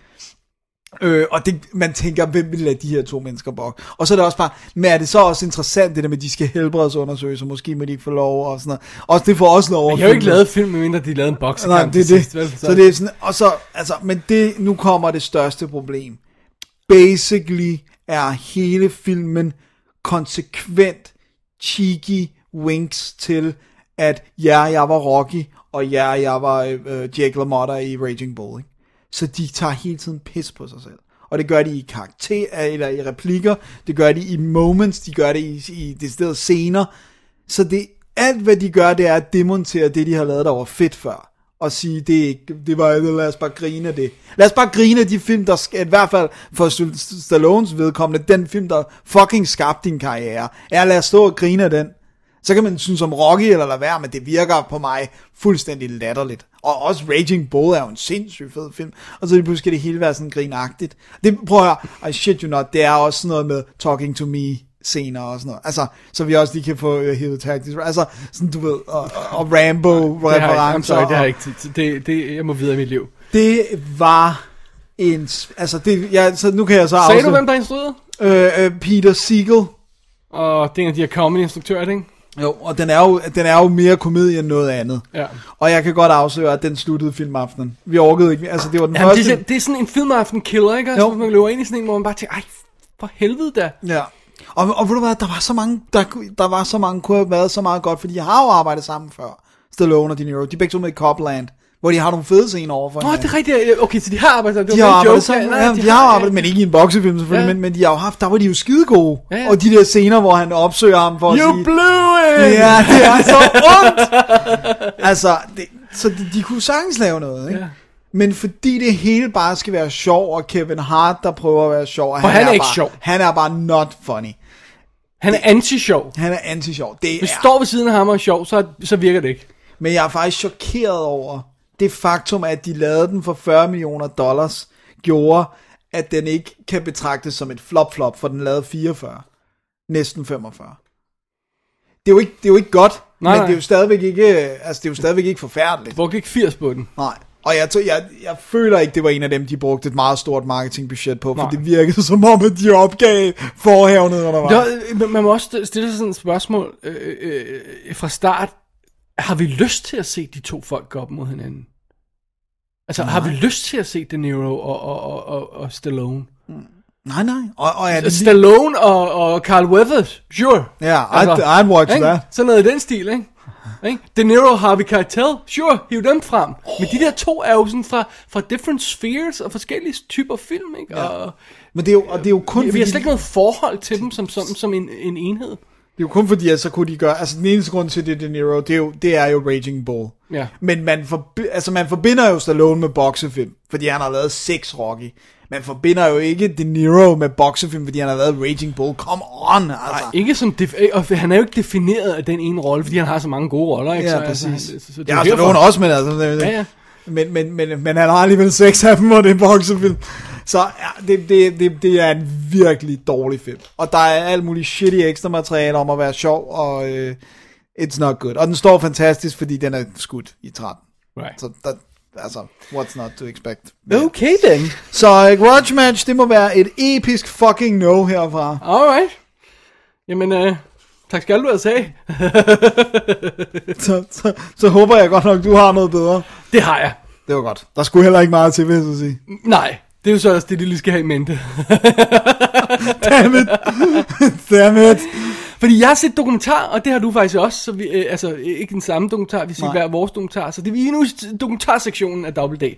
Øh, og det, man tænker, hvem vil lade de her to mennesker bok? Og så er det også bare, men er det så også interessant, det der med, at de skal helbredsundersøge, så måske må de ikke få lov, og sådan noget. Også det får også lov at Jeg har jo ikke lavet film, medmindre de lavede en boksekamp Nej, det det. sidst, vel? Så det er sådan, og så, altså, men det, nu kommer det største problem. Basically er hele filmen konsekvent cheeky winks til, at ja, jeg var Rocky, og ja, jeg var øh, Jake LaMotta i Raging Bull, ikke? Så de tager hele tiden pis på sig selv. Og det gør de i karakter, øh, eller i replikker, det gør de i moments, de gør det i, i deciderede scener. Så det, alt hvad de gør, det er at demontere det, de har lavet, der var fedt før. Og sige, det, er ikke- det var øh, lad os bare grine af det. Lad os bare grine af de film, der, i hvert fald for Stallones vedkommende, den film, der fucking skabte din karriere, er lad os stå og grine af den. Så kan man synes om Rocky eller lade være, men det virker på mig fuldstændig latterligt. Og også Raging Bull er jo en sindssygt fed film. Og så pludselig skal det hele være sådan grinagtigt. Det prøver jeg, I shit you not, det er også sådan noget med Talking to Me scener og sådan noget. Altså, så vi også lige kan få uh, hævet tactics. Altså, sådan du ved, og, og Rambo Det har jeg ikke. Sorry, det. Det, det, det, jeg må videre i mit liv. Det var en, altså det, ja, så nu kan jeg så Sagde afsløre- du, hvem der instruerede? øh, øh, Peter Siegel. Og det er en af de her comedy-instruktører, ikke? Jo, og den er jo, den er jo mere komedie end noget andet. Ja. Og jeg kan godt afsløre, at den sluttede filmaftenen. Vi orkede ikke, altså det var den Jamen, første. det, er, det er sådan en filmaften killer, ikke? Jo. Altså, man løber ind i sådan en, hvor man bare tænker, ej, for helvede da. Ja. Og, og ved du hvad, der var så mange, der, der var så mange, kunne have været så meget godt, fordi de har jo arbejdet sammen før. Stallone og De Niro. De er begge to med i Copland, hvor de har nogle fede scener overfor Nå, hinanden. det er rigtigt. Okay, så de har arbejdet sammen. De har arbejdet joke. sammen, ja, de, har arbejdet, men ikke i en boksefilm selvfølgelig, Ja. men, men de har jo haft, der var de jo skide gode. Ja, ja. Og de der scener, hvor han opsøger ham for at You sige, blew it! ja, det er så ondt. altså, det, så de, de kunne sagtens lave noget, ikke? Ja. Men fordi det hele bare skal være sjov, og Kevin Hart, der prøver at være sjov, og For han er ikke bare, sjov. Han er bare not funny. Han er anti-sjov. Han er anti-sjov. Det Hvis er. står ved siden af ham og er sjov, så, så virker det ikke. Men jeg er faktisk chokeret over det faktum, at de lavede den for 40 millioner dollars, gjorde, at den ikke kan betragtes som et flop-flop, for den lavede 44. Næsten 45. Det er jo ikke, det er jo ikke godt, Nej, men nej. det er jo stadigvæk ikke, altså det er jo stadigvæk ikke forfærdeligt. Brugte ikke 80 på den. Nej. Og jeg, tror- jeg, jeg føler ikke, det var en af dem, de brugte et meget stort marketingbudget på, for Nej. det virkede som om, at de opgav forhævnet undervejs. Var, men man må også stille sig sådan et spørgsmål øh, øh, øh, fra start. Har vi lyst til at se de to folk gå op mod hinanden? Altså, Nej. har vi lyst til at se De Niro og, og, og, og, og Stallone? Nej, nej. Og, og er det lige... Stallone og, og Carl Weathers, sure. Ja, I'd, I'd watch ikke? that. Sådan noget i den stil, ikke? ikke? De Niro, Harvey Keitel, sure, hiv dem frem. Men de der to er jo sådan fra, fra different spheres og forskellige typer film, ikke? Ja. Og Men det er jo, og det er jo kun vi, vi har slet ikke noget forhold til dem som, som, som en, en enhed. Er jo kun fordi, at så kunne de gøre, altså den eneste grund til det, De Niro, det er jo, det er jo Raging Bull. Ja. Men man, forbi, altså man forbinder jo Stallone med boksefilm, fordi han har lavet seks Rocky. Man forbinder jo ikke De Niro med boksefilm, fordi han har lavet Raging Bull. Come on, altså. Ikke som def- og han er jo ikke defineret af den ene rolle, fordi han har så mange gode roller, ikke? Ja, så, præcis. Altså, han, så, så det Ja, er Stallone også, men altså... Det, Ja, ja. Men, men, men, men han har alligevel seks af dem, og det er boksefilm. Så ja, det, det, det, det er en virkelig dårlig film. Og der er alt muligt shitty ekstra materiale om at være sjov, og øh, it's not good. Og den står fantastisk, fordi den er skudt i 13. Right. Så der, altså, what's not to expect. Okay then. Så uh, Grudge Match, det må være et episk fucking no herfra. Alright. Jamen, øh, tak skal du have sagt. Så, så, så håber jeg godt nok, du har noget bedre. Det har jeg. Det var godt. Der skulle heller ikke meget til, vil jeg så sige. Nej, det er jo så også det, de lige skal have i mente. Damn it. Damn it. Fordi jeg har set dokumentar, og det har du faktisk også, så vi, øh, altså øh, ikke den samme dokumentar, vi ser hver vores dokumentar, så det er vi er nu i dokumentarsektionen af Double D.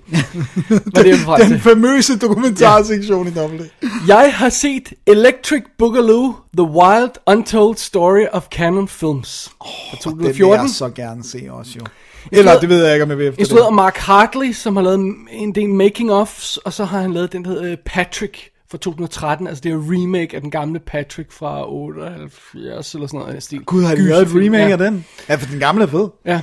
Hvad det er Den til. famøse dokumentarsektion i dobbelt. Jeg har set Electric Boogaloo, The Wild Untold Story of Canon Films fra Den vil 2014. jeg så gerne se også, jo. Eller, det ved jeg ikke, om jeg vil efter Instrueret af. Mark Hartley, som har lavet en del making-offs, og så har han lavet den, der hedder øh, Patrick fra 2013, altså det er en remake af den gamle Patrick fra 78 eller sådan noget. Stil. Gud, har de lavet et remake ja. af den? Ja, for den gamle er fed. Ja.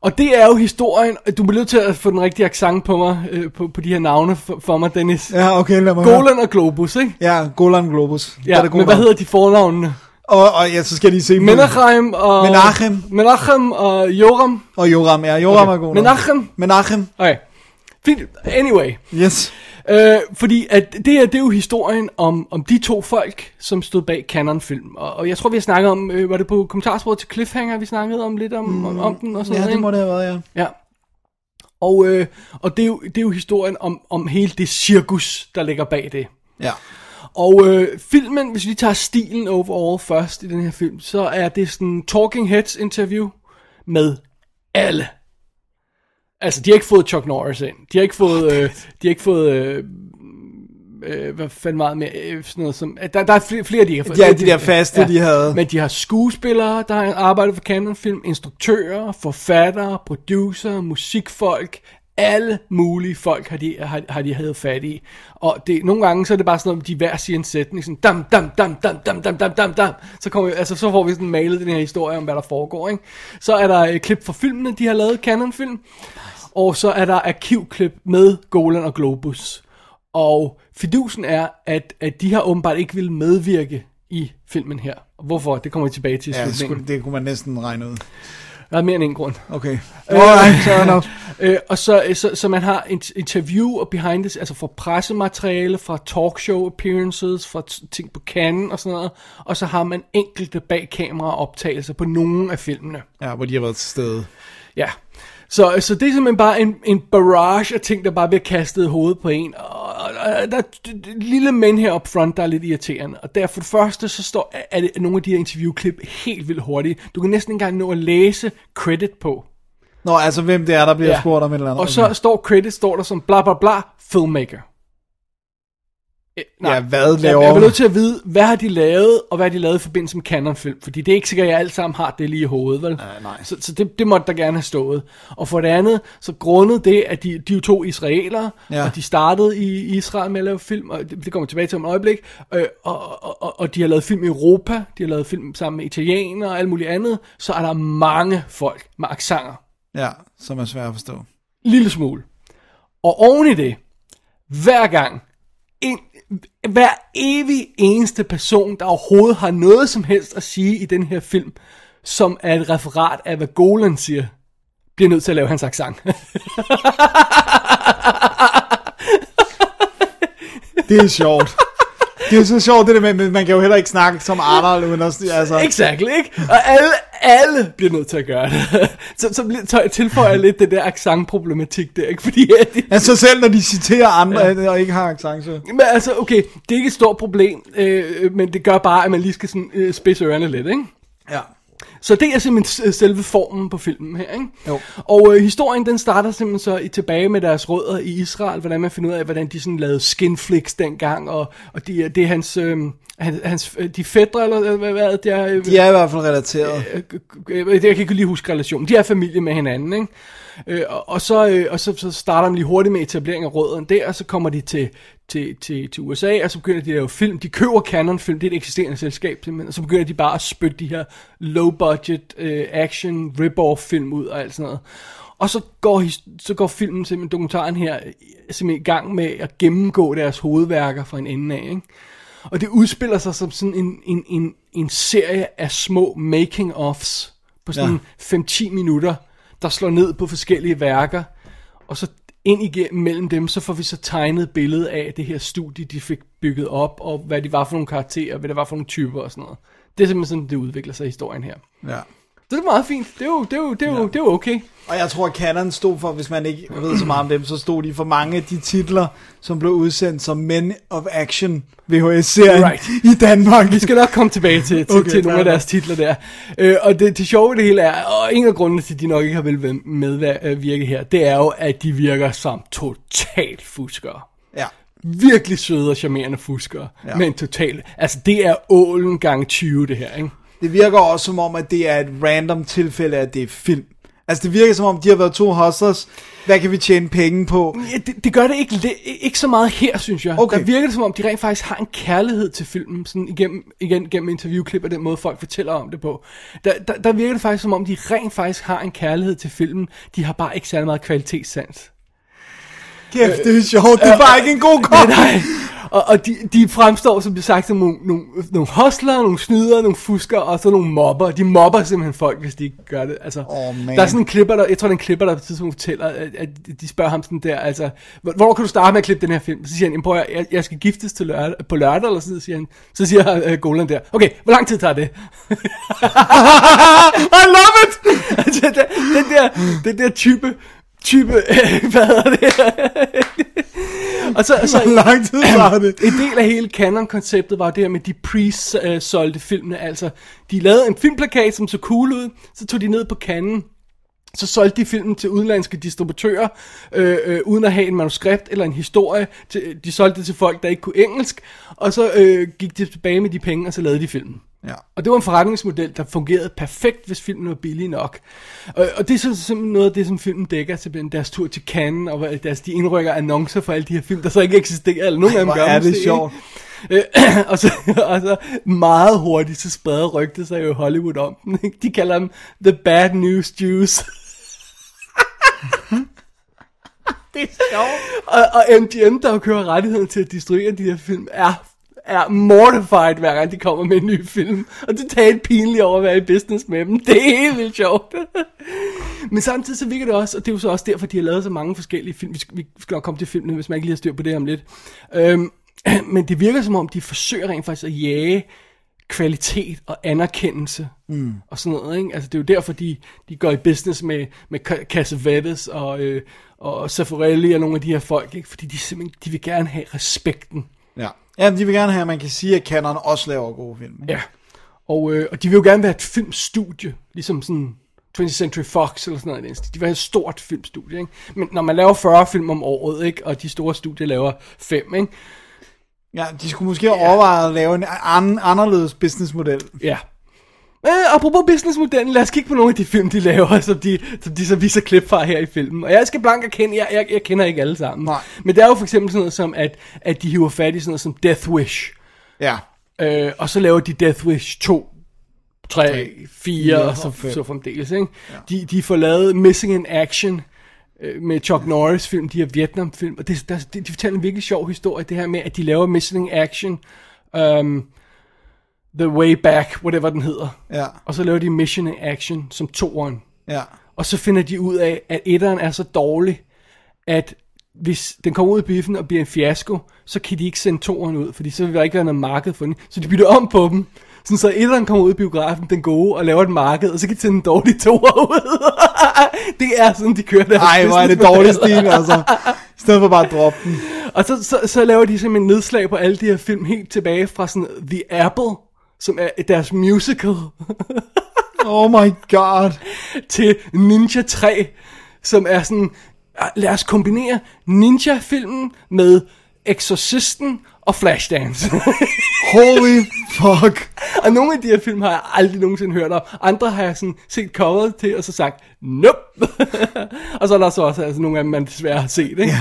Og det er jo historien, du bliver nødt til at få den rigtige accent på mig, øh, på, på de her navne for, for mig, Dennis. Ja. Okay, lad mig høre. Golan og Globus, ikke? Ja, Golan Globus. Ja, det men hvad hedder de fornavnene? Og, og ja, så skal de se dem. Menachem og... Menachem. Menachem og Joram. Og Joram, ja, Joram Okay. er god. nok. Menachem. Menachem, Okay. Fint. Anyway. yes. Øh, fordi at det her, det er jo historien om, om de to folk, som stod bag Canon Film. Og, og jeg tror, vi har snakket om, øh, var det på kommentarsporet til Cliffhanger, vi snakkede om lidt om, mm, om, om den og sådan Ja, noget, det ikke? må det have været, ja. Ja. Og, øh, og det, er jo, det er jo historien om, om hele det cirkus, der ligger bag det. Ja. Og øh, filmen, hvis vi tager stilen overall først i den her film, så er det sådan en Talking Heads interview med alle. Altså, de har ikke fået Chuck Norris ind. De har ikke fået, øh, de har ikke fået, øh, øh, hvad fanden meget mere, øh, sådan noget som, der, der er flere, de har fået. Ja, de der faste, de havde. Men de har skuespillere, der har arbejdet for Canon Film, instruktører, forfattere, producer, musikfolk, alle mulige folk har de, har, har de havde fat i. Og det, nogle gange så er det bare sådan noget, de hver siger en sætning, sådan dam, dam, dam, dam, dam, dam, dam, dam, dam. Så, kommer, altså, så får vi sådan malet den her historie om, hvad der foregår. Ikke? Så er der et klip fra filmene, de har lavet, Canon Film. Og så er der arkivklip med Golan og Globus. Og fidusen er, at, at de har åbenbart ikke vil medvirke i filmen her. Hvorfor? Det kommer vi tilbage til i Ja, det, skulle, det kunne man næsten regne ud. Der er mere end en grund. Okay. Alright, fair enough. Øh, og så, så, så man har et interview og behind this, altså fra pressemateriale, fra talkshow appearances, fra ting på Cannes og sådan noget. Og så har man enkelte bag kamera optagelser på nogle af filmene. Ja, hvor de har været til stede. Ja. Så, så det er simpelthen bare en, en barrage af ting, der bare bliver kastet i hovedet på en. Og, og, der er et lille men her up front, der er lidt irriterende. Og derfor det første, så står er det nogle af de her interviewklip helt vildt hurtigt. Du kan næsten ikke engang nå at læse credit på. Nå, altså hvem det er, der bliver Ja. spurgt om et eller andet. Og så står credit, står der som bla bla bla, filmmaker. Eh, Ja, hvad jeg, laver- jeg er nødt til at vide, hvad har de lavet, og hvad har de lavet i forbindelse med Canon-film? Fordi det er ikke sikkert, at jeg alt sammen har det lige i hovedet, vel? Nej, nej. Så, så det, det måtte der gerne have stået. Og for det andet, så grundet det, at de, de er jo to israelere, Ja. og de startede i Israel med at lave film, og det, det kommer tilbage til om et øjeblik, øh, og, og, og, og de har lavet film i Europa, de har lavet film sammen med italienere og alt muligt andet, så er der mange folk med aksanger. Ja, som er svært at forstå. lille smule. Og oven i det, hver gang, hver evig eneste person, der overhovedet har noget som helst at sige i den her film, som er et referat af, hvad Golan siger, bliver nødt til at lave hans accent. Det er sjovt. Det er så sjovt, det der med, men man kan jo heller ikke snakke som Arnold, uden at, altså, Exactly, ikke? Og alle, alle bliver nødt til at gøre det. så, så, så tilføjer jeg lidt det der accent-problematik der, ikke? Fordi at det, altså selv når de citerer andre, ja. og ikke har accent, så. Men altså, okay, det er ikke et stort problem, øh, men det gør bare, at man lige skal sådan, øh, spidse ørerne lidt, ikke? Ja. Så det er simpelthen selve formen på filmen her, ikke? Jo. Og øh, historien, den starter simpelthen så i, tilbage med deres rødder i Israel, hvordan man finder ud af, hvordan de sådan lavede skinflicks dengang, og, og de, det er hans, øh, hans, hans, de fædre, eller øh, hvad, hvad det er? Øh, De er i hvert fald relateret. øh, øh, jeg kan ikke lige huske relationen. De er familie med hinanden, ikke? Øh, og, og, så, øh, og så, så starter de lige hurtigt med etablering af rødderne der, og så kommer de til, til, til, til USA, og så begynder de at lave film. De køber Canon Film, det er et eksisterende selskab, simpelthen, og så begynder de bare at spytte de her low-budget øh, action rip-off film ud og alt sådan noget. Og så går, så går filmen, simpelthen dokumentaren her, simpelthen i gang med at gennemgå deres hovedværker fra en ende af, ikke? Og det udspiller sig som sådan en, en, en, en serie af små making-offs på sådan ja. 5-10 minutter, der slår ned på forskellige værker. og så ind igennem mellem dem, så får vi så tegnet billede af det her studie, de fik bygget op, og hvad de var for nogle karakterer, hvad det var for nogle typer og sådan noget. Det er simpelthen sådan, det udvikler sig i historien her. Ja. Det er meget fint. Det er jo, det er jo, det er jo, det er jo okay. Og jeg tror, at Canon stod for, hvis man ikke ved så meget om dem, så stod de for mange af de titler, som blev udsendt som Men of Action VHS-serien Right. i Danmark. Vi skal nok komme tilbage til, til, Okay, til nogle af deres titler der. Øh, og det, det sjove det hele er, og en af grundene til, at de nok ikke har vel medvirke her, det er jo, at de virker som totalt fuskere. Ja. Virkelig søde og charmerende fuskere. Ja. Ja. Men totalt, altså det er ålen gang 20 det her, ikke? Det virker også som om, at det er et random tilfælde, at det er film. Altså det virker som om, de har været to hustlers. Hvad kan vi tjene penge på? Ja, det, det gør det ikke, ikke så meget her, synes jeg. Okay. Der virker det som om, de rent faktisk har en kærlighed til filmen, sådan igennem, igen, gennem interviewklip og den måde, folk fortæller om det på. Der, der, der virker det faktisk som om, de rent faktisk har en kærlighed til filmen. De har bare ikke særlig meget kvalitetssans. Kæft, det er sjovt. Det er bare ikke en god Nej, kop. nej. Og, og de, de fremstår, som det sagt, som nogle, nogle, nogle hustlere, nogle snydere, nogle fusker, og så nogle mobber. De mobber simpelthen folk, hvis de ikke gør det. Altså, man. der er sådan en klipper, der, jeg tror, det er en klipper, der på et tidspunkt fortæller, at, at de spørger ham sådan der, altså, hvor- kan du starte med at klippe den her film? Så siger han, "Jamen, prøv, jeg, jeg skal giftes til lørdag, på lørdag, eller sådan siger han. Så siger uh, Golan der, okay, hvor lang tid tager det? I love it! altså, den, den, der, den der type, type, hvad hedder det? og så, så Hvor lang tid tager det? en del af hele Canon-konceptet var det her med, de pre-solgte filmene. Altså, de lavede en filmplakat, som så cool ud, så tog de ned på Canon, så solgte de filmen til udenlandske distributører, øh, øh, uden at have en manuskript eller en historie. Til, de solgte det til folk, der ikke kunne engelsk, og så øh, gik de tilbage med de penge, og så lavede de filmen. Ja. Og det var en forretningsmodel, der fungerede perfekt, hvis filmen var billig nok. Og, og det er så simpelthen noget af det, som filmen dækker, simpelthen deres tur til Cannes, og deres, de indrykker annoncer for alle de her film, der så ikke eksisterer, eller nogen af dem gør er det sjovt. Øh, og, så, og så meget hurtigt, så spreder rygtet sig jo i Hollywood om den. ikke? De kalder dem The Bad News Jews. Det er sjovt. og, og MGM, der jo kører rettigheden til at distribuere de her film, er er mortified, hver gang de kommer med en ny film. Og det tager pinligt over at være i business med dem. Det er helt vildt sjovt. Men samtidig så virker det også, og det er jo så også derfor, de har lavet så mange forskellige film. Vi skal, vi skal nok komme til filmene, hvis man ikke lige har styr på det om lidt. Øhm, men det virker som om, de forsøger rent faktisk at jage kvalitet og anerkendelse mm. og sådan noget. Ikke? Altså, det er jo derfor, de, de går i business med, med Ca- Cassavetes og, øh, og Zeffirelli og nogle af de her folk, ikke? fordi de simpelthen de vil gerne have respekten. Ja. Ja, de vil gerne have, at man kan sige, at Canon også laver gode film. Ikke? Ja. Og, øh, og de vil jo gerne være et filmstudie, ligesom sådan 20th Century Fox eller sådan noget. De vil have et stort filmstudie, ikke? Men når man laver 40 film om året, ikke? Og de store studier laver 5, ikke? Ja, de skulle måske overveje at lave en an- anderledes businessmodel. Ja. Øh, apropos businessmodellen, lad os kigge på nogle af de film, de laver, som de, som de så viser klip fra her i filmen. Og jeg skal blank erkende, jeg, jeg, jeg kender ikke alle sammen. Nej. Men det er jo for eksempel sådan noget som, at, at de hiver fat i sådan noget som Death Wish. Ja. Øh, og så laver de Death Wish 2, 3, 4 og så, fem. så fremdeles. Ikke? Ja. De, de får lavet Missing in Action øh, med Chuck Norris film, de her Vietnam film. Og det, der, de, de fortæller en virkelig sjov historie, det her med, at de laver Missing in Action, um, The Way Back, whatever den hedder. Ja. Og så laver de Mission in Action som toeren. Ja. Og så finder de ud af, at etteren er så dårlig, at hvis den kommer ud i biffen og bliver en fiasko, så kan de ikke sende toeren ud, fordi så vil der ikke være noget marked for den. Så de bytter om på dem. Sådan så etteren kommer ud i biografen, den gode, og laver et marked, og så kan de sende den dårlige toer ud. det er sådan, de kører deres Ej, hvor er det dårlig stil, altså. I stedet for bare at droppe den. Og så, så, så laver de simpelthen nedslag på alle de her film helt tilbage fra sådan The Apple, som er deres musical, Oh my god. til Ninja 3, som er sådan, ah, lad os kombinere Ninja-filmen med Exorcisten og Flashdance. Holy fuck. og nogle af de her film har jeg aldrig nogensinde hørt om. Andre har jeg sådan set coveret til, og så sagt, nope. og så er der så også altså, nogle af dem, man desværre har set, ikke? Ja.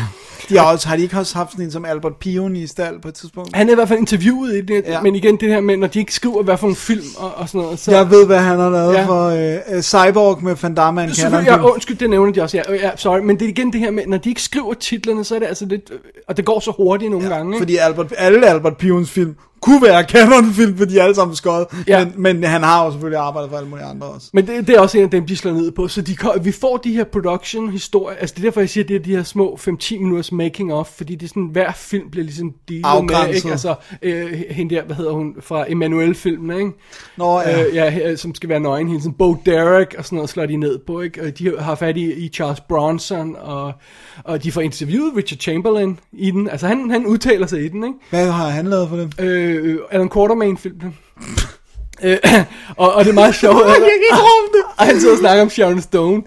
De har, også, har de ikke også haft sådan en som Albert Pion i stald på et tidspunkt? Han er i hvert fald interviewet i det, Ja. men igen det her med, når de ikke skriver, hvad for en film og, og sådan noget, så... Jeg ved, hvad han har lavet Ja. for øh, uh, Cyborg med Van Damme and Selvfølgelig, ja, undskyld, det nævner de også, ja, øh, ja, sorry, men det er igen det her med, når de ikke skriver titlerne, så er det altså lidt, øh, og det går så hurtigt nogle ja, gange, ikke? Fordi Albert, alle Albert Pions film kunne være canonfilm, for de er alle sammen skøjet. Ja. Men, men han har jo selvfølgelig arbejdet for alle mulige andre også. Men det, det er også en af dem, de slår ned på. Så de, vi får de her production-historier. Altså det er derfor, jeg siger, at det er de her små 5-10 minutters making of. Fordi det er sådan, hver film bliver ligesom dealet med. Afgrænset. Ikke? Altså øh, hende der, hvad hedder hun, fra Emanuel-filmen, ikke? Nå, ja. Øh, ja, som skal være nøgen. Hende, sådan Bo Derek og sådan noget slår de ned på, ikke? Og de har fat i, i Charles Bronson, og, og de får interviewet Richard Chamberlain i den. Altså han, han udtaler sig i den, ikke? Hvad har han lavet for dem? Øh, Alan Quartermain-filmen. øh, og, og det er meget sjovt. jeg kan ikke rumme det. Og han sidder og snakker om Sharon Stone.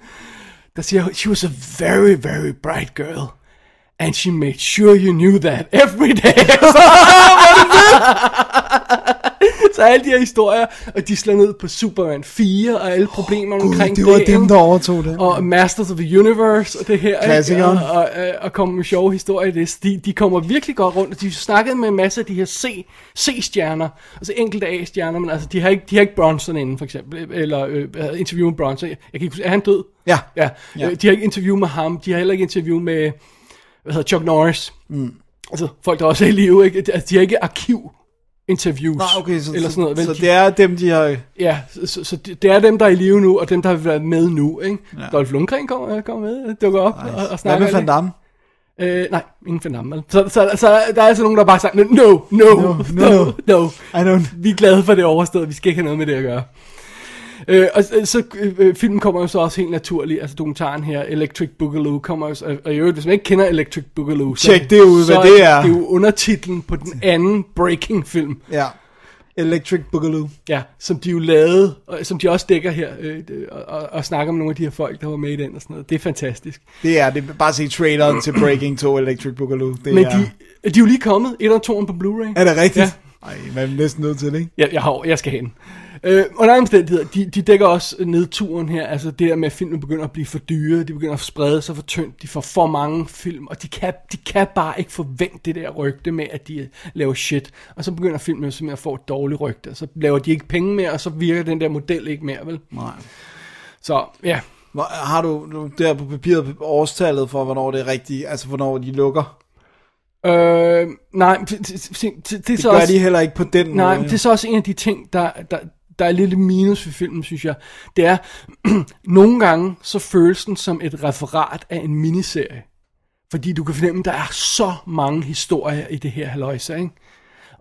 Der siger, she was a very, very bright girl. And she made sure you knew that every day. Så, alle de her historier, og de slår ned på Superman 4, og alle problemerne Gud, omkring det var dem, der overtog det. Og Masters of the Universe og det her. Klassikeren. Og, og, og, og kommer med sjove historier i det. De, de kommer virkelig godt rundt, og de snakkede med en masse af de her C, C-stjerner, altså enkelte A-stjerner, men altså de har ikke, de har ikke Bronson inden for eksempel, eller øh, interview med Bronson. Jeg kan ikke, huske- er han død? Ja. Ja, Ja. ja. Øh, de har ikke interview med ham, de har heller ikke interview med, hvad hedder Chuck Norris. Mm. Altså folk, der også er i live, ikke? Altså, de har ikke arkiv interviews Nej, okay, så, eller sådan noget. vel? så De- det er dem, de har... Ja, så, så, det det er dem, der er i live nu, og dem, der har været med nu, ikke? Ja. Dolph Lundgren kommer, kommer med, dukker op nice. og, og Hvad snakker. med Van Damme? Øh, nej, ingen Van? Så, så, så, der er altså nogen, der bare sagt, no, no, no, No, no, no. no, no. I don't... Vi er glade for det overstået, vi skal ikke have noget med det at gøre. Øh, og så- øh, filmen kommer jo så også helt naturligt, altså dokumentaren her, Electric Boogaloo, kommer jo, så- og, og i øvrigt, hvis man ikke kender Electric Boogaloo, så, det ud, så hvad det er. det er jo undertitlen på den anden Breaking film, Ja. Electric Boogaloo. Ja, som de jo lavede, og som de også dækker her, øh, og, og, og snakker med nogle af de her folk, der var med i den og sådan noget. Det er fantastisk. Det er det. Bare se traileren til Breaking 2 Electric Boogaloo. Det Men er... de, de er jo lige kommet, et og toeren på Blu-ray. Er det rigtigt? Ja. Ej, man er næsten nødt til det, ikke? Jeg, jeg, har, jeg skal hen. Øh, under omstændigheder, de, de dækker også nedturen her, altså det der med, at filmen begynder at blive for dyre, de begynder at sprede sig for tyndt, de får for mange film, og de kan, de kan bare ikke forvente det der rygte med, at de laver shit. Og så begynder filmen simpelthen at få et dårligt rygte, og så laver de ikke penge mere, og så virker den der model ikke mere, vel? Nej. Så ja, Hvor, har du, du der på papiret årstallet for, hvornår det er rigtigt, altså hvornår de lukker? Øh, nej, det, det, det, det, så gør også, de heller ikke på den nej, måde. det er så også en af de ting, der, der, der er lidt minus ved filmen, synes jeg. Det er, nogle gange så føles den som et referat af en miniserie. Fordi du kan fornemme, at der er så mange historier i det her haløjse, ikke?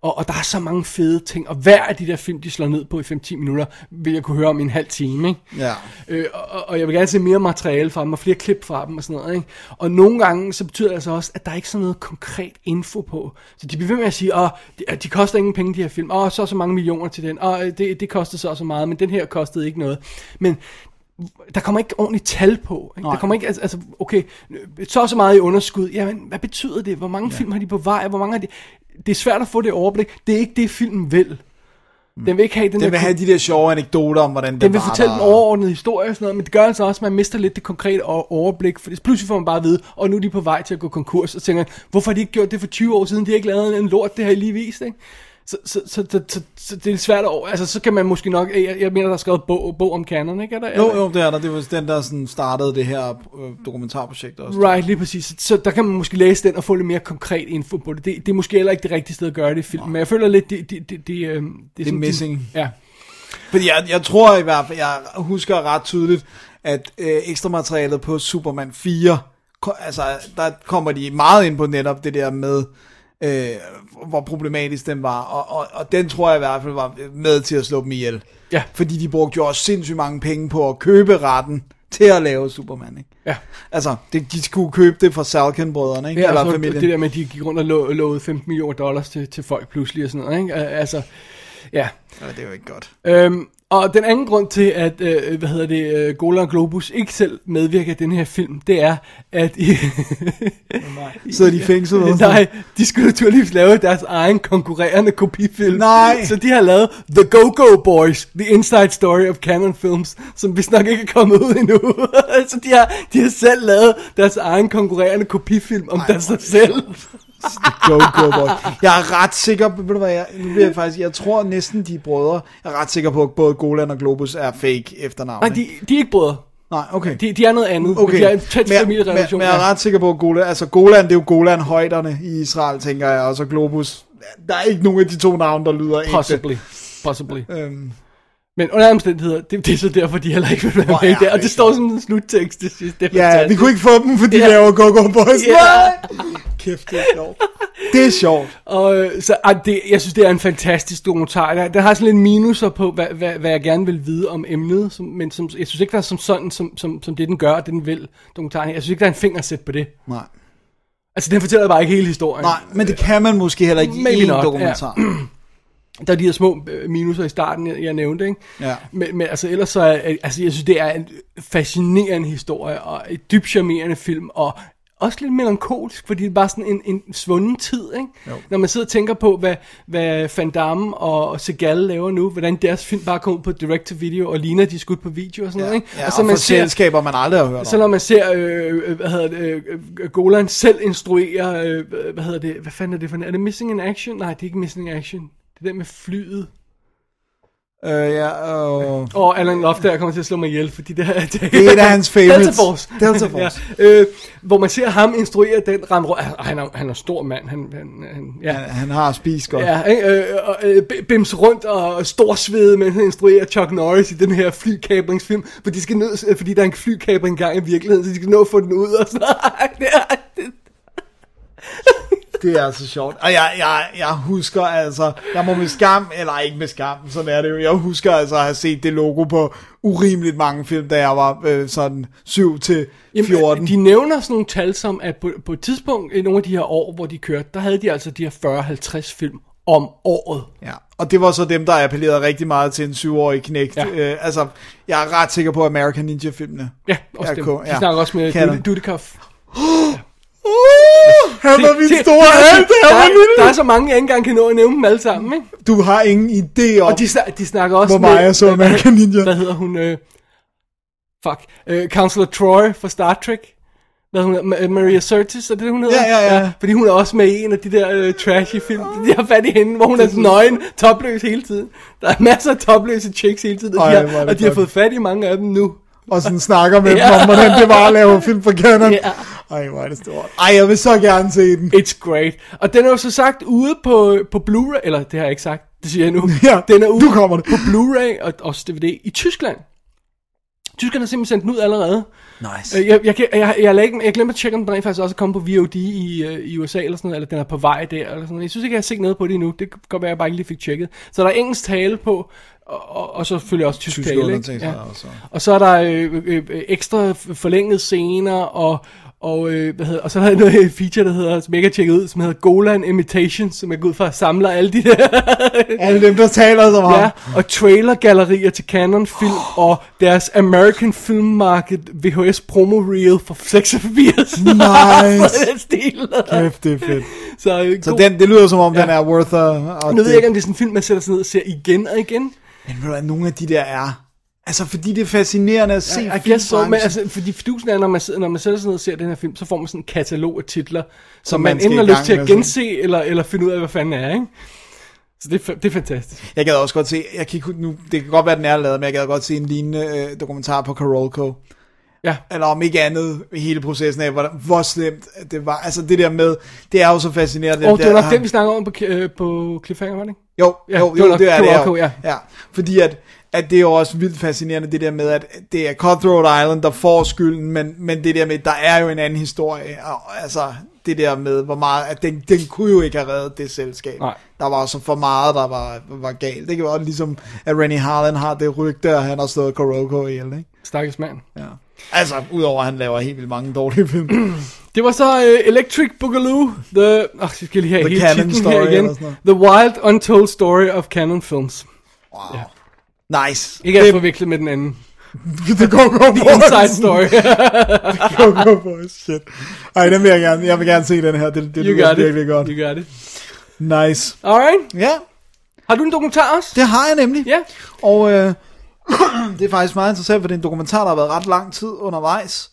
Og, og der er så mange fede ting, og hver af de der film, de slår ned på i 5-10 minutter, vil jeg kunne høre om i en halv time, ikke? Ja. Øh, og, og jeg vil gerne se mere materiale fra dem, og flere klip fra dem og sådan noget, ikke? Og nogle gange, så betyder det altså også, at der er ikke sådan noget konkret info på. Så de bliver ved med at sige, åh, de, de koster ingen penge, de her film. Åh, så så mange millioner til den. Åh, det, det kostede så så meget, men den her kostede ikke noget. Men der kommer ikke ordentligt tal på. Ikke? Nej. Der kommer ikke, altså, altså, okay, så så meget i underskud. Jamen, hvad betyder det? Hvor mange ja. film har de på vej? Hvor mange har de... Det er svært at få det overblik. Det er ikke det, filmen vil. Den vil ikke have den, Den der vil have de der sjove anekdoter om, hvordan den, den vil fortælle der. den overordnede historie og sådan noget, men det gør altså også, at man mister lidt det konkrete overblik, for pludselig får man bare at vide, og nu er de på vej til at gå konkurs, og tænker, hvorfor har de ikke gjort det for 20 år siden, de har ikke lavet en lort, det har I lige vist, ikke? Så, så, så, så, så, så det er svært over, altså så kan man måske nok, jeg, jeg mener, der er skrevet bog, bog om canon, ikke? Er der, er Jo, der- jo, det er der. Det var den, der sådan startede det her øh, dokumentarprojekt også. Right, lige præcis. Så, så der kan man måske læse den og få lidt mere konkret info på det. Det, det er måske heller ikke det rigtige sted at gøre det i filmen, men jeg føler lidt, det, det, det, det, øh, det, er sådan- missing. Ja. Fordi jeg, jeg tror i hvert fald, jeg husker ret tydeligt, at øh, ekstra materialet på Superman 4, ko- altså der kommer de meget ind på netop det der med, øh, hvor problematisk den var, og, og, og den tror jeg i hvert fald var med til at slå dem ihjel. Ja. Fordi de brugte jo også sindssygt mange penge på at købe retten til at lave Superman, ikke? Ja. Altså, det, de skulle købe det fra Salkin-brødrene, ikke? Ja, Eller og så familien. det der med, at de gik rundt og lo- lovede 15 millioner dollars til, til folk pludselig og sådan noget, ikke? Al- Altså, ja. Ja, det er jo ikke godt. Øhm, og den anden grund til, at, øh, hvad hedder det, øh, Golan Globus ikke selv medvirker i den her film, det er, at i, Sidder de i fængsel? eller sådan? nej, de skulle naturligvis lave deres egen konkurrerende kopifilm. Nej. Så de har lavet The Go-Go Boys, The Inside Story of Canon Films, som vist nok ikke er kommet ud endnu. så de har, de har selv lavet deres egen konkurrerende kopifilm om deres sig selv. Go, go, boy. Jeg er ret sikker på, ved du hvad, jeg, nu bliver jeg faktisk, jeg tror næsten de er brødre. Jeg er ret sikker på, at både Golan og Globus er fake efternavn. Nej, de, de er ikke brødre. Nej, okay. De, de er noget andet. Okay, De har en tæt familierelation. men, men jeg er ret sikker på, at Golan, altså Golan, det er jo Golan højderne i Israel, tænker jeg, og så Globus der er ikke nogen af de to navne, der lyder ægte. Possibly. Possibly. Øhm, Men under omstændigheder, det, det er så derfor, de heller ikke vil være med er der. Og det det står som en sluttekst til sidst. Det er ja, vi fantastisk. kunne ikke få dem, fordi de Ja. laver Go-Go Boys. Ja. Nej! Kæft, det er sjovt. Det er sjovt. Og øh, så, ej, det, jeg synes, det er en fantastisk dokumentar. Den, den har sådan lidt minuser på, hvad, hvad, hvad jeg gerne vil vide om emnet, som, men som, jeg synes ikke, der er som sådan, som, som, som det den gør, og det den vil, dokumentaren. Jeg synes ikke, der er en fingersæt på det. Nej. Altså, den fortæller bare ikke hele historien. Nej, men det kan man måske heller ikke i Maybe en not, dokumentar. Der er de her små øh, minuser i starten, jeg, nævnte, ikke? Ja. Men, men altså, ellers så er, altså, jeg synes, det er en fascinerende historie, og et dybt charmerende film, og også lidt melankolsk, fordi det er bare sådan en, en svunden tid, ikke? Jo. Når man sidder og tænker på, hvad, hvad Van Damme og, og Segal laver nu, hvordan deres film bare kommer på direct-to-video, og ligner de er skudt på video og sådan noget, ikke? Ja, og, så man ser, selskaber, man aldrig har hørt så om. når man ser, øh, øh, hvad hedder det, øh, øh, Golan selv instruere, øh, hvad hedder det, hvad fanden er det for en, er det Missing in Action? Nej, det er ikke Missing in Action. Det er den med flyet. Øh, ja, og... Og Alan Loftager kommer til at slå mig ihjel, fordi det, er, det, Det er en af hans favorites. Delta Force. Delta Force. ja, øh, hvor man ser ham instruere den ramme rundt. Ah, Han er, han er en stor mand. Han, han, han, ja. Han, han har spist godt. Ja? Øh, og, øh, bims rundt og storsvede, mens han instruerer Chuck Norris i den her flykabringsfilm, for de skal ned, fordi der er en flykabring gang i virkeligheden, så de skal nå at få den ud og sådan noget. Det er, altså sjovt. Og jeg, jeg, jeg husker altså, jeg må med skam, eller ikke med skam, sådan er det jo. Jeg husker altså at have set det logo på urimeligt mange film, da jeg var øh, sådan 7 til 14. Jamen, de nævner sådan nogle tal som, at på, på et tidspunkt i nogle af de her år, hvor de kørte, der havde de altså de her 40-50 film om året. Ja, og det var så dem, der appellerede rigtig meget til en syvårig knægt. Ja. Ja. Øh, altså, jeg er ret sikker på American Ninja-filmene. Ja, også Ja, dem. De ja. snakker også med? Dudikoff. Uh, han var min store jeg der, var er, lille. der er så mange, jeg ikke engang kan nå at nævne dem alle sammen, ikke? Du har ingen idé om, Og de, snak- de snakker også hvor meget jeg så American Ninja. Hvad hedder hun? Øh, fuck. Øh, Counselor Troy fra Star Trek. Hvad hedder hun? Ma- Maria Curtis, er det hun hedder? Ja, ja, ja. Fordi hun er også med i en af de der øh, trashy film. De har fat i hende, hvor hun er nøgen, topløs hele tiden. Der er masser af topløse chicks hele tiden, og, Ej, de, har, og de har fået fat i mange af dem nu. Og sådan snakker med Ja. dem om, hvordan det var at lave film for Canon. Ja. Ej, hvor er det stort. Ej, jeg vil så gerne se den. It's great. Og den er jo så sagt ude på, på Blu-ray, eller det har jeg ikke sagt, det siger jeg nu. Ja, den er ude nu kommer det. på Blu-ray og også DVD i Tyskland. Tyskland har simpelthen sendt den ud allerede. Nice. Øh, Jeg, jeg, jeg, jeg, jeg, jeg, jeg glemte at tjekke, om den rent faktisk også er kommet på VOD i, øh, i USA eller sådan noget, eller den er på vej der, eller sådan noget. Jeg synes ikke, jeg har set noget på det endnu. Det kan godt være, jeg bare ikke lige fik tjekket. Så der er engelsk tale på, og, og, og så selvfølgelig også tysk, Tysk tale. Ikke? også. Og så er der øh, øh, øh, ekstra forlængede scener, og, og, øh, hvad hedder, og så er der noget feature, der hedder, som jeg ikke har tjekket ud, som hedder Golan Imitations, som jeg går ud fra samler alle de der Alle dem, der taler så meget. Ja, og trailergallerier til Canon Film og deres American Film Market VHS promo reel for 86. Nice. Den stil. Kæft, det er fedt. Så, øh, Så den, det lyder som om, Ja. den er worth a... Nu ved jeg ikke, om det er sådan en film, man sætter sig ned og ser igen og igen. Men ved du hvad, nogle af de der er... Altså, fordi det er fascinerende at se I guess so, men altså, fordi fidusen er, når man, sidder, når man sætter sig ned og ser den her film, så får man sådan en katalog af titler, som man man, enten i har lyst til at gense, eller, eller finde ud af, hvad fanden er, ikke? Så det, det er fantastisk. Jeg gad også godt se, jeg kan ikke, nu, det kan godt være, den er lavet, men jeg gad godt se en lignende øh, dokumentar på Karolko. Ja. Eller om ikke andet, hele processen af, hvor, hvor slemt det var. Altså det der med, det er jo så fascinerende. Og det var der, nok den, vi snakker om på, øh, på Cliffhanger, var det ikke? Jo, Ja, jo, det var jo, det er det jo. ja. ja. Fordi at, at det er jo også vildt fascinerende, det der med, at det er Cutthroat Island, der får skylden, men, men det der med, der er jo en anden historie. Og, altså, det der med, hvor meget, at den, den kunne jo ikke have reddet det selskab. Nej. Der var så for meget, der var, var galt. Det kan være ligesom, at Rennie Harlan har det rygte, at han har slået Kuroko ihjel, ikke? Stakkels mand. Ja. Altså, udover at han laver helt vildt mange dårlige film. Det var så uh, Electric Boogaloo, the, oh, skal lige have The hele Canon Story igen. The Wild Untold Story of Canon Films. Wow. Nice. Ikke at det, forvikle med den anden. det går godt The Inside Story. go, go, boys. Shit. Ej, den vil jeg gerne. Jeg vil gerne se den her. Det, det you lyder virkelig godt. You got it. Nice. Alright. Ja, Har du en dokumentar også? det har jeg nemlig. Ja. Og øh, det er faktisk meget interessant, for det er en dokumentar, der har været ret lang tid undervejs.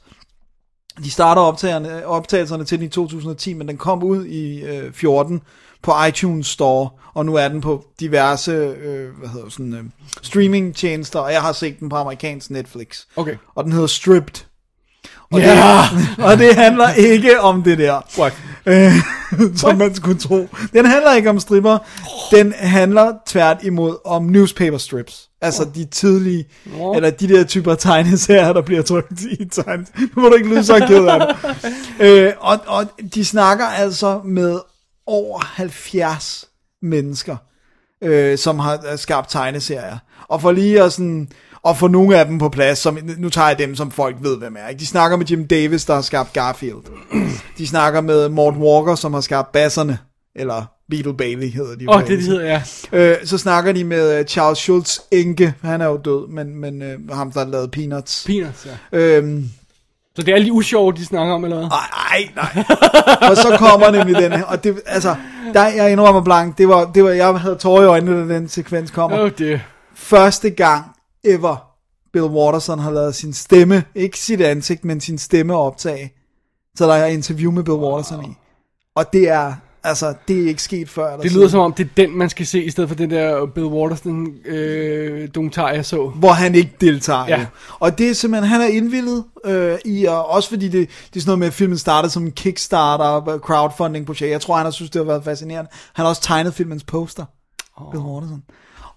De starter optagerne, optagelserne til den i 2010, men den kom ud i øh, 14 på iTunes Store, og nu er den på diverse øh, hvad hedder sådan, øh, streamingtjenester, og jeg har set den på amerikansk Netflix. Okay. Og den hedder Stripped. Og, Ja. det, og det handler ikke om det der. What? Øh, som man skulle tro. Den handler ikke om stripper. Den handler tvært imod om newspaper strips. Altså de tidlige, eller de der typer tegneserier, der bliver trykt i tegnes. Nu må du ikke lyde så ked af det. øh, og, og de snakker altså med over 70 mennesker, øh, som har øh, skabt tegneserier. Og for lige at sådan, og få nogle af dem på plads, som, nu tager jeg dem, som folk ved, hvem er. Ikke? De snakker med Jim Davis, der har skabt Garfield. De snakker med Mort Walker, som har skabt Basserne, eller Beetle Bailey hedder de. Åh, oh, det, det hedder jeg. Øh, så snakker de med øh, Charles Schultz Enke, han er jo død, men, men øh, ham der har lavet Peanuts. Peanuts, ja. Øhm, Så det er alle de usjove, de snakker om, eller hvad? nej, nej. og så kommer nemlig den her, og det, altså, der, jeg indrømmer blank, det var, det var, jeg havde tårer i øjnene, da den sekvens kommer. Oh, det. Første gang ever, Bill Watterson har lavet sin stemme, ikke sit ansigt, men sin stemme optage. Så der er interview med Bill Watterson i. Og det er, altså, det er ikke sket før. Det lyder som om, det er den, man skal se, i stedet for den der Bill Watterson øh, dokumentar, jeg så. hvor han ikke deltager. Ja. Og det er simpelthen, han er indvillet øh, i, og også fordi det, det er sådan noget med, at filmen startede som en Kickstarter, crowdfunding projekt. Jeg tror, han har synes, det har været fascinerende. Han har også tegnet filmens poster, oh. Bill Watterson.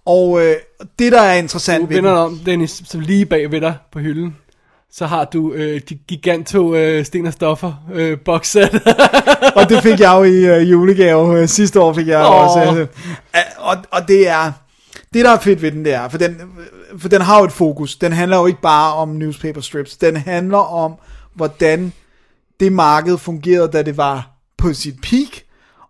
Og øh, det, der er interessant Du ved den, om, Dennis, så lige bag ved dig på hylden, så har du øh, de giganto øh, sten og stoffer øh, boxset. og det fik jeg jo i øh, julegave øh, sidste år, fik jeg Åh. også. Øh, øh, og, og det er, det der er fedt ved den, det er, for den, for den har jo et fokus. Den handler jo ikke bare om newspaper strips. Den handler om, hvordan det marked fungerede, da det var på sit peak,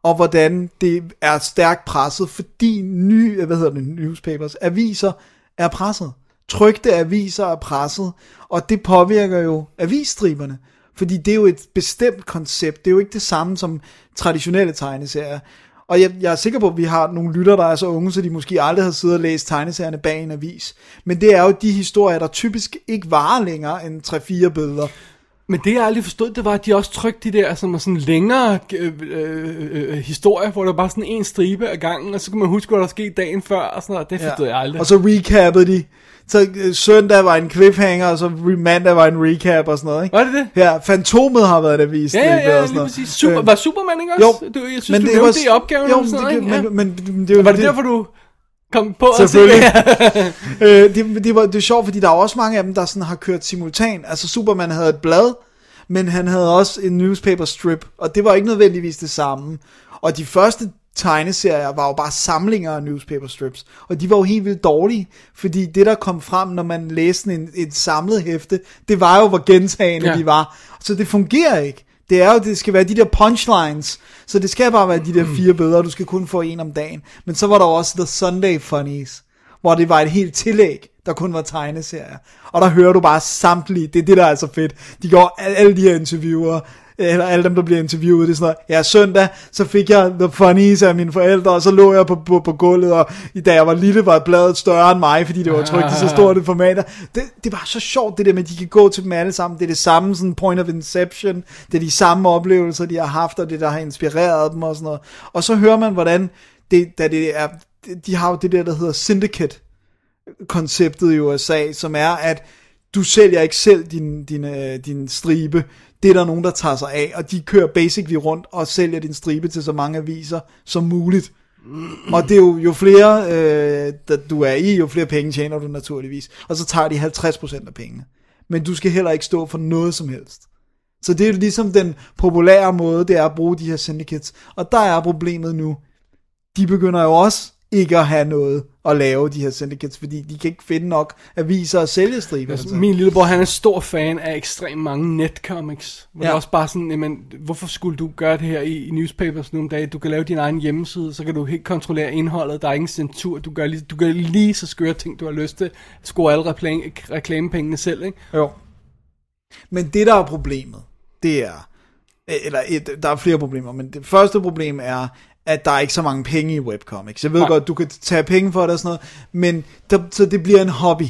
og hvordan det er stærkt presset, fordi nye, hvad hedder det, newspapers, aviser er presset. Trygte aviser er presset, og det påvirker jo avisstriberne. Fordi det er jo et bestemt koncept. Det er jo ikke det samme som traditionelle tegneserier. Og jeg, jeg er sikker på, at vi har nogle lytter, der er så unge, så de måske aldrig har siddet og læst tegneserierne bag en avis. Men det er jo de historier, der typisk ikke varer længere end 3-4 billeder. Men det jeg aldrig forstod, det var, at de også trykte de der som er sådan længere øh, øh, øh, historier, hvor der var bare sådan en stribe af gangen, og så kunne man huske, hvad der skete dagen før, og sådan noget. Det forstod jeg aldrig. Og så recappede de. Så øh, søndag var en cliffhanger, og så mandag var en recap og sådan noget, ikke? Var det det? Ja, Fantomet har været en avis. Ja, ja, ja, lige præcis. Super, Øh, var Superman ikke Jo, også? Du, jeg synes, du det var- det i opgaven. Jo, sådan det, noget, men, men, men, det, var, Var det derfor, du kom på at se det? øh, det, det, var, det er sjovt, fordi der er også mange af dem, der sådan har kørt simultan. Altså Superman havde et blad, men han havde også en newspaper strip, og det var ikke nødvendigvis det samme. Og de første tegneserier var jo bare samlinger af newspaper strips, og de var jo helt vildt dårlige, fordi det der kom frem, når man læste en, et samlet hæfte, det var jo, hvor gentagende Ja. de var. Så det fungerer ikke. Det er jo, det skal være de der punchlines, så det skal bare være de der fire billeder, du skal kun få en om dagen. Men så var der også The Sunday Funnies, hvor det var et helt tillæg, der kun var tegneserier. Og der hører du bare samtlige, det er det, der er så fedt. De går, al- alle de her interviewer, Øh, eller alle dem, der bliver interviewet, det er sådan noget, ja, søndag, så fik jeg The Funnies af mine forældre, og så lå jeg på, på, på gulvet, og i da jeg var lille, var bladet større end mig, fordi det var trykt i så stort et format. Det, det var så sjovt, det der med, at de kan gå til dem alle sammen. Det er det samme sådan point of inception, det er de samme oplevelser, de har haft, og det, der har inspireret dem og sådan noget. Og så hører man, hvordan det, da det er, de har jo det der, der hedder syndicate, konceptet i USA, som er, at du sælger ikke selv din, din, øh, din stribe. Det er der nogen, der tager sig af, og de kører basically rundt og sælger din stribe til så mange aviser som muligt. Og det er jo, jo flere øh, der du er i, jo flere penge tjener du naturligvis. Og så tager de 50% af pengene. Men du skal heller ikke stå for noget som helst. Så det er jo ligesom den populære måde, det er at bruge de her syndicates. Og der er problemet nu. De begynder jo også ikke at have noget at lave, de her syndicates, fordi de kan ikke finde nok aviser og sælge striber. Altså, min lillebror, han er stor fan af ekstremt mange netcomics. Hvor ja. Det er også bare sådan, jamen, hvorfor skulle du gøre det her i, i newspapers nogle dage? Du kan lave din egen hjemmeside, så kan du helt kontrollere indholdet. Der er ingen censur. Du gør lige, du gør lige så skøre ting, du har lyst til. Score alle reklame, reklamepengene selv, ikke? Jo. Men det, der er problemet, det er, eller et, der er flere problemer, men det første problem er, at der er ikke så mange penge i webcomics. Jeg ved Nej. godt, du kan tage penge for det og sådan noget, men der, så det bliver en hobby.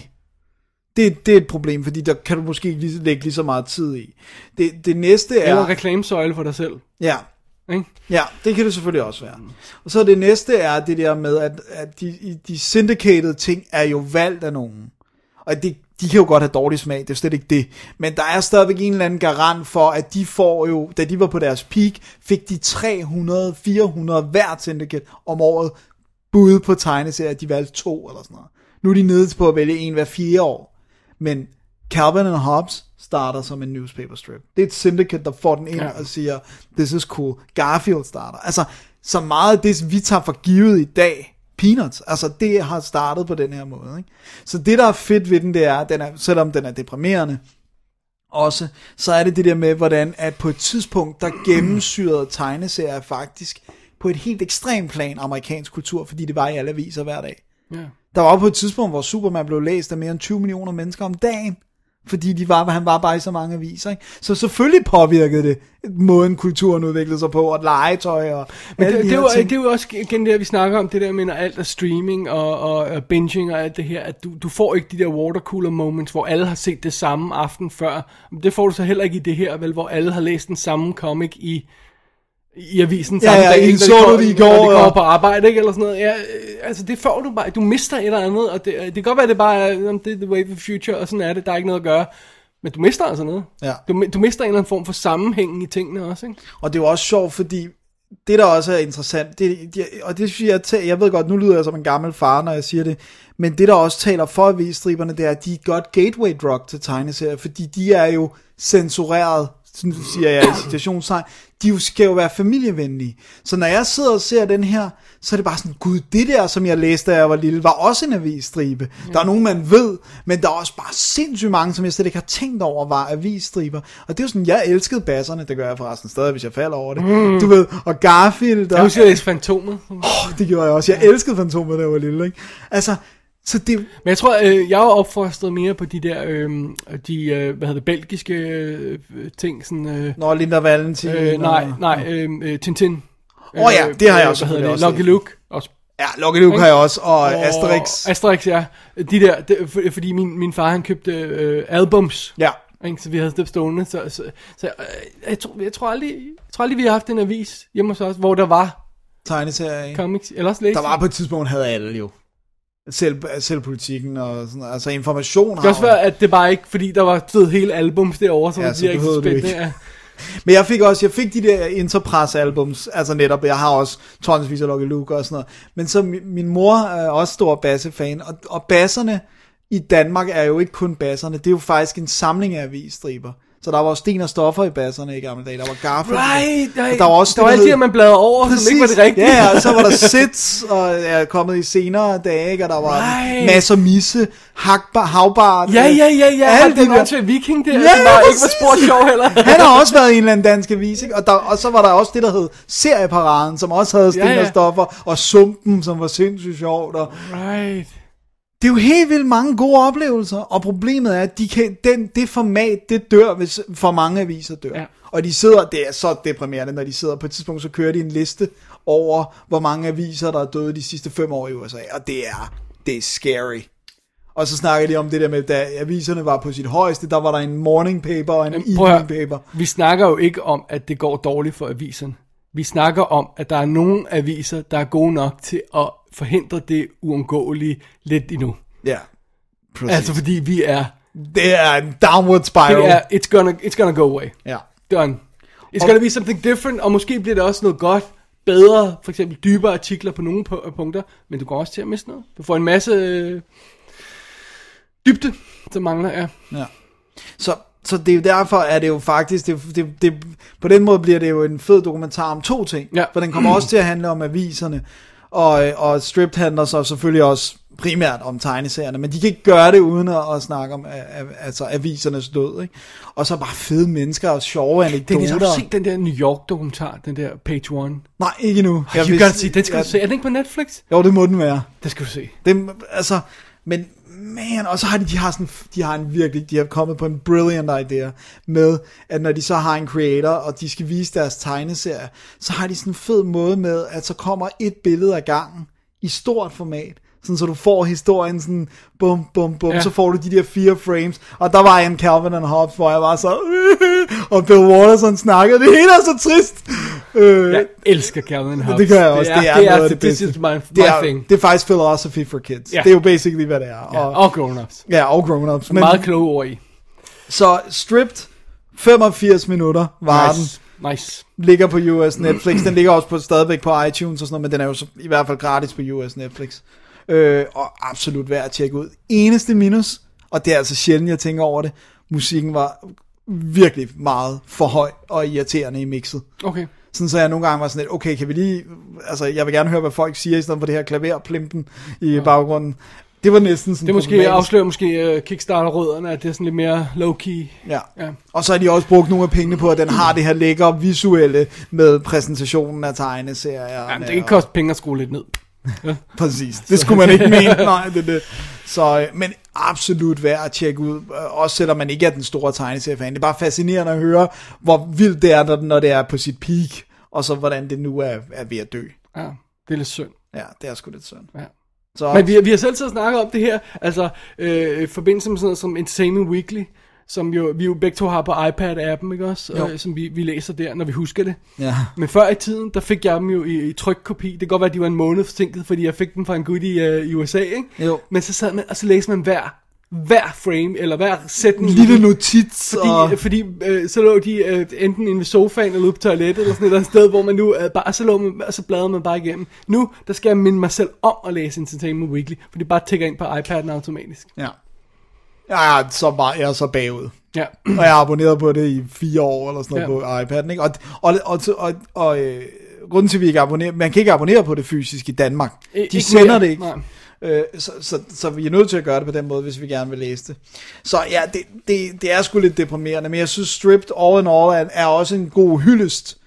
Det, det er et problem, fordi der kan du måske ikke lige, lægge lige så meget tid i. Det, det næste er... Eller reklamesøjle for dig selv, Ja, ikke? Ja, det kan det selvfølgelig også være. Og så det næste er det der med, at, at de, de syndicated ting er jo valgt af nogen. Og det, de kan jo godt have dårlig smag, det er slet ikke det. Men der er stadigvæk en eller anden garant for, at de får jo, da de var på deres peak, fik de 300-400 hvert syndicate om året bud på tegneserier, de valgte to eller sådan noget. Nu er de nede på at vælge en hver fire år. Men Calvin and Hobbes starter som en newspaper strip. Det er et syndicate, der får den ind ja. og siger, this is cool. Garfield starter. Altså, så meget af det, vi tager for givet i dag, peanuts. Altså, det har startet på den her måde. Ikke? Så det, der er fedt ved den, det er, den er, selvom den er deprimerende, også, så er det det der med, hvordan at på et tidspunkt, der gennemsyrede tegneserier faktisk på et helt ekstremt plan amerikansk kultur, fordi det var i alle aviser hver dag. Ja. Der var på et tidspunkt, hvor Superman blev læst af mere end 20 millioner mennesker om dagen, fordi de var, han var bare i så mange aviser. Ikke? Så selvfølgelig påvirkede det måden, kulturen udviklede sig på, og legetøj og Men det, de det, jo, ting. det er jo også igen det, vi snakker om, det der med, når alt er streaming og, og, og binging og alt det her, at du, du får ikke de der watercooler moments, hvor alle har set det samme aften før. Det får du så heller ikke i det her, vel, hvor alle har læst den samme comic i, i avisen Ja, samme ja, dag, ikke, når så du det i går, når de går ja. på arbejde, ikke, eller sådan noget. Ja, øh, altså det får du bare, du mister et eller andet, og det, det kan godt være, det bare er, "Jamen, det er the way of the future, og sådan er det, der er ikke noget at gøre. Men du mister altså noget. Ja. Du, du mister en eller anden form for sammenhæng i tingene også, ikke? Og det er jo også sjovt, fordi det der også er interessant, det, det, og det synes jeg, tæ- jeg ved godt, nu lyder jeg som en gammel far, når jeg siger det, men det der også taler for avisstriberne, det er, at de er godt gateway drug til tegneserier, fordi de er jo censureret, sådan siger jeg i citationstegn, de skal jo være familievenlige. Så når jeg sidder og ser den her, så er det bare sådan, gud, det der, som jeg læste, da jeg var lille, var også en avisstribe. Ja. Der er nogen, man ved, men der er også bare sindssygt mange, som jeg slet ikke har tænkt over, var avisstriber. Og det er jo sådan, jeg elskede basserne, det gør jeg forresten stadig, hvis jeg falder over det. Mm. Du ved, og Garfield, Jeg og, husker, jeg læste Fantomet. det gjorde jeg også. Jeg elskede Fantomet, da jeg var lille, ikke? Altså, så det, Men jeg tror, øh, jeg er opfostret mere på de der, øh, de, øh, hvad hedder det, belgiske øh, ting, sådan, øh, Nå, Linda Valentin. øh, nej, og- nej, øh, øh, Tintin. Åh ja, det har jeg også Hvad hedder det, også Lucky. Luke også. Ja, Lucky Luke har jeg også, og Asterix. Asterix, ja. De der, det, for, fordi min, min far, han købte øh, albums. Ja, Ikke? Så vi havde det stående. Så, så, så øh, jeg, tror, jeg, tror aldrig, jeg tror aldrig, vi har haft en avis hjemme hos os, hvor der var tegneserie. comics. Eller også læste Der var på et tidspunkt, havde alle jo. Selv, selv politikken og sådan. Altså information Det kan også være, at det bare ikke, fordi der var stod hele albums derovre, så Ja, det bliver ikke så spændende. ikke. Men jeg fik også, jeg fik de der Interpress albums, altså netop, jeg har også tonsvis af Lucky Luke og sådan noget. Men så min, min mor er også stor bassefan, og, og basserne i Danmark er jo ikke kun basserne, det er jo faktisk en samling af avisstriber. Så der var også sten og stoffer i basserne i gamle dage, der var Garfield. Right, right. Og der var også der var det, alt det, at man bladrede over, som ikke var det rigtige. Ja, og så var der Sits, og er kommet i senere dage, ikke? og der var Right. masser misse, hakbar, havbart. Ja, ja, ja, ja. Alle Alt de den der- åndssvage viking der, Ja, ja, som var, ikke var præcis. spor sjov heller. Han har også været i en eller anden dansk avis, ikke? Og, der, og så var der også det, der hed Serieparaden, som også havde sten Ja, ja. og stoffer, og Sumpen, som var sindssygt sjovt. Og Right. Det er jo helt vildt mange gode oplevelser, og problemet er, at de kan, den, det format, det dør, hvis for mange aviser dør. Ja. Og de sidder, det er så deprimerende, når de sidder på et tidspunkt, så kører de en liste over, hvor mange aviser, der er døde de sidste fem år i USA, og det er, det er scary. Og så snakker de om det der med, da aviserne var på sit højeste, der var der en morning paper og en at evening paper. Vi snakker jo ikke om, at det går dårligt for aviserne. Vi snakker om, at der er nogle aviser, der er gode nok til at forhindre det uundgåelige lidt endnu. Ja, præcis. Altså fordi vi er, det er en downward spiral. det er it's, gonna, it's gonna go away. Ja. Done. It's Og- gonna be something different, og måske bliver det også noget godt, bedre, for eksempel dybere artikler på nogle pu- punkter, men du går også til at miste noget. Du får en masse øh, dybde, som mangler, ja. Ja. Så, så det er jo derfor, at det jo faktisk, det, det, det, på den måde bliver det jo en fed dokumentar om to ting. Ja. For den kommer også til at handle om aviserne, og, og stripped handler så selvfølgelig også primært om tegneserierne, men de kan ikke gøre det uden at, at snakke om altså avisernes død. Ikke? Og så bare fede mennesker og sjove Dennis, har anekdoter. du set den der New York-dokumentar, den der Page One? Nej, ikke nu. You gotta see, den skal du se. Er den ikke på Netflix? Jo, det må den være. Det skal du se. Det, altså, men man, og så har de, de har sådan, de har en virkelig, de har kommet på en brilliant idea med, at når de så har en creator, og de skal vise deres tegneserie, så har de sådan en fed måde med, at så kommer et billede ad gangen i stort format, sådan så du får historien sådan, bum, bum, bum, ja. Så får du de der fire frames, og der var en Calvin and Hobbes, hvor jeg var så, og Bill Watterson snakkede, det hele er så trist, Øh, Jeg elsker Calvin Hobbes. det gør jeg også. Det er, det er, det this bedste. is my, my det, er, thing. det er faktisk philosophy for kids. Ja. Det er jo basically, hvad det er. Ja, Og, og grown-ups. ja, og grown-ups. Men, Meget kloge ord i. så Stripped, 85 minutter var den. Nice. Nice. Ligger på US Netflix. Den ligger også på, stadigvæk på iTunes og sådan noget, men den er jo så, i hvert fald gratis på US Netflix. Øh, og absolut værd at tjekke ud. Eneste minus, og det er altså sjældent, jeg tænker over det, musikken var virkelig meget for høj og irriterende i mixet. Okay. Sådan så jeg nogle gange var sådan lidt, okay, kan vi lige, altså jeg vil gerne høre, hvad folk siger, i stedet for det her klaverplimpen i ja. baggrunden. Det var næsten sådan Det måske afslører måske uh, Kickstarter-rødderne, at det er sådan lidt mere low-key. Ja. Ja. Og så har de også brugt nogle af pengene på, at den har det her lækre visuelle med præsentationen af tegneserier. Jamen, det kan ikke koste penge at skrue lidt ned. Præcis. Det skulle man ikke mene. Nej, det det. Så, øh, men absolut værd at tjekke ud. øh, Også selvom man ikke er den store tegneseriefan. Det er bare fascinerende at høre, hvor vildt det er, når- når det er på sit peak. Og så hvordan det nu er, er ved at dø. Ja, det er lidt synd. Ja, det er sgu lidt synd. Ja. Så, Men vi, har- vi har selv så snakket om det her, altså øh, i forbindelse med sådan noget som Entertainment Weekly, som jo, vi jo begge to har på iPad-appen, ikke også? Jo. Øh, som vi, vi læser der, når vi husker det. ja. Men før i tiden, der fik jeg dem jo i, i trykkopi. Det kan godt være, at de var en måned forsinket, fordi jeg fik dem fra en gut i, øh, i USA, ikke? Jo. Men så sad man, og så læste man hver, hver frame, eller hver sætning. Lille notits. Fordi, og... fordi øh, så lå de øh, enten inde ved sofaen eller ude på toilettet eller sådan et eller sted, hvor man nu øh, bare, så, lå man, og så bladrede man bare igennem. Nu, der skal jeg minde mig selv om at læse Entertainment Weekly, for det bare tækker ind på iPad'en automatisk. Ja. Jeg er så, bare, jeg er så bagud. Ja. Og jeg har abonneret på det i fire år eller sådan noget Ja. ja. på iPad'en. Ikke? Og, og, og, og, og øh, grunden til, at vi ikke abonnerer, man kan ikke abonnere på det fysisk i Danmark. De ikke sender mere. det ikke. Nej. Øh, så, så, så vi er nødt til at gøre det på den måde, hvis vi gerne vil læse det. Så ja, det, det, det er sgu lidt deprimerende, men jeg synes Stripped All in All er, er også en god hyldest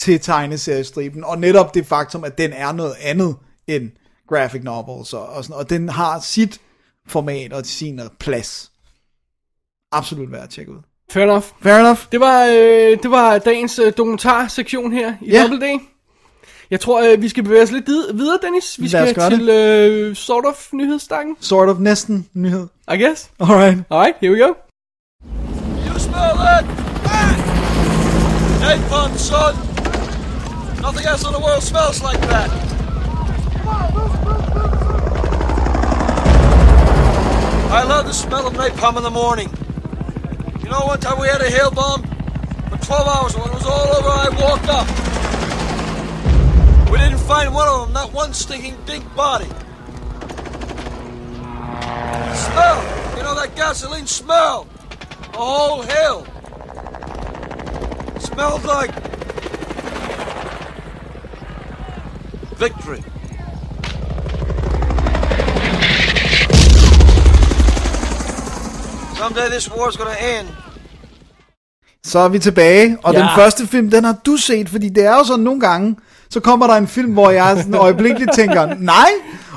til tegneseriestriben, og netop det faktum, at den er noget andet end graphic novels, og, og, sådan, og den har sit format og sin plads. Absolut værd at tjekke ud. Fair enough. Fair enough. Det var, øh, det var dagens øh, dokumentarsektion her i Ja. Double D. Jeg tror, øh, vi skal bevæge os lidt vid- videre, Dennis. Vi Lad skal til øh, sort of nyhedsstakken, Sort of næsten nyhed. I guess. Alright. Alright, here we go. You smell that? Napalm, son! Nothing else in the world smells like that. I love the smell of napalm in the morning. You know, one time we had a hail bomb for 12 hours. When it was all over, I walked up. We didn't find one of them, not one stinking big body. Smell! You know that gasoline smell? A whole hill. Smelled like victory. Someday this war's gonna end. Så er vi tilbage, og Ja. den første film, den har du set, fordi det er jo sådan nogle gange, så kommer der en film, hvor jeg sådan øjeblikkeligt tænker, nej,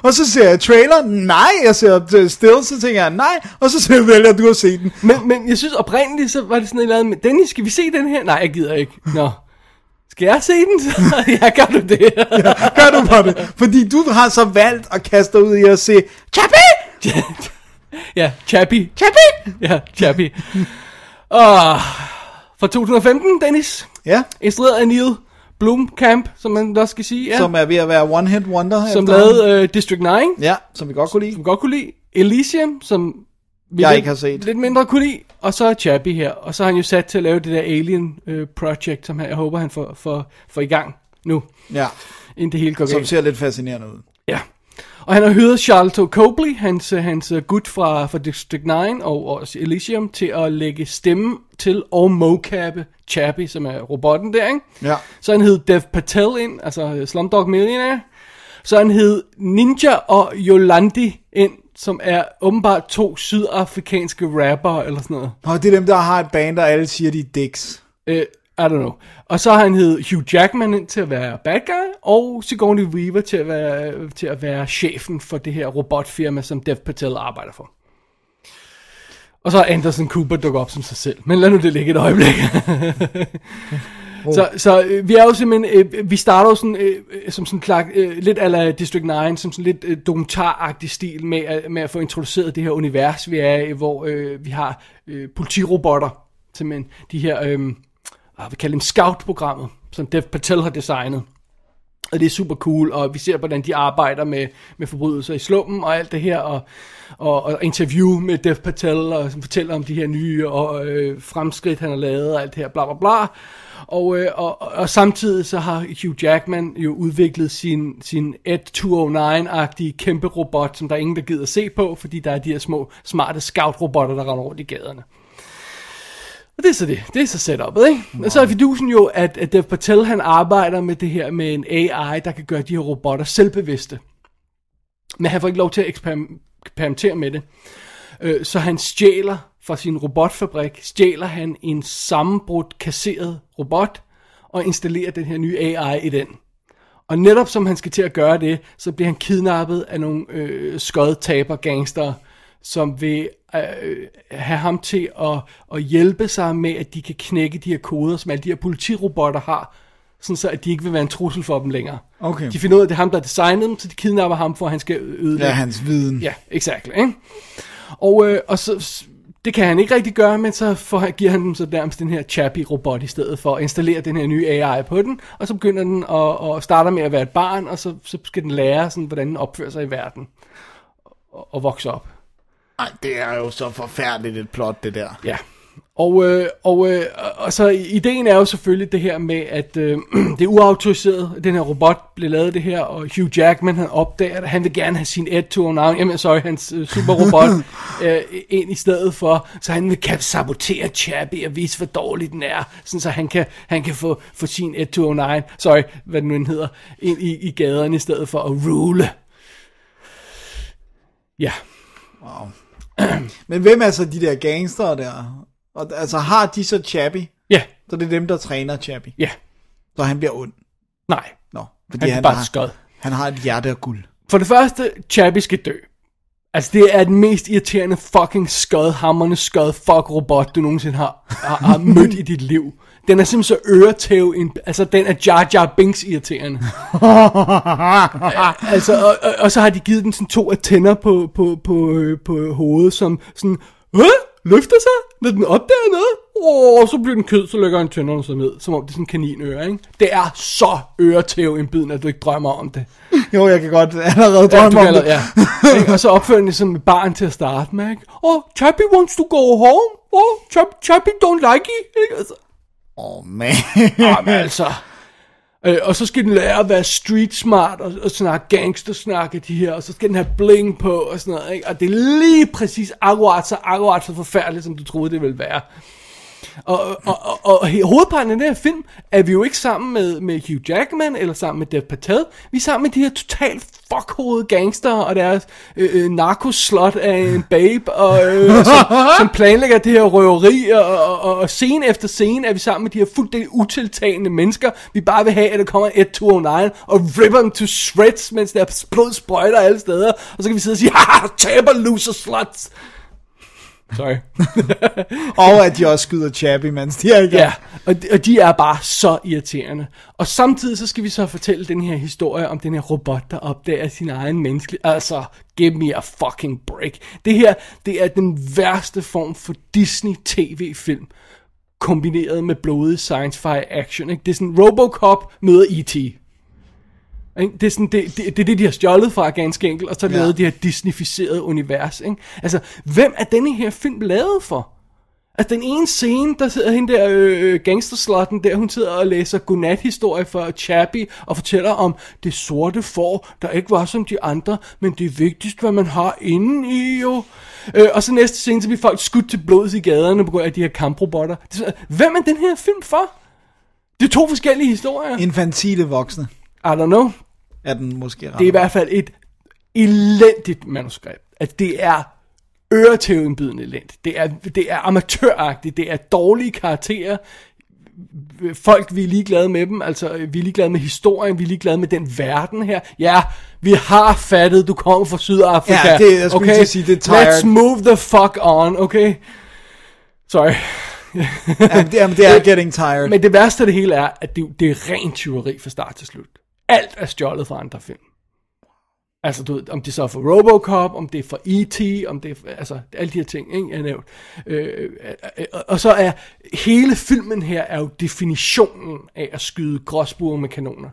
og så ser jeg trailer, nej, jeg ser still, så tænker jeg, nej, og så ser jeg vælger, at du har set den. Men, men jeg synes oprindeligt, så var det sådan et eller andet med, Dennis, skal vi se den her? Nej, jeg gider ikke. Nå. Skal jeg se den? ja, gør du det? Gør du på det? Fordi du har så valgt at kaste ud i at se Chappie! ja, Chappie. Chappie! Ja, Chappie. Og fra 2015, Dennis. Ja, Instrueret af Neil Blomkamp, som man også skal sige. Ja, som er ved at være one hit wonder. som lavede uh, District 9, Ja, som vi godt kunne lide. som vi godt kunne lide. Elysium, som vi Jeg lidt, ikke har set. lidt mindre kunne lide. Og så Chappie her. Og så er han jo sat til at lave det der Alien uh, Project, som jeg håber, han får, får, får i gang nu, Ja, inden det hele går som galt. ser lidt fascinerende ud. Ja. Og han har hyret Charlotte Copley, hans, øh, hans øh, gut fra, fra District 9 og også Elysium, til at lægge stemme til og mocappe Chappie, som er robotten der, ikke? Ja. Så han hed Dev Patel ind, altså øh, Slumdog Millionaire. Så han hed Ninja og Yolandi ind, som er åbenbart to sydafrikanske rapper eller sådan noget. Og det er dem, der har et band, der alle siger, de er dicks. Uh, I don't know. Og så har han hed Hugh Jackman ind til at være bad guy, og Sigourney Weaver til at være, til at være chefen for det her robotfirma, som Dev Patel arbejder for. Og så er Anderson Cooper dukker op som sig selv. Men lad nu det ligge et øjeblik. Så, så øh, vi er jo simpelthen, øh, vi starter jo sådan, øh, øh, som sådan klar, øh, lidt ala District 9, som sådan lidt øh, dokumentaragtig stil med, at- med at få introduceret det her univers, vi er i, hvor øh, vi har øh, politirobotter, simpelthen de her, øh, hvad vi kalder dem, scout-programmet, som Dev Patel har designet. Og det er super cool, og vi ser, hvordan de arbejder med, med forbrydelser i slummen og alt det her, og, og, og interview med Dev Patel, og som fortæller om de her nye og, øh, fremskridt, han har lavet, og alt det her, bla bla bla. Og, øh, og, og, og samtidig så har Hugh Jackman jo udviklet sin, sin Ed 209-agtige kæmpe robot, som der er ingen, der gider se på, fordi der er de her små, smarte scout-robotter, der render rundt i gaderne. Og det er så det. Det er så setup'et, ikke? Wow. Og så er fidusen jo, at, at Dev Patel, han arbejder med det her med en AI, der kan gøre de her robotter selvbevidste. Men han får ikke lov til at eksperim- eksperimentere med det. Øh, så han stjæler fra sin robotfabrik, stjæler han en sammenbrudt, kasseret robot, og installerer den her nye AI i den. Og netop som han skal til at gøre det, så bliver han kidnappet af nogle øh, skodtaber gangster, som vil øh, have ham til at, at hjælpe sig med, at de kan knække de her koder, som alle de her politirobotter har, sådan så at de ikke vil være en trussel for dem længere. Okay. De finder ud af, at det er ham, der har designet dem, så de kidnapper ham, for at han skal ødelægge. Ja, hans viden. Ja, exakt. Ikke? Og, øh, og så, det kan han ikke rigtig gøre, men så får, giver han dem så nærmest den her Chappie-robot i stedet for at installere den her nye AI på den, og så begynder den at, at starter med at være et barn, og så, så skal den lære, sådan, hvordan den opfører sig i verden, og, og vokse op. Ej, det er jo så forfærdeligt et plot, det der. Ja. Og, øh, og, øh, og så ideen er jo selvfølgelig det her med, at øh, det er uautoriseret, den her robot bliver lavet det her, og Hugh Jackman han opdager det, han vil gerne have sin Ed 209, jamen sorry, hans øh, superrobot øh, ind i stedet for, så han vil kan sabotere Chappie og vise, hvor dårlig den er, sådan så han kan, han kan få, få sin Ed 209, sorry, hvad den nu hedder, ind i, i gaderne i stedet for at rule. Ja. Men hvem er så de der gangster der? Og, altså, har de så Chappie? Ja, Så det er dem, der træner Chappie. ja, Så han bliver ond. nej. Nå, fordi Han er han, bare har, skod. han har et hjerte af guld. For det første, Chappie skal dø. Altså, det er den mest irriterende fucking skod, hammerne skod, fuck robot, du nogensinde har, har, har mødt i dit liv. Den er simpelthen så øretæv, en, altså den er Jar Jar Binks irriterende. altså, og, og, og, så har de givet den sådan to antenner på, på, på, øh, på hovedet, som sådan, Hæ? løfter sig, når den opdager noget. Og så bliver den kød, så lægger antennerne sig ned, som om det er sådan en kaninøre, ikke? Det er så øretæv indbydende, at du ikke drømmer om det. Jo, jeg kan godt allerede Ja, drømme du om kan, det. ja. Ikke? og så opfører den som et barn til at starte med, ikke? Oh, Chappie wants to go home. Oh, Chap- Chappie don't like it. Ikke? Altså, Åh, oh, man. jamen altså. Øh, og så skal den lære at være street smart og, og snakke gangstersnak af de her, og så skal den have bling på og sådan noget, ikke? Og det er lige præcis akkurat så, akkurat så forfærdeligt, som du troede, det ville være. Og, og, og, og he- hovedparten af den her film er vi jo ikke sammen med, med Hugh Jackman eller sammen med Dev Patel. Vi er sammen med de her totalt fuckhovede gangster og deres øh, øh, narkoslot af en babe, og, øh, som, som planlægger det her røveri, og, og, og, og scene efter scene er vi sammen med de her fuldstændig utiltagende mennesker. Vi bare vil have, at der kommer et 209 og ripper dem to shreds, mens der blod sprøjter alle steder. Og så kan vi sidde og sige, haha, taber loser sluts. Sorry. Og at de også skyder Chappie, mens de er i gang. Ja, og de, og de er bare så irriterende. Og samtidig så skal vi så fortælle den her historie om den her robot, der opdager sin egen menneske. Altså, give me a fucking break. Det her, det er den værste form for Disney tv-film, kombineret med blodig science-fi action. Ikke? Det er sådan, Robocop møder E.T. Ikke? Det er, sådan, det, det, det er det, de har stjålet fra ganske enkelt, og så Ja. lavet det her Disneyficerede univers. Ikke? Altså, hvem er denne her film lavet for? Altså den ene scene, der sidder hende der øh, gangsterslotten der, hun sidder og læser godnat-historie for Chappie og fortæller om det sorte får, der ikke var som de andre, men det er vigtigst, hvad man har inde i jo. Øh, og så næste scene, så bliver folk skudt til blods i gaderne på grund af de her kamprobotter. Er Hvem er den her film for? Det er to forskellige historier. Infantile voksne I don't know. Er den måske ret. Det er i hvert fald et elendigt manuskript. At det er øretævindbydende elendigt. Det er, det er amatøragtigt. Det er dårlige karakterer. Folk, vi er ligeglade med dem. Altså, vi er ligeglade med historien. Vi er ligeglade med den verden her. Ja, vi har fattet, du kommer fra Sydafrika. Ja, det- jeg skulle at sige, det er tired. Let's move the fuck on, okay? Sorry. Jamen, det, jamen, det er getting tired. Men det værste af det hele er, at det, det er rent tyveri fra start til slut. Alt er stjålet fra andre film. Altså, du ved, om det så er for Robocop, om det er for E.T., om det er for, altså, alle de her ting, ikke, jeg nævnt. Øh, øh, og så er hele filmen her er jo definitionen af at skyde gråsbuer med kanoner.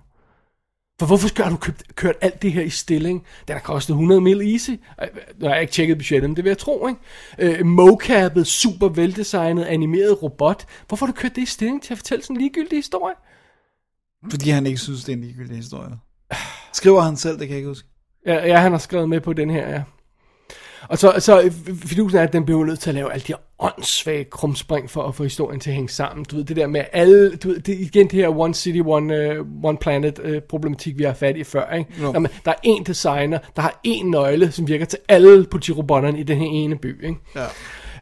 For hvorfor skal du købt, kørt alt det her i stilling? Den har kostet 100 mil easy. Nu har jeg ikke tjekket budgettet, men det vil jeg tro, ikke? Øh, mocappet, super veldesignet, animeret robot. Hvorfor har du kørt det i stilling til at fortælle sådan en ligegyldig historie? Fordi han ikke synes, det er en ligegyldig historie. Skriver han selv, det kan jeg ikke huske. Ja, ja, han har skrevet med på den her, ja. Og så, så fidusen er, at den bliver nødt til at lave alle de her åndssvage krumspring for at få historien til at hænge sammen. Du ved, det der med alle, du ved, det, igen det her One City, One, uh, one Planet uh, problematik, vi har fat i før, ikke? Jo. Jamen, der er én designer, der har én nøgle, som virker til alle politirobotterne i den her ene by, ikke? Ja.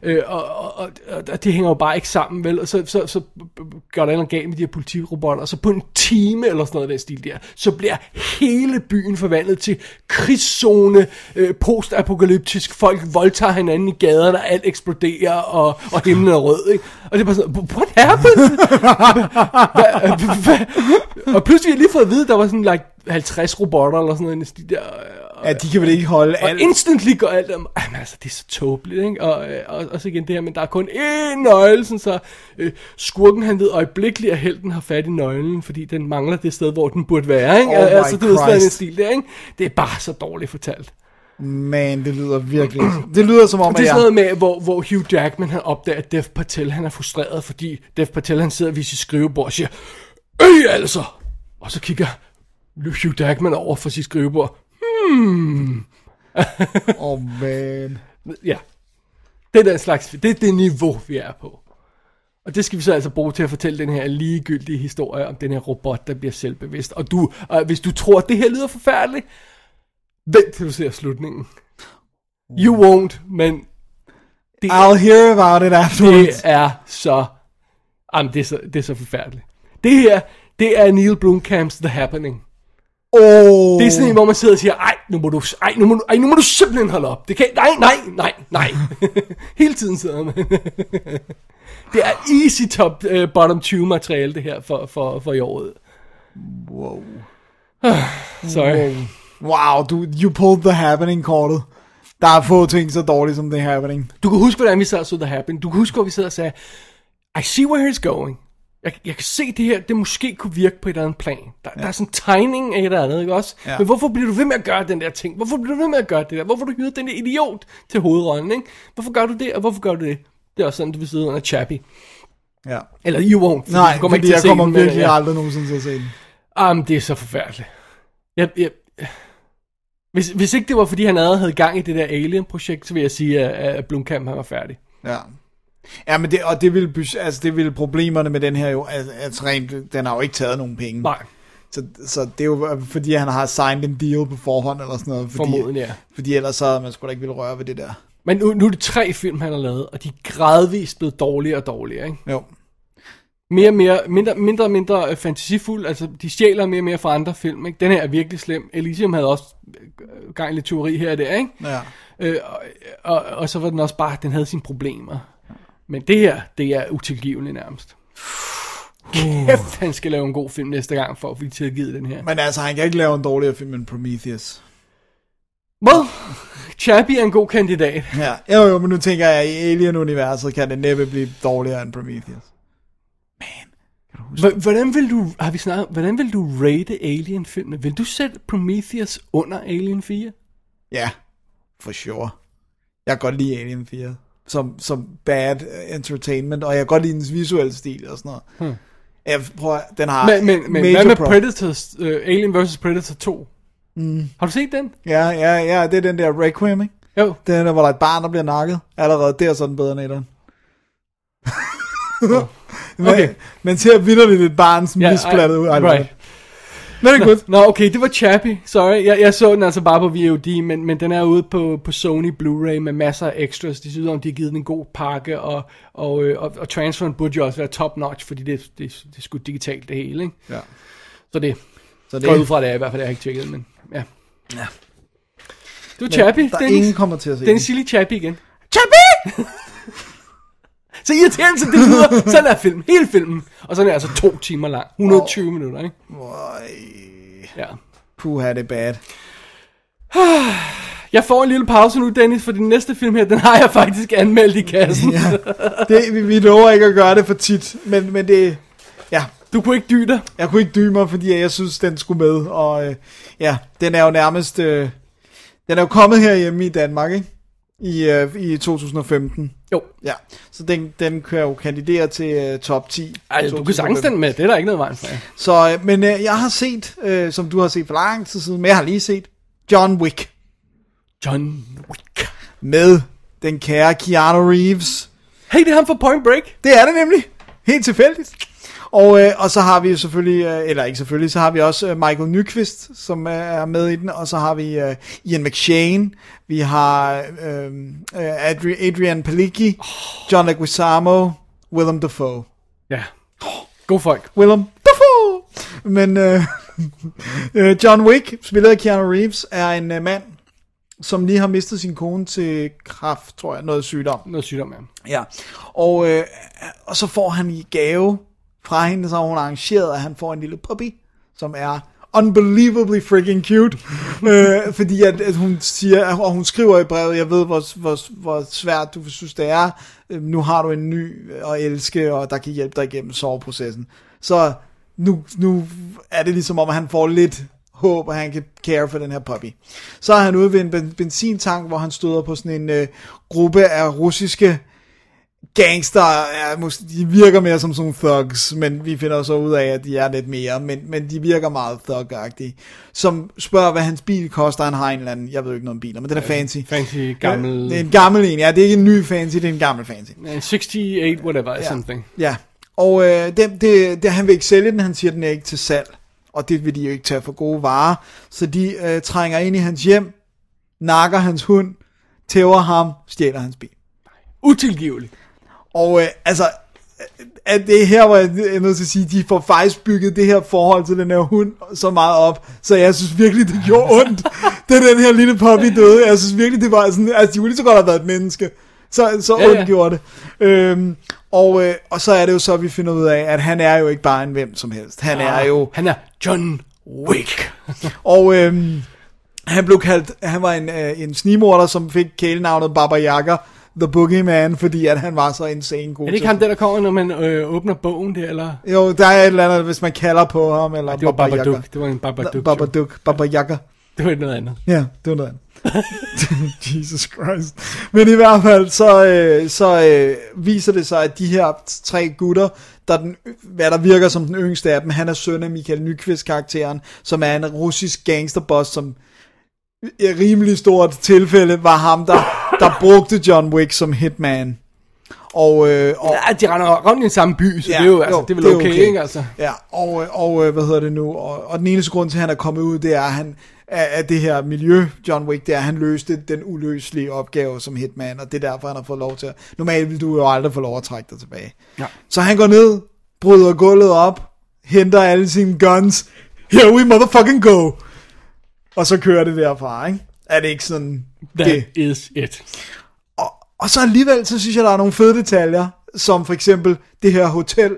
Øh, og, og, og, og det hænger jo bare ikke sammen, vel? Og så, så, så gør der en galt med de her politirobotter, og så på en time eller sådan noget af den stil der, så bliver hele byen forvandlet til krigszone, øh, postapokalyptisk, folk voldtager hinanden i gaderne, og alt eksploderer, og, og himlen er rød, ikke? Og det er bare sådan, what happened? Hva- hva- og pludselig har jeg lige fået at vide, der var sådan like 50 robotter eller sådan noget, i den stil der, Ja, de kan vel ikke holde og alt. instantly går alt om, jamen altså, det er så tåbeligt, ikke? Og, øh, og, og så igen det her, men der er kun én nøgle, sådan så øh, skurken han ved øjeblikkeligt, at helten har fat i nøglen, fordi den mangler det sted, hvor den burde være, ikke? Oh my altså, du ved sådan en stil der, ikke? Det er bare så dårligt fortalt. Man, det lyder virkelig... Det lyder som om, Det er at sådan noget med, hvor, hvor Hugh Jackman han opdager, at Dev Patel han er frustreret, fordi Dev Patel han sidder ved sit skrivebord og siger, Øh altså! Og så kigger Hugh Jackman over for sit skrivebord. Åh, oh, man. Ja. Det er den slags, det er det niveau, vi er på. Og det skal vi så altså bruge til at fortælle den her ligegyldige historie om den her robot, der bliver selvbevidst. Og du, og hvis du tror, at det her lyder forfærdeligt, vent til du ser slutningen. You won't, men det, I'll hear about it det afterwards. er så, jamen det er så, det er så forfærdeligt. Det her, det er Neil Blomkamps The Happening. Oh. Det er sådan en, hvor man sidder og siger, ej, nu må du, ej, nu må du, ej, nu må du simpelthen holde op. Det kan, nej, nej, nej, nej. Hele tiden sidder man. det er easy top, uh, bottom 20 materiale, det her, for, for, for i året. Wow. Sorry. Wow, du, you pulled the happening kortet. Der er få ting så dårligt som det happening. Du kan huske, hvordan vi sad og så The Happening. Du kan huske, hvor vi sad og sagde, I see where it's going. Jeg, jeg kan se det her, det måske kunne virke på et eller andet plan. Der, ja. der er sådan en tegning af et eller andet, ikke også? Ja. Men hvorfor bliver du ved med at gøre den der ting? Hvorfor bliver du ved med at gøre det der? Hvorfor du hyret den der idiot til hovedrollen, ikke? Hvorfor gør du det, og hvorfor gør du det? Det er også sådan, du vil sidde under Chappie. Ja. Eller you won't. Nej, du kommer fordi ikke til jeg kommer den, men, virkelig ja. aldrig nogensinde til at se den. Jamen, det er så forfærdeligt. Jeg, jeg, hvis, hvis ikke det var, fordi han allerede havde gang i det der Alien-projekt, så vil jeg sige, at, at Blomkamp han var færdig. Ja. Ja, men det, og det vil, altså det vil problemerne med den her jo, altså, rent, den har jo ikke taget nogen penge. Nej, Så, så det er jo fordi, han har signed en deal på forhånd eller sådan noget. Fordi, formodentlig ja. Fordi ellers så havde man sgu da ikke ville røre ved det der. Men nu, nu er det tre film, han har lavet, og de er gradvist blevet dårligere og dårligere, ikke? Jo. Mere og mere, mindre, mindre mindre øh, fantasifuld, altså de stjæler mere og mere fra andre film, ikke? Den her er virkelig slem. Elysium havde også øh, gang i lidt teori her og der, ikke? Ja. Øh, og, og, og så var den også bare, den havde sine problemer. Men det her, det er utilgiveligt nærmest. Kæft, han skal lave en god film næste gang, for at blive tilgivet den her. Men altså, han kan ikke lave en dårligere film end Prometheus. Well, Chappie er en god kandidat. Ja, jo, jo, men nu tænker jeg, at i Alien-universet kan det næppe blive dårligere end Prometheus. H- hvordan vil du, har vi snakket, hvordan vil du rate Alien-filmen? Vil du sætte Prometheus under Alien 4? Ja, for sure. Jeg kan godt lide Alien 4. Som, som bad entertainment, og jeg kan godt lide dens visuelle stil og sådan noget. Hmm. Jeg prøver, den har Men, men, men hvad med pro- Predators, uh, Alien vs. Predator 2? Mm. Har du set den? Ja, ja, ja, det er den der Requiem, ikke? Jo. Den der, hvor der er et barn, der bliver nakket. Allerede der er sådan bedre end etteren. men, Okay. Man ser vidderligt et barn som yeah, misplattet ud. Right. Det er godt. Nå, okay, det var Chappie. Sorry, jeg, jeg så den altså bare på VOD, men, men den er ude på, på Sony Blu-ray med masser af extras. Det synes om, de har givet den en god pakke, og, og, øh, og, og transferen burde jo også være top-notch, fordi det, det, det er sgu digitalt det hele, ikke? Ja. Så det, Så det går ud fra det, er, i hvert fald jeg har ikke tjekket, men ja. Ja. Det var Chappie, der er Dennis. ingen kommer til at se den. Silly Chappie igen. Chappie! så irriterende som det lyder, sådan er filmen, hele filmen. Og sådan er altså to timer lang, 120 oh. minutter, ikke? Øj, Ja. Puha, det bad. Jeg får en lille pause nu, Dennis, for den næste film her, den har jeg faktisk anmeldt i kassen. Ja. Det, vi, vi lover ikke at gøre det for tit, men, men det, ja, Du kunne ikke dybe dig. jeg kunne ikke dybe mig, fordi jeg synes, den skulle med, og øh, ja, den er jo nærmest, øh, den er jo kommet herhjemme i Danmark, ikke? I, øh, i 2015. Jo. Ja, så den, den kan jo kandidere til øh, top 10. Ej, du kan sagtens den med, det er der ikke noget vejen for. Så, øh, men øh, jeg har set, øh, som du har set for lang tid siden, men jeg har lige set John Wick John Wick. med den kære Keanu Reeves. Hey, det er ham fra Point Break. Det er det nemlig. Helt tilfældigt. Og, øh, og så har vi jo selvfølgelig, øh, eller ikke selvfølgelig, så har vi også øh, Michael Nyqvist, som øh, er med i den, og så har vi øh, Ian McShane, vi har øh, øh, Adri- Adrian Palicki, John Leguizamo, Willem Dafoe. Ja. God folk. Willem Dafoe! Men øh, øh, John Wick, spillet af Keanu Reeves, er en øh, mand, som lige har mistet sin kone til kræft, tror jeg, noget sygdom. Noget sygdom, ja. Ja, og, øh, og så får han i gave fra hende, så hun arrangeret, at han får en lille puppy, som er unbelievably freaking cute, øh, fordi at, at hun siger, og hun skriver i brevet, jeg ved, hvor, hvor, hvor svært du synes, det er, øh, nu har du en ny og elske, og der kan hjælpe dig igennem soveprocessen. Så nu, nu er det ligesom om, at han får lidt håb, at han kan care for den her puppy. Så er han ude ved en ben- benzintank, hvor han støder på sådan en øh, gruppe af russiske gangster, ja, måske, de virker mere som sådan thugs, men vi finder så ud af, at de er lidt mere, men, men de virker meget thug som spørger, hvad hans bil koster, han har en eller anden, jeg ved ikke noget om biler, men den er fancy. Fancy gammel... Det er en gammel en, ja, det er ikke en ny fancy, det er en gammel fancy. Uh, 68, whatever, Ja. something. Ja, og øh, det, det, det, han vil ikke sælge den, han siger, den er ikke til salg, og det vil de jo ikke tage for gode varer, så de øh, trænger ind i hans hjem, nakker hans hund, tæver ham, stjæler hans bil. Utilgiveligt. Og øh, altså, øh, at det er her, hvor jeg er nødt til at sige, de får faktisk bygget det her forhold til den her hund så meget op, så jeg synes virkelig, det gjorde ondt, da den her lille puppy døde. Jeg synes virkelig, det var sådan, altså de kunne lige så godt have været et menneske. Så, så Ja, ondt ja. gjorde det. Øhm, og, øh, og så er det jo så, vi finder ud af, at han er jo ikke bare en hvem som helst. Han er jo... Han er John Wick. Og øhm, han blev kaldt, han var en, øh, en snimorder, som fik kælenavnet Baba Yaga, The Boogeyman, fordi at han var så insane god Er det ikke ham der, der kommer, når man øh, åbner bogen der, eller? Jo, der er et eller andet, hvis man kalder på ham, eller Det var Baba Yaga. Babadook. Det var en Babadook. Babadook, Baba Yaga. Det var noget andet. Ja, det var noget andet. Jesus Christ. Men i hvert fald, så, øh, så øh, viser det sig, at de her tre gutter, der er den, hvad der virker som den yngste af dem, han er søn af Michael Nyqvist karakteren, som er en russisk gangsterboss, som i rimelig stort tilfælde var ham, der, der brugte John Wick som hitman. Og, øh, og, Ja, de render rundt i den samme by, så Ja, det er jo, altså, jo, det er vel det er okay, okay. ikke altså? Ja, og, og øh, hvad hedder det nu, og, og den eneste grund til, at han er kommet ud, det er, at han af, af det her miljø, John Wick, det er, at han løste den uløselige opgave som hitman, og det er derfor, han har fået lov til at, normalt vil du jo aldrig få lov at trække dig tilbage. Ja. Så han går ned, bryder gulvet op, henter alle sine guns, here we motherfucking go, og så kører det derfra, ikke? Er det ikke sådan, That det? is it. Og, og så alligevel, så synes jeg, der er nogle fede detaljer, som for eksempel det her hotel,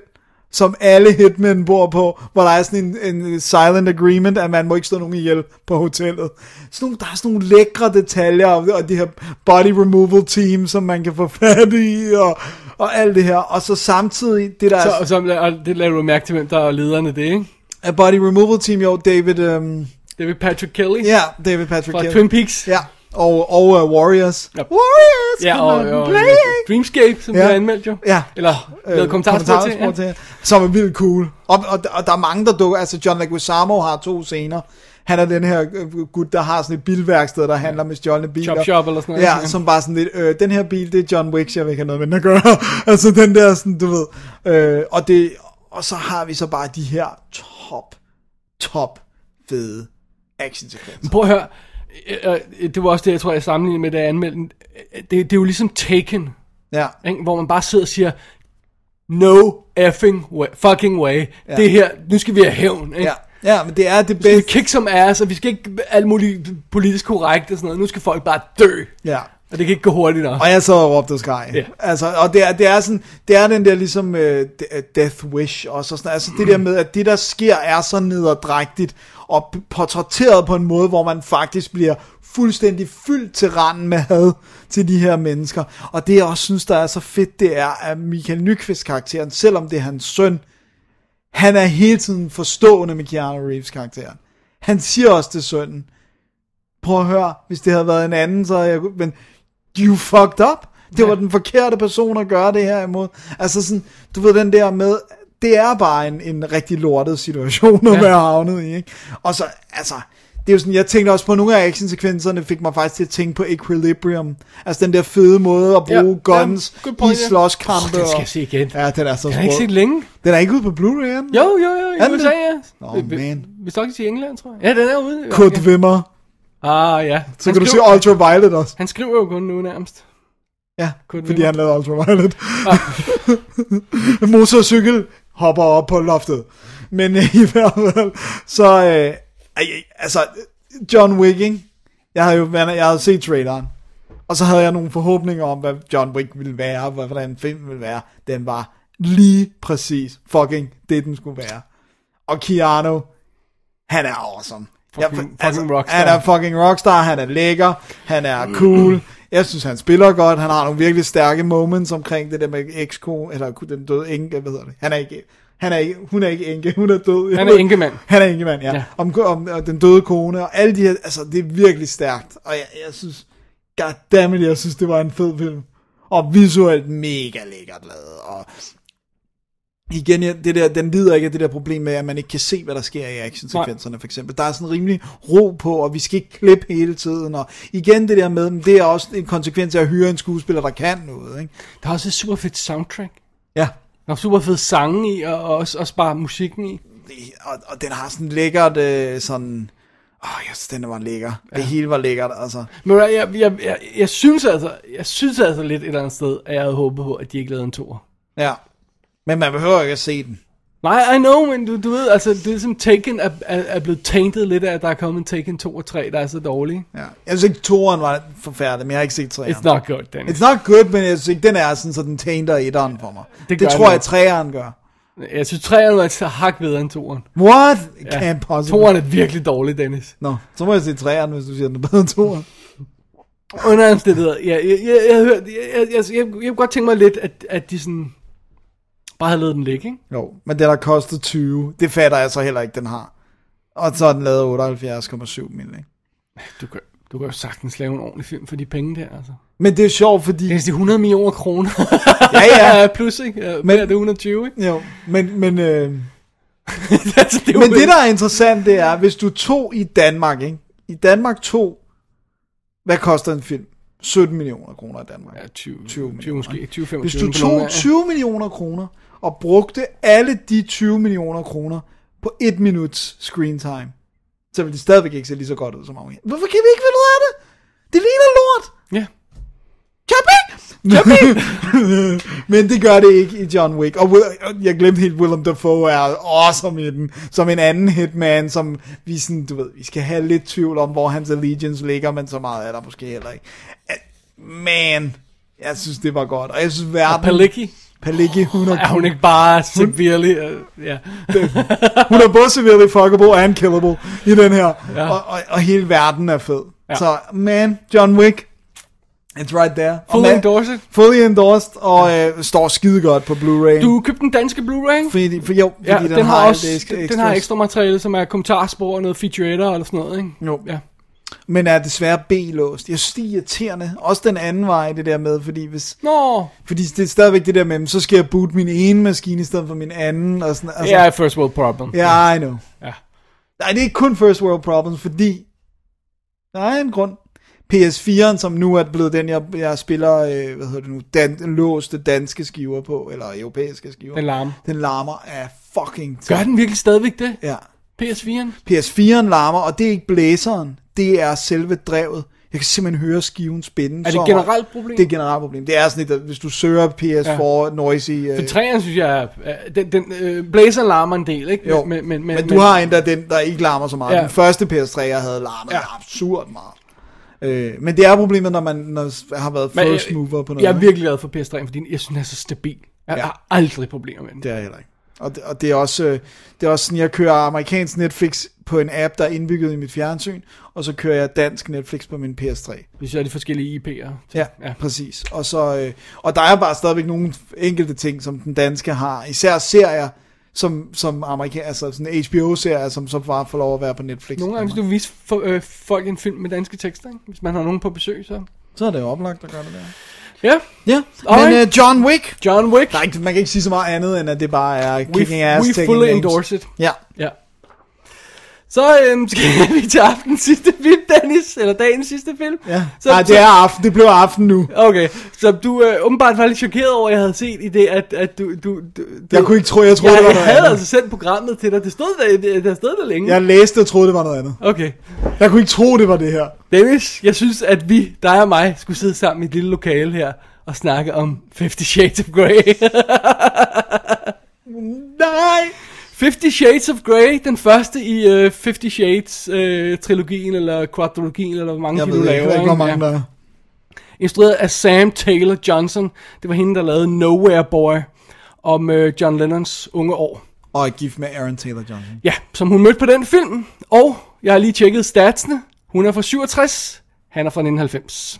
som alle hitmen bor på, hvor der er sådan en, en silent agreement, at man må ikke stå nogen ihjel på hotellet. Sådan nogle, der er sådan nogle lækre detaljer, og, det her body removal team, som man kan få fat i, og, og alt det her. Og så samtidig, det der Så, er, så og det lader du mærke til, hvem der er lederne det, ikke? er body removal team, jo, David, um, Er Patrick Kelly ja, David Patrick fra Kelly. Twin Peaks. Ja, og, og uh, Warriors. Ja. Warriors! Ja, og, og! Dreamscape, som Ja. ja. bliver anmeldt jo. Ja. Eller lavet kommentarspor til. Ja. til, som er vildt cool. Og, og, og der er mange, der dukker, altså John Leguizamo har to scener. Han er den her øh, gut, der har sådan et bilværksted, der handler med stjålne biler. Chop Shop eller sådan noget. Ja, som bare sådan lidt, øh, den her bil, det er John Wick, jeg vil ikke have noget med den at gøre. altså den der sådan, du ved. Øh, og, det, og så har vi så bare de her top, top fede actionsekvenser. Prøv at høre. Øh, øh, Det var også det, jeg tror, jeg sammenlignede med, da jeg anmeldte den. Det, det er jo ligesom Taken, Ja, ikke? hvor man bare sidder og siger, no effing way, fucking way. Ja. Det her, nu skal vi have hævn. Ikke? ja, ja, men det er det Vi skal bedste. kick som ass, og vi skal ikke alt muligt politisk korrekt og sådan noget. Nu skal folk bare dø. Ja. Og det kan ikke gå hurtigt nok. Og jeg så og råbte skreg. Ja. Altså, og det er, det er sådan, det er den der ligesom uh, Death Wish og sådan, altså det der med, at det der sker er så nederdrægtigt, og portrætteret på en måde, hvor man faktisk bliver fuldstændig fyldt til randen med had til de her mennesker. Og det jeg også synes, der er så fedt, det er, at Michael Nyqvist karakteren, selvom det er hans søn, han er hele tiden forstående med Keanu Reeves karakteren. Han siger også til sønnen, prøv at høre, hvis det havde været en anden, så jeg... Men you fucked up. Det var den forkerte person at gøre det her imod. Altså sådan, du ved den der med, det er bare en, en rigtig lortet situation at Ja. være havnet i, ikke? Og så, altså, det er jo sådan, jeg tænkte også på nogle af actionsekvenserne, fik mig faktisk til at tænke på Equilibrium. Altså den der fede måde at bruge Ja, ja, guns good point, i ja. slåskampe. Åh, den skal jeg se igen. Ja, den er så Jeg har ikke set længe. Den er ikke ude på Blu-ray? Jo, jo, jo, i Er den USA, ja. Nå, man. Hvis nok i England, tror jeg. Ja, den er ude. Kurt Wimmer. Ah, ja. Så Han kan du se skriver- Ultraviolet også. Han skriver jo kun nu nærmest. Ja, Kurt fordi Wimmer. han lavede Ultraviolet. Motorcykel hopper op på loftet. Men øh, i hvert fald, så, øh, altså, John Wick, ikke? Jeg havde jo jeg havde set traileren. Og så havde jeg nogle forhåbninger om, hvad John Wick ville være, hvordan filmen ville være. Den var lige præcis fucking det, den skulle være. Og Keanu, han er awesome. Fucking- fucking rockstar. Han er fucking rockstar, han er lækker, han er cool. Jeg synes, han spiller godt, han har nogle virkelig stærke moments omkring det der med eksko, eller den døde enke, hvad hedder det? Han er ikke, han er ikke, hun er ikke enke, hun er død. Han er enkemand. Han er enkemand, ja. Ja. Om, om, om den døde kone, og alle de her, altså det er virkelig stærkt. Og jeg, jeg synes, goddammit, jeg synes, det var en fed film. Og visuelt mega lækkert lavet, og igen, det der, den lider ikke af det der problem med, at man ikke kan se, hvad der sker i actionsekvenserne, for eksempel. Der er sådan rimelig ro på, og vi skal ikke klippe hele tiden, og igen det der med, det er også en konsekvens af at hyre en skuespiller, der kan noget, ikke? Der er også et super fedt soundtrack. Ja, Der er super fed sange i, og og også, også bare musikken i. og, og den har sådan lækkert, øh, sådan, åh, oh, yes, den var lækker. Ja. Det hele var lækkert, altså. Men jeg, jeg, jeg, jeg, jeg, synes altså, jeg synes altså lidt et eller andet sted, at jeg havde håbet på, at de ikke lavede en tour. Ja. Men man behøver ikke at se den. Nej, I know, men du, du ved, altså, det er som Taken er, er, er blevet tainted lidt af, at der er kommet en Taken 2 og 3, der er så dårlige. Ja. Jeg synes ikke, toren var forfærdelig, men jeg har ikke set træeren. It's not good, Dennis. It's not good, men jeg synes ikke, den er sådan, så den tainter etteren for mig. Det, Det det tror den jeg, også. træeren gør. Jeg synes, 3'eren var så hak bedre end 2'eren. What? It can't possibly. 2'eren er virkelig dårlig, Dennis. Nå, så må jeg se træeren, hvis du siger, den er bedre end toeren. Under omstændigheder, ja, jeg, jeg, jeg, jeg, jeg, jeg, jeg, jeg, jeg kunne godt tænke mig lidt, at, at de sådan bare havde lavet den ligge, ikke? Jo, men den har kostet 20. Det fatter jeg så heller ikke, den har. Og så er den lavet 78,7 mil, ikke? Du kan, du kan jo sagtens lave en ordentlig film for de penge der, altså. Men det er sjovt, fordi... Det er 100 millioner kroner. Ja, ja. Plus, ikke? Men- Men, er det 120, ikke? Jo, men, men, øh, altså, det men det, der er interessant, det er, hvis du tog i Danmark, ikke? I Danmark tog... Hvad koster en film? 17 millioner kroner i Danmark. Ja, 20, 20 20, 20 måske, 20, 25 Hvis du tog af- 20 millioner kroner og brugte alle de 20 millioner kroner på et minuts screen time, så ville det stadigvæk ikke se lige så godt ud som om. Hvorfor kan vi ikke finde ud af det? Det ligner lort. Ja. Chappie! Men det gør det ikke i John Wick. Og Will, og jeg glemte helt, Willem Dafoe er awesome i den. Som en anden hitman, som vi sådan, du ved, vi skal have lidt tvivl om, hvor hans allegiance ligger, men så meget er der måske heller ikke. Man, jeg synes, det var godt. Og jeg synes, verden... Palicki. Palicki, hun er, Er hun ikke bare severely... Uh, ja. hun er både severely fuckable and killable i den her. Ja. Og, og, og, hele verden er fed. Ja. Ja. Så, man, John Wick, it's right there. Fully man- endorsed. Fully endorsed, og øh, står skide godt på Blu-ray. Du købte den danske Blu-ray? Fordi, for jo, fordi Ja, den, den, har også, det den, den har ekstra materiale, som er kommentarspor og noget featuretter eller sådan noget, ikke? Jo. Ja. Men er desværre B-låst. Jeg synes, det er irriterende. Også den anden vej, det der med, fordi hvis... Nå, Fordi det er stadigvæk det der med, så skal jeg boot min ene maskine i stedet for min anden. Og sådan, altså, ja, first world problem. Ja, I know. Ja. Nej, det er ikke kun first world problems, fordi der er en grund. PS4'en, som nu er blevet den, jeg, jeg spiller, øh, hvad hedder det nu, dan, låste danske skiver på, eller europæiske skiver. Den larmer. Den larmer af fucking Gør den virkelig stadigvæk det? Ja. PS4'en? PS4'en larmer, og det er ikke blæseren, det er selve drevet. Jeg kan simpelthen høre skiven spænde. Er det et generelt problem? Det er et generelt problem. Det er sådan lidt, at hvis du søger PS4 ja. noisy... Øh, For træerne synes jeg, er- den, den øh, blæser larmer en del, ikke? jo, men, men, men, men du har endda den, der ikke larmer så meget. Ja. Den første PS3, jeg havde larmet Ja. absurd meget. Øh, men det er problemet, når man når har været men first mover på noget. Jeg er virkelig glad for PS3'en, fordi jeg synes, den er så stabil. Jeg Ja. har aldrig problemer med den. Det er jeg heller ikke. Og det, og det er også, øh, det er også sådan, jeg kører amerikansk Netflix på en app, der er indbygget i mit fjernsyn, og så kører jeg dansk Netflix på min PS3. Hvis jeg er de forskellige IP'er. Ja, Ja. præcis. Og, så, øh, og der er bare stadigvæk nogle enkelte ting, som den danske har. Især serier, som, som amerikaner, altså sådan HBO-serier, som så bare får lov at være på Netflix. Nogle gange, hvis du vil vise for, øh, folk en film med danske tekster, ikke? hvis man har nogen på besøg, så... Så er det jo oplagt at gøre det der. Ja, Ja, men uh, John Wick, John Wick. der er ikke, man kan ikke sige så meget andet, end at det bare er kicking we, ass, we fully endorse it. Ja, Ja. Så øhm, skal vi til aftens sidste film, Dennis. Eller dagens sidste film. ja. Nej, det er aften, det blev aften nu. Okay, så du øh, åbenbart var lidt chokeret over, at jeg havde set i det, at, at du, du, du... Jeg kunne ikke tro, jeg troede, jeg, det var jeg noget havde andet. altså sendt programmet til dig. Det stod der, det, der stod der længe. Jeg læste og troede, det var noget andet. Okay. Jeg kunne ikke tro, det var det her. Dennis, jeg synes, at vi, dig og mig, skulle sidde sammen i et lille lokale her og snakke om Fifty Shades of Grey. Nej! Fifty Shades of Grey, den første i uh, Fifty Shades uh, trilogien eller quadrologien eller hvor mange Jeg de ved nu laver. jeg ved ikke, hvor mange der er. Instrueret af Sam Taylor Johnson. Det var hende, der lavede Nowhere Boy om uh, John Lennons unge år. Og gift med Aaron Taylor Johnson. Ja, som hun mødte på den film. Og jeg har lige tjekket statsene. Hun er fra 67, han er fra 1990.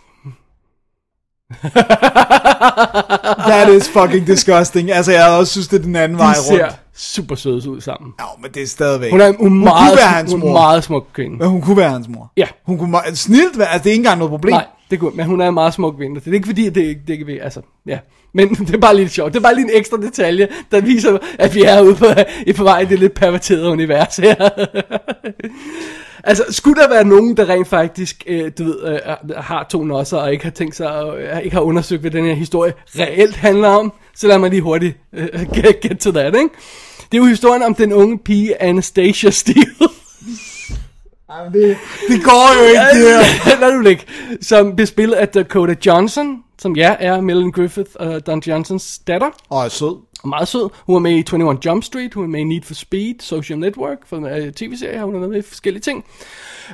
That is fucking disgusting. Altså, jeg også synes, det er den anden vej De ser rundt. super søde ud sammen. Ja, men det er stadigvæk. Hun er en hun meget, kunne være hans hun mor. meget smuk kvinde. Men hun kunne være hans mor. Ja. Hun kunne meget, snilt være, altså det er ikke engang noget problem. Nej, det kunne, men hun er en meget smuk kvinde. Det er ikke fordi, at det, det ikke ved, altså, ja. Men det er bare lidt sjovt. Det er bare lige en ekstra detalje, der viser, at vi er ude på, i på vej i det lidt perverterede univers her. altså, skulle der være nogen, der rent faktisk, øh, du ved, øh, øh har to nosser, og ikke har tænkt sig, øh, ikke har undersøgt, hvad den her historie reelt handler om, så lad mig lige hurtigt øh, get, get to that, ikke? Det er jo historien om den unge pige Anastasia Steele. Ej, men det, det går jo ikke, det her. Lad nu ligge. Som bliver spillet af Dakota Johnson, som ja er Melanie Griffith og Don Johnsons datter. Åh, er sød. Og meget sød. Hun er med i 21 Jump Street, hun er med i Need for Speed, Social Network, for uh, tv-serie, hun er med i forskellige ting.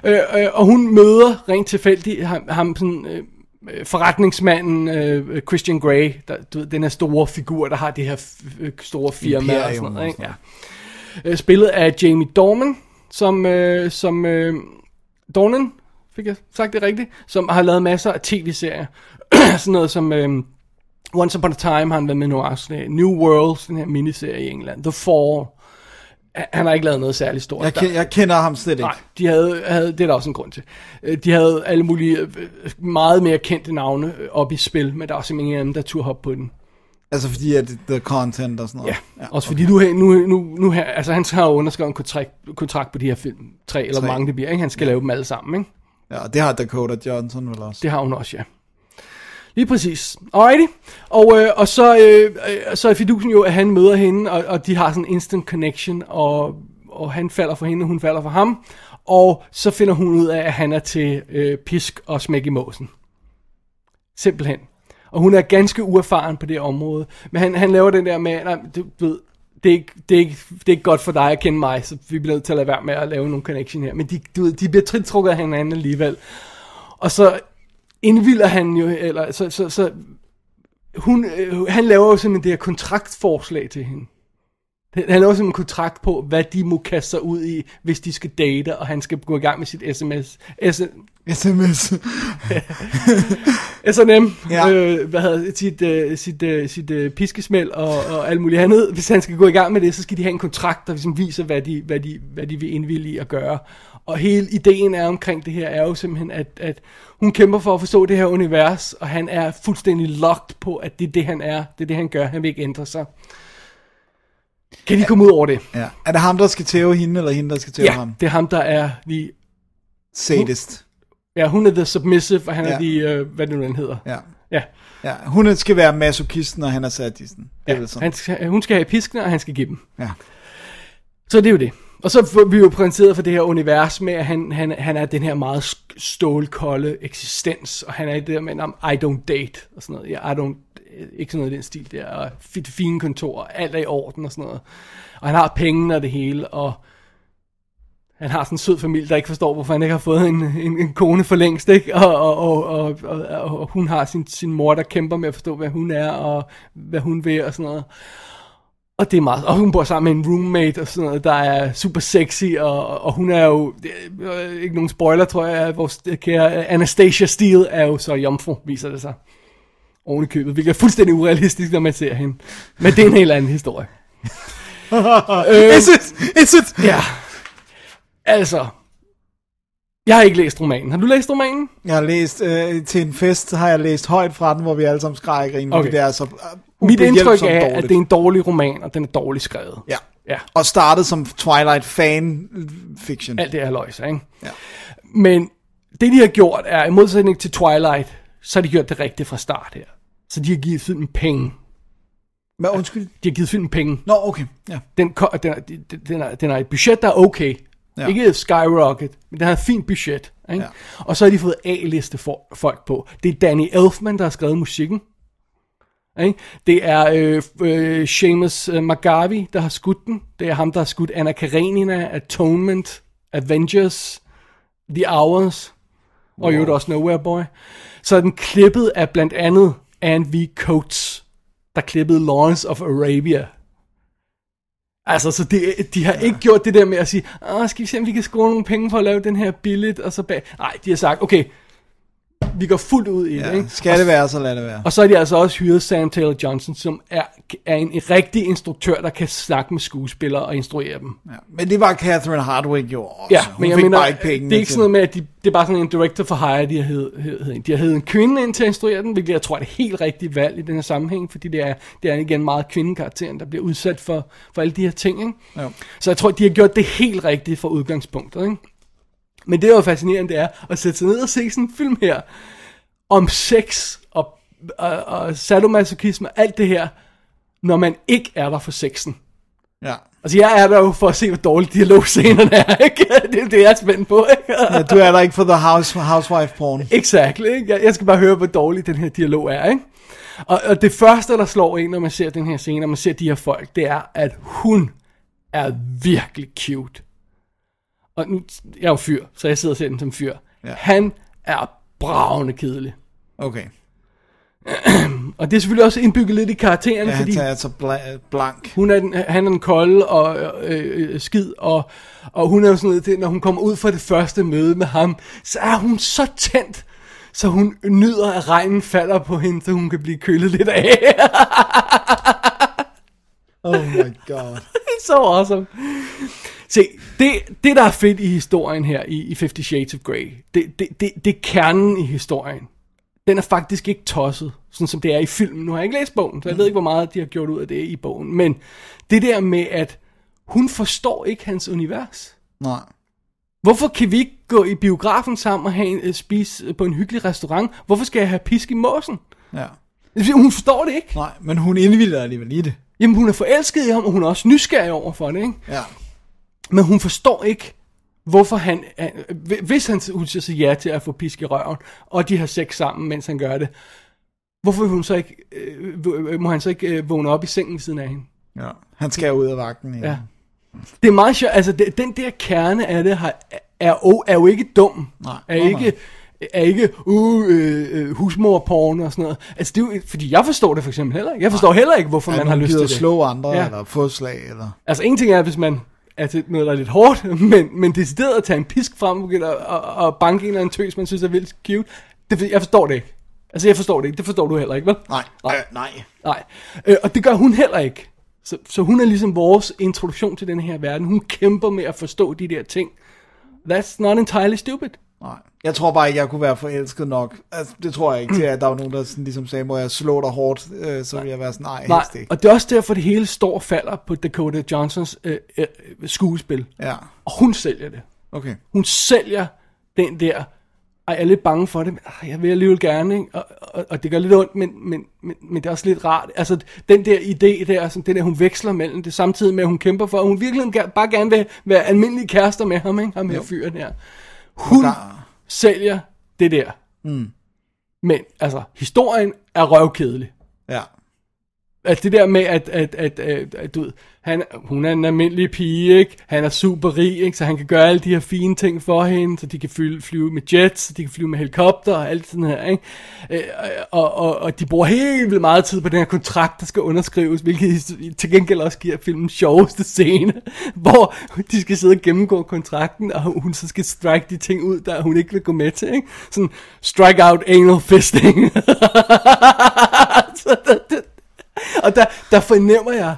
Øh, øh, og hun møder rent tilfældigt ham, ham sådan, øh, øh, forretningsmanden øh, Christian Grey, der, du ved, den her store figur, der har det her øh, store firma og sådan Imperium noget. og Ikke? Ja. Øh, spillet af Jamie Dornan, som, øh, som øh, Dornan, fik jeg sagt det rigtigt, som har lavet masser af tv-serier. sådan noget som øh, Once Upon a Time har han været med i nogle afsnit. New World, den her miniserie i England. The Fall. Han- har ikke lavet noget særligt stort. Jeg, jeg kender ham slet ikke. Nej, de havde, havde, det er der også en grund til. Øh, De havde alle mulige øh, meget mere kendte navne øh, op i spil, men der var simpelthen ingen af dem, der turde hoppe på den. Altså fordi at the content og sådan noget. Ja, også fordi nu, nu, nu, nu her, altså han har jo underskrevet en kontrakt, kontrakt på de her film, tre eller Tre. mange det bliver, ikke? Han skal ja. lave dem alle sammen, ikke? Ja, og det har Dakota Johnson vel også. Det har hun også, ja. Lige præcis. Alrighty. Og, øh, og så, øh, så er fidusen jo, at han møder hende, og, og de har sådan en instant connection, og, og han falder for hende, og hun falder for ham. Og så finder hun ud af, at han er til øh, pisk og smæk i måsen. Simpelthen. Og hun er ganske uerfaren på det område. Men han, han laver den der med, nej, du ved, det er, ikke, det, er ikke, det er ikke godt for dig at kende mig, så vi bliver nødt til at lade være med at lave nogle connection her. Men de, du ved, de bliver trintrukket af hinanden alligevel. Og så indvilder han jo, eller så, så, så hun, øh, han laver jo simpelthen det her kontraktforslag til hende. Han laver simpelthen en kontrakt på, hvad de må kaste sig ud i, hvis de skal date, og han skal gå i gang med sit sms, SMS. S&M, Ja. øh, hvad hedder sit, øh, sit, øh, sit øh, piskesmæld og, og alt muligt andet. Hvis han skal gå i gang med det, så skal de have en kontrakt, der ligesom viser, hvad de, hvad, de, hvad de vil indvillige i at gøre. Og hele ideen er omkring det her, er jo simpelthen, at, at hun kæmper for at forstå det her univers, og han er fuldstændig locked på, at det er det, han er. Det er det, han gør. Han vil ikke ændre sig. Kan de komme ud over det? ja. Er det ham, der skal tæve hende, eller hende, der skal tæve Ja, ham? det er ham, der er lige... Sadist. Ja, hun er the submissive, og han Ja. er de, øh, hvad det nu den hedder. Ja. Ja, ja. Hun skal være masochisten, og han er sadisten. Det er ja. sådan. Han skal, hun skal have piskene, og han skal give dem. Ja. Så det er jo det. Og så får vi jo præsenteret for det her univers med, at han, han, han er den her meget stålkolde eksistens, og han er i det der med, I don't date, og sådan noget. Ja, I don't, ikke sådan noget i den stil der, og fine kontor, alt er i orden og sådan noget. Og han har penge og det hele, og han har sådan en sød familie, der ikke forstår, hvorfor han ikke har fået en, en, en kone for længst, ikke? Og, og, og, og, og, og, hun har sin, sin mor, der kæmper med at forstå, hvad hun er, og hvad hun vil, og sådan noget. Og det er meget, og hun bor sammen med en roommate og sådan noget, der er super sexy, og, og hun er jo, er, ikke nogen spoiler, tror jeg, at vores kære Anastasia Steele er jo så jomfru, viser det sig. Oven i købet, hvilket er fuldstændig urealistisk, når man ser hende. Men det er en helt anden historie. Is it? Is it? Ja. Altså, jeg har ikke læst romanen. Har du læst romanen? Jeg har læst øh, til en fest, har jeg læst højt fra den, hvor vi alle sammen skreg og grinede, Okay. det er så uh, Mit indtryk er, dårligt. at det er en dårlig roman, og den er dårligt skrevet. Ja. Ja. Og startede som Twilight fan fiction. Alt det er løjse, ikke? Ja. Men det, de har gjort, er, i modsætning til Twilight, så har de gjort det rigtigt fra start her. Så de har givet filmen penge. Men undskyld. De har givet filmen penge. Nå, okay. Ja. Den, den, er- den, den, er, den har et budget, der er okay. Ja. Ikke skyrocket, men den har et fint budget. Ikke? Ja. Og så har de fået A-liste for, folk på. Det er Danny Elfman, der har skrevet musikken. Ikke? Det er øh, øh, Seamus øh, McGarvey, der har skudt den. Det er ham, der har skudt Anna Karenina, Atonement, Avengers, The Hours, og i øvrigt også Nowhere Boy. Så er den klippet af blandt andet Anne V. Coates, der klippede Lawrence of Arabia. Altså, så det, de har ikke gjort det der med at sige, Åh, skal vi se, om vi kan score nogle penge for at lave den her billigt, og så bag... Nej, de har sagt, okay, vi går fuldt ud i det, Ja. ikke? Skal det være, så lad det være. Og så har de altså også hyret Sam Taylor Johnson, som er, er en rigtig instruktør, der kan snakke med skuespillere og instruere dem. Ja. Men det var Catherine Hardwicke jo også. Ja, Hun men jeg mener, bare ikke penge det er ikke sådan noget med, at de, det er bare sådan en director for hire, de har hed, hed, hed. De har hed en kvinde ind til at instruere den, hvilket jeg tror er et helt rigtigt valg i den her sammenhæng, fordi det er, det er igen meget kvindekarakteren, der bliver udsat for, for alle de her ting. Ikke? Jo. Så jeg tror, de har gjort det helt rigtigt fra udgangspunktet. Ikke? Men det, der er jo fascinerende, det er at sætte sig ned og se sådan en film her, om sex og, og, og sadomasochisme og alt det her, når man ikke er der for sexen. Ja. Altså, jeg er der jo for at se, hvor dårlige dialogscenerne er, ikke? Det er det, jeg er spændt på, ikke? ja. Du er der ikke for the house, housewife porn. Exactly, ikke? Jeg, jeg skal bare høre, hvor dårlig den her dialog er, ikke? Og, og det første, der slår en, når man ser den her scene, når man ser de her folk, det er, at hun er virkelig cute. Og nu, jeg er jo fyr, så jeg sidder og ser den som fyr. Ja. Han er bravende kedelig. Okay. Og det er selvfølgelig også indbygget lidt i karakteren, Ja, han fordi tager altså bla- blank. hun er den, han er den kolde og øh, øh, skid, og, og hun er sådan noget, når hun kommer ud fra det første møde med ham, så er hun så tændt, så hun nyder, at regnen falder på hende, så hun kan blive kølet lidt af. Oh my god. så awesome. Se, det, det der er fedt i historien her, i, i Fifty Shades of Grey, det, det, det, det er kernen i historien. Den er faktisk ikke tosset, sådan som det er i filmen. Nu har jeg ikke læst bogen, så jeg ved ikke, hvor meget de har gjort ud af det i bogen. Men det der med, at hun forstår ikke hans univers. Nej. Hvorfor kan vi ikke gå i biografen sammen og have en, øh, spise på en hyggelig restaurant? Hvorfor skal jeg have pisk i måsen? Ja. Hun forstår det ikke. Nej, men hun indvilder alligevel i det. Jamen, hun er forelsket i ham, og hun er også nysgerrig over for det, ikke? Ja. Men hun forstår ikke, hvorfor han, han hvis han hun siger sig ja til at få pisk i røven, og de har sex sammen, mens han gør det, hvorfor hun så ikke, øh, må han så ikke øh, vågne op i sengen ved siden af hende? ja. Han skal ud af vagten. Ja. Ja. Det er meget sjovt, altså det, den der kerne af det har, er, er, er jo ikke dum. Nej. Er Nej, ikke, er ikke uh, øh, øh, husmorporn og sådan noget. Altså det er jo, fordi jeg forstår det for eksempel heller ikke. Jeg forstår heller ikke, hvorfor man har lyst til at det. slå andre, ja. eller få slag, eller... Altså en ting er, hvis man til noget, der er lidt hårdt, men, men decideret at tage en pisk frem og, og, og banke en eller anden tøs, man synes er vildt cute, det, jeg forstår det ikke. Altså jeg forstår det ikke, det forstår du heller ikke, vel? Nej, Nej. Øh, nej. Nej, øh, og det gør hun heller ikke. Så, så hun er ligesom vores introduktion til den her verden. Hun kæmper med at forstå de der ting. That's not entirely stupid. Nej. Jeg tror bare ikke, jeg kunne være forelsket nok. Altså, det tror jeg ikke til, at der var nogen, der sådan ligesom sagde, må jeg slå dig hårdt, øh, så vil jeg være sådan, nej, Nej, helst ikke. og det er også derfor, det hele står og falder på Dakota Johnsons øh, øh, skuespil. Ja, Og hun sælger det. okay. Hun sælger den der, ej, jeg er lidt bange for det, men ej, jeg vil alligevel gerne, ikke? Og, og, og det gør lidt ondt, men, men, men, men det er også lidt rart. Altså, den der idé der, sådan, den der, hun veksler mellem det, samtidig med, at hun kæmper for, at hun virkelig bare gerne vil være almindelige kærester med ham, ikke? Ham her fyren her. Hun der- sælger det der. Mm. Men, altså, historien er røvkedelig. Ja. Altså det der med, at, at, at, at, at du ved, han, hun er en almindelig pige, ikke? Han er super rig, ikke? Så han kan gøre alle de her fine ting for hende, så de kan flyve, flyve med jets, så de kan flyve med helikopter og alt sådan her, ikke? Øh, og, og, og de bruger helt vildt meget tid på den her kontrakt, der skal underskrives, hvilket til gengæld også giver filmen sjoveste scene, hvor de skal sidde og gennemgå kontrakten, og hun så skal strike de ting ud, der hun ikke vil gå med til, ikke? Sådan, strike out anal fisting. så det, det, og der, der fornemmer jeg,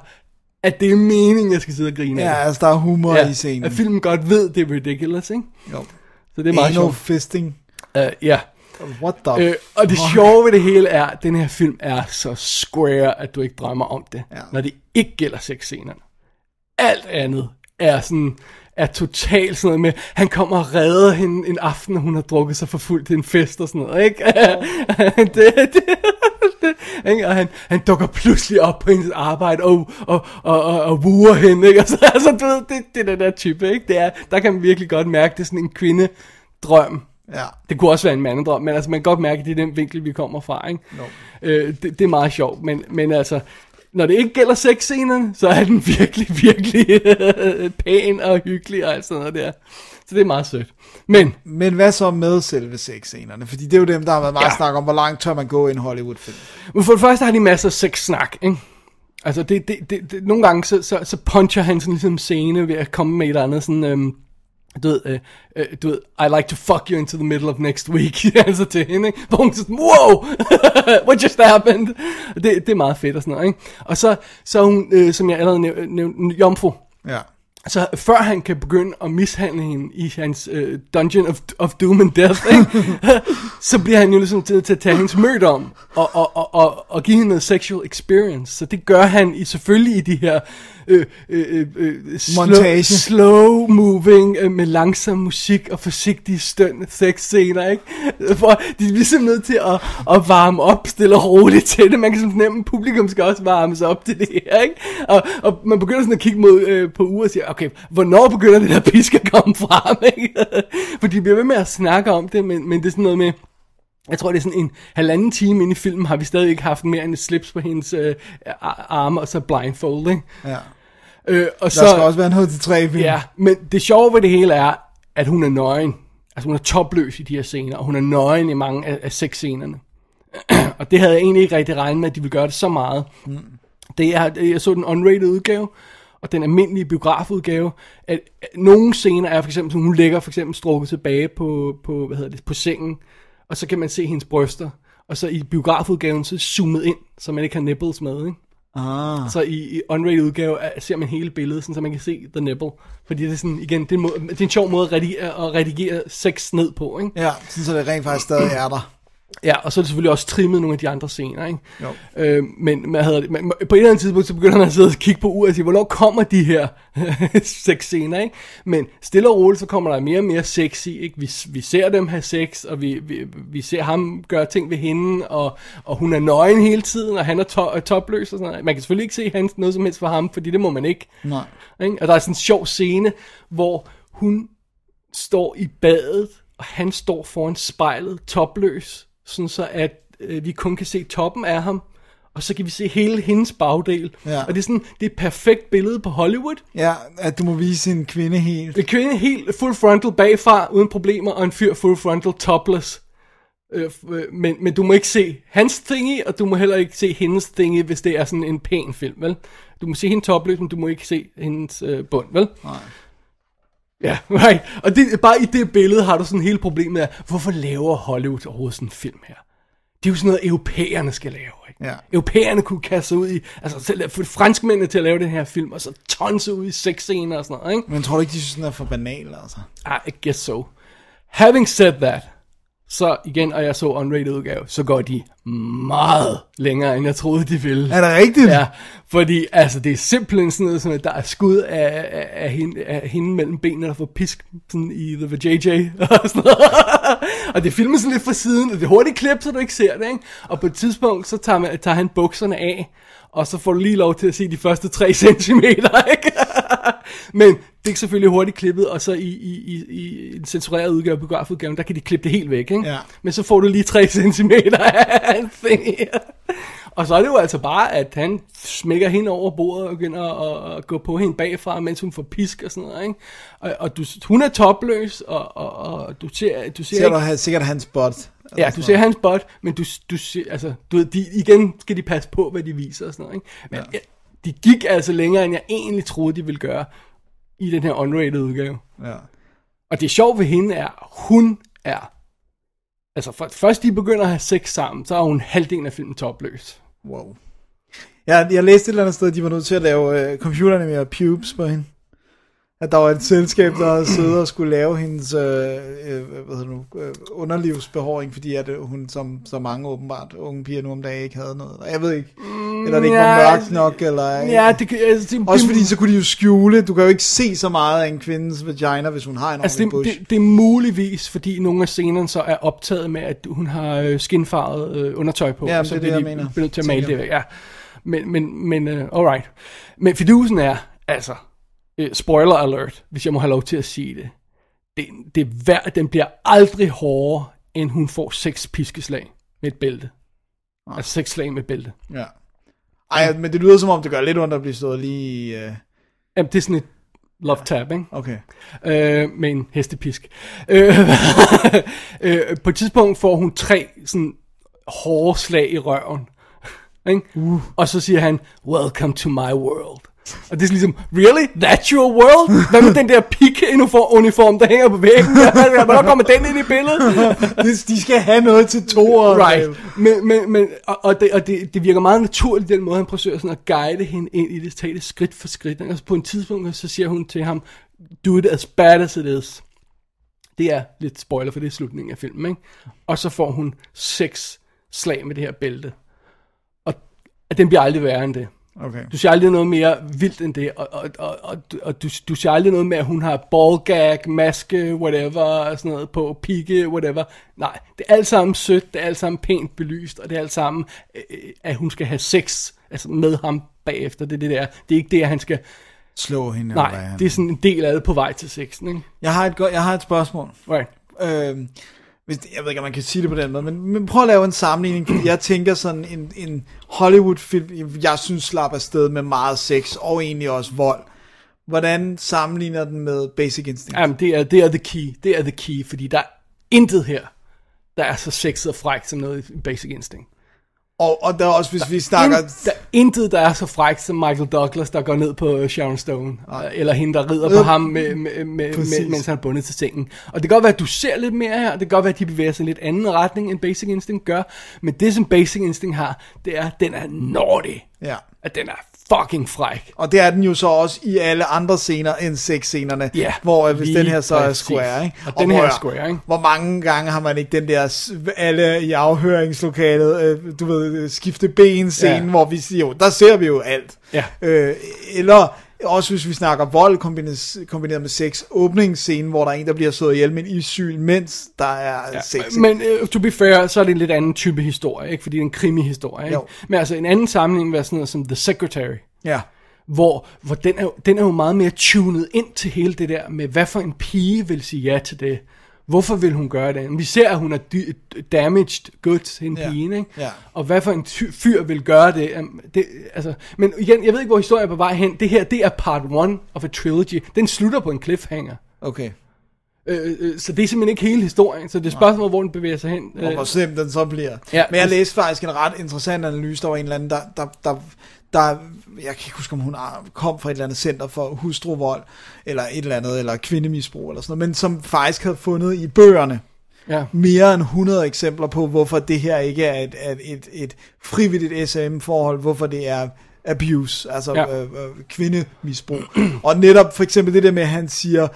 at det er meningen, jeg skal sidde og grine Ja, af. altså der er humor ja, i scenen. At filmen godt ved, det er ridiculous, ikke? Jo. Så det er meget Anal sjovt. fisting. Uh, ja. What the Øh, og det sjove ved det hele er, at den her film er så square, at du ikke drømmer om det, ja. når det ikke gælder sexscenerne. Alt andet er sådan er totalt sådan noget med, han kommer og redder hende en aften, og hun har drukket sig for fuld til en fest og sådan noget, ikke? det, det, det, ikke? Og han, han dukker pludselig op på hendes arbejde og, og, og, og, og wurer hende, ikke? Altså, altså du ved, det, det er den der type, ikke? Det er, der kan man virkelig godt mærke, det er sådan en kvindedrøm, Ja. det kunne også være en mandedrøm, men altså man kan godt mærke, at det er den vinkel, vi kommer fra, ikke? No. Øh, det, det er meget sjovt, men, men altså, når det ikke gælder sexscenerne, så er den virkelig, virkelig pæn og hyggelig og alt sådan noget der. Så det er meget sødt. Men, Men hvad så med selve sexscenerne? Fordi det er jo dem, der har været meget. Ja. snak om, hvor langt tør man gå i en Hollywood-film. men for det første har de masser af sexsnak, ikke? Altså, det, det, det, det, nogle gange, så, så, så puncher han sådan ligesom scene ved at komme med et eller andet sådan, øhm, du ved, øh, øh, du ved, I like to fuck you into the middle of next week, altså til hende, ikke? Hvor hun sådan, wow, what just happened? Det, det er meget fedt og sådan noget, ikke? Og så, så hun, øh, som jeg allerede nævnte, nævnt, jomfru. Ja. Så før han kan begynde at mishandle hende i hans øh, Dungeon of, of Doom and Death, ikke? så bliver han jo ligesom til, til at tage hendes mødt om og, og, og, og, og give hende noget sexual experience. Så det gør han i, selvfølgelig i de her øh, øh, øh, slow, Montage. slow moving øh, med langsom musik og forsigtige støn sexscener, ikke? For de er ligesom nødt til at, at varme op stille og roligt til det. Man kan sådan fornemme, at publikum skal også varmes op til det her, ikke? Og, og man begynder sådan at kigge mod, øh, på uger og siger, okay, hvornår begynder det der pisk at komme frem, ikke? For de bliver ved med at snakke om det, men, men det er sådan noget med, jeg tror, det er sådan en halvanden time inde i filmen, har vi stadig ikke haft mere end et slips på hendes øh, ar- arme, og så blindfold, ikke? ja. Øh, og Der så, skal også være en til tre film. Ja, men det sjove ved det hele er, at hun er nøgen. Altså hun er topløs i de her scener, og hun er nøgen i mange af, af sexscenerne. og det havde jeg egentlig ikke rigtig regnet med, at de ville gøre det så meget. Mm. Det er, jeg så den unrated udgave, og den almindelige biografudgave, at at nogle scener er for eksempel, hun ligger for eksempel strukket tilbage på, på, hvad hedder det, på sengen, og så kan man se hendes bryster, og så i biografudgaven, så zoomet ind, så man ikke har nipples med, ikke? Ah. Så i, i unrated udgave er- ser man hele billedet, sådan, så man kan se the nipple. Fordi det er sådan, igen, det er en, måde, det er en sjov måde at redigere, at redigere sex ned på, ikke? Ja, sådan så det rent faktisk stadig er der. Ja, og så er det selvfølgelig også trimmet nogle af de andre scener, ikke? Jo. Øh, men man havde, man, på et eller andet tidspunkt, så begynder man at sidde og kigge på uret og sige, hvornår kommer de her sexscener, ikke? Men stille og roligt, så kommer der mere og mere sex i, ikke? Vi, vi ser dem have sex, og vi, vi, vi ser ham gøre ting ved hende, og, og hun er nøgen hele tiden, og han er, to, er topløs og sådan noget. Man kan selvfølgelig ikke se hans, noget som helst for ham, fordi det må man ikke. Nej. Ikke? Og der er sådan en sjov scene, hvor hun står i badet, og han står foran spejlet, topløs, sådan så at øh, vi kun kan se toppen af ham, og så kan vi se hele hendes bagdel. Ja. Og det er sådan, det er et perfekt billede på Hollywood. Ja, at du må vise en kvinde helt. En kvinde helt full frontal bagfra, uden problemer, og en fyr full frontal topless. Øh, øh, men, men du må ikke se hans ting i, og du må heller ikke se hendes ting i, hvis det er sådan en pæn film, vel? Du må se hende topløs, men du må ikke se hendes øh, bund, vel? Nej. Ja, right. Og det, bare i det billede har du sådan hele problemet af, hvorfor laver Hollywood overhovedet sådan en film her? Det er jo sådan noget, europæerne skal lave, ikke? Ja. Europæerne kunne kaste sig ud i, altså selv få franskmændene til at lave den her film, og så tonse ud i sexscener og sådan noget, ikke? Men tror du ikke, de synes, den er for banal, altså? I guess so. Having said that, så igen, og jeg så unrated udgave, så går de meget længere, end jeg troede, de ville. Er det rigtigt? Ja, fordi altså, det er simpelthen sådan noget, som at der er skud af, af, af, hende, af hende mellem benene, der får pisk sådan i The JJ og sådan noget. og det filmer sådan lidt fra siden, og det er hurtigt klip, så du ikke ser det, ikke? Og på et tidspunkt, så tager, man, tager han bukserne af, og så får du lige lov til at se de første 3 cm, ikke? Men det er selvfølgelig hurtigt klippet, og så i, i, i, i en censureret udgave, biografudgaven, der kan de klippe det helt væk, ikke? Ja. Men så får du lige 3 cm af en ting. Og så er det jo altså bare, at han smækker hende over bordet og begynder at, at gå på hende bagfra, mens hun får pisk og sådan noget, ikke? Og, og du, hun er topløs, og, og, og du ser, du ser, Ser ikke, du sikkert hans bot? Ja, du ser hans bot, men du, du ser, altså, du ved, de, igen skal de passe på, hvad de viser og sådan noget, ikke? Men ja. de gik altså længere, end jeg egentlig troede, de ville gøre i den her unrated udgave. Ja. Og det sjove ved hende er, hun er, altså for, først de begynder at have sex sammen, så er hun halvdelen af filmen topløs. Wow. Jeg, jeg læste et eller andet sted, at de var nødt til at lave øh, computerne med pubes på hende. At der var et selskab, der havde siddet og skulle lave hendes øh, øh, hvad hedder nu, øh, underlivsbehåring, fordi at øh, hun, som så mange åbenbart unge piger nu om dagen, ikke havde noget. Jeg ved ikke, eller det ikke var ja, mørkt nok, eller... Ja, det, altså, det, Også fordi så kunne de jo skjule, du kan jo ikke se så meget af en kvindes vagina, hvis hun har en Altså det, bush. det, det er muligvis, fordi nogle af scenerne så er optaget med, at hun har øh, skinfarvet øh, undertøj på. Ja, og så det er bliver det, de mener. nødt til at male det væk. Ja. Men, men, men uh, alright. Men fidusen er, altså, øh, spoiler alert, hvis jeg må have lov til at sige det. det, det værd, den bliver aldrig hårdere, end hun får seks piskeslag med et bælte. Altså seks slag med et bælte. Ja. Ej, men det lyder som om, det gør lidt ondt at blive stået lige... Øh... Jamen, det er sådan et love tap, ikke? Okay. øh, med en hestepisk. Øh, øh, på et tidspunkt får hun tre sådan hårde slag i røven. Ikke? Uh. Og så siger han, welcome to my world. Og det er ligesom, really? That's your world? Hvad med den der pik-uniform, der hænger på væggen? Hvornår kommer den ind i billedet? Det- De skal have noget til toeren. Right. Men, men, men, og, og, det, og det, det virker meget naturligt, den måde, han prøver sådan at guide hende ind i det, tage det skridt for skridt. Og på en tidspunkt, så siger hun til ham, do it as bad as it is. Det er lidt spoiler, for det er slutningen af filmen, ikke? Og så får hun seks slag med det her bælte. Og, og den bliver aldrig værre end det. Okay. Du siger aldrig noget mere vildt end det, og, og, og, og, og du, du siger aldrig noget med, at hun har ballgag, maske, whatever, sådan noget på, pigge, whatever. Nej, det er alt sammen sødt, det er alt sammen pænt belyst, og det er alt sammen, øh, at hun skal have sex altså med ham bagefter, det er det der. Det er ikke det, at han skal, Slå hende. nej, det er sådan en del af det på vej til sexen, ikke? Jeg har et, godt, jeg har et spørgsmål. Right. Øh, hvis, jeg ved ikke, om man kan sige det på den måde, men, men prøv at lave en sammenligning, fordi jeg tænker sådan en, en Hollywood-film, jeg synes slapper afsted med meget sex, og egentlig også vold. Hvordan sammenligner den med Basic Instinct? Jamen, det er, det er the key, det er the key, fordi der er intet her, der er så sexet og frækt som noget i Basic Instinct. Og, og der er også, hvis vi snakker... In, der er intet, der er så frækt som Michael Douglas, der går ned på Sharon Stone. Eller hende, der rider på Øh, ham, med, med, med, præcis. med, mens han er bundet til sengen. Og det kan godt være, at du ser lidt mere her. Det kan godt være, at de bevæger sig i en lidt anden retning, end Basic Instinct gør. Men det, som Basic Instinct har, det er, at den er naughty. Ja. At den er fucking fræk. Og det er den jo så også i alle andre scener end sexscenerne, Ja, hvor øh, hvis den her så er præcis. square, ikke? Og den her er square, ikke? Hvor mange gange har man ikke den der, alle i afhøringslokalet, øh, du ved, skifte ben scene, Ja. hvor vi siger jo, der ser vi jo alt. Ja. Øh, eller også hvis vi snakker vold kombineret, med sex, åbningsscene, hvor der er en, der bliver slået ihjel med en issyl, mens der er ja, sex. ikke? Men uh, to be fair, så er det en lidt anden type historie, ikke? Fordi det er en krimi-historie, ikke? Jo. Men altså en anden sammenhæng vil være sådan noget som The Secretary. Ja. hvor, hvor den, er, den er jo meget mere tunet ind til hele det der med, hvad for en pige vil sige ja til det. Hvorfor vil hun gøre det? Vi ser, at hun er damaged goods, hende Ja. pigen, ikke? Ja. Og hvad for en fyr vil gøre det? Det altså, men igen, jeg ved ikke, hvor historien er på vej hen. Det her, det er part one of a trilogy. Den slutter på en cliffhanger. Okay. Øh, øh, så det er simpelthen ikke hele historien. Så det er spørgsmålet, hvor den bevæger sig hen. og Øh, hvor slemt den så bliver. Ja, Men jeg præcis. læste faktisk en ret interessant analyse, der var en eller anden, der, der, der, der jeg kan ikke huske, om hun kom fra et eller andet center for hustruvold, eller et eller andet, eller kvindemisbrug, eller sådan noget, men som faktisk havde fundet i bøgerne, ja. mere end 100 eksempler på, hvorfor det her ikke er et, et, et, et frivilligt SM-forhold, hvorfor det er abuse, altså ja. Øh, øh, kvindemisbrug. Og netop for eksempel det der med, at han siger,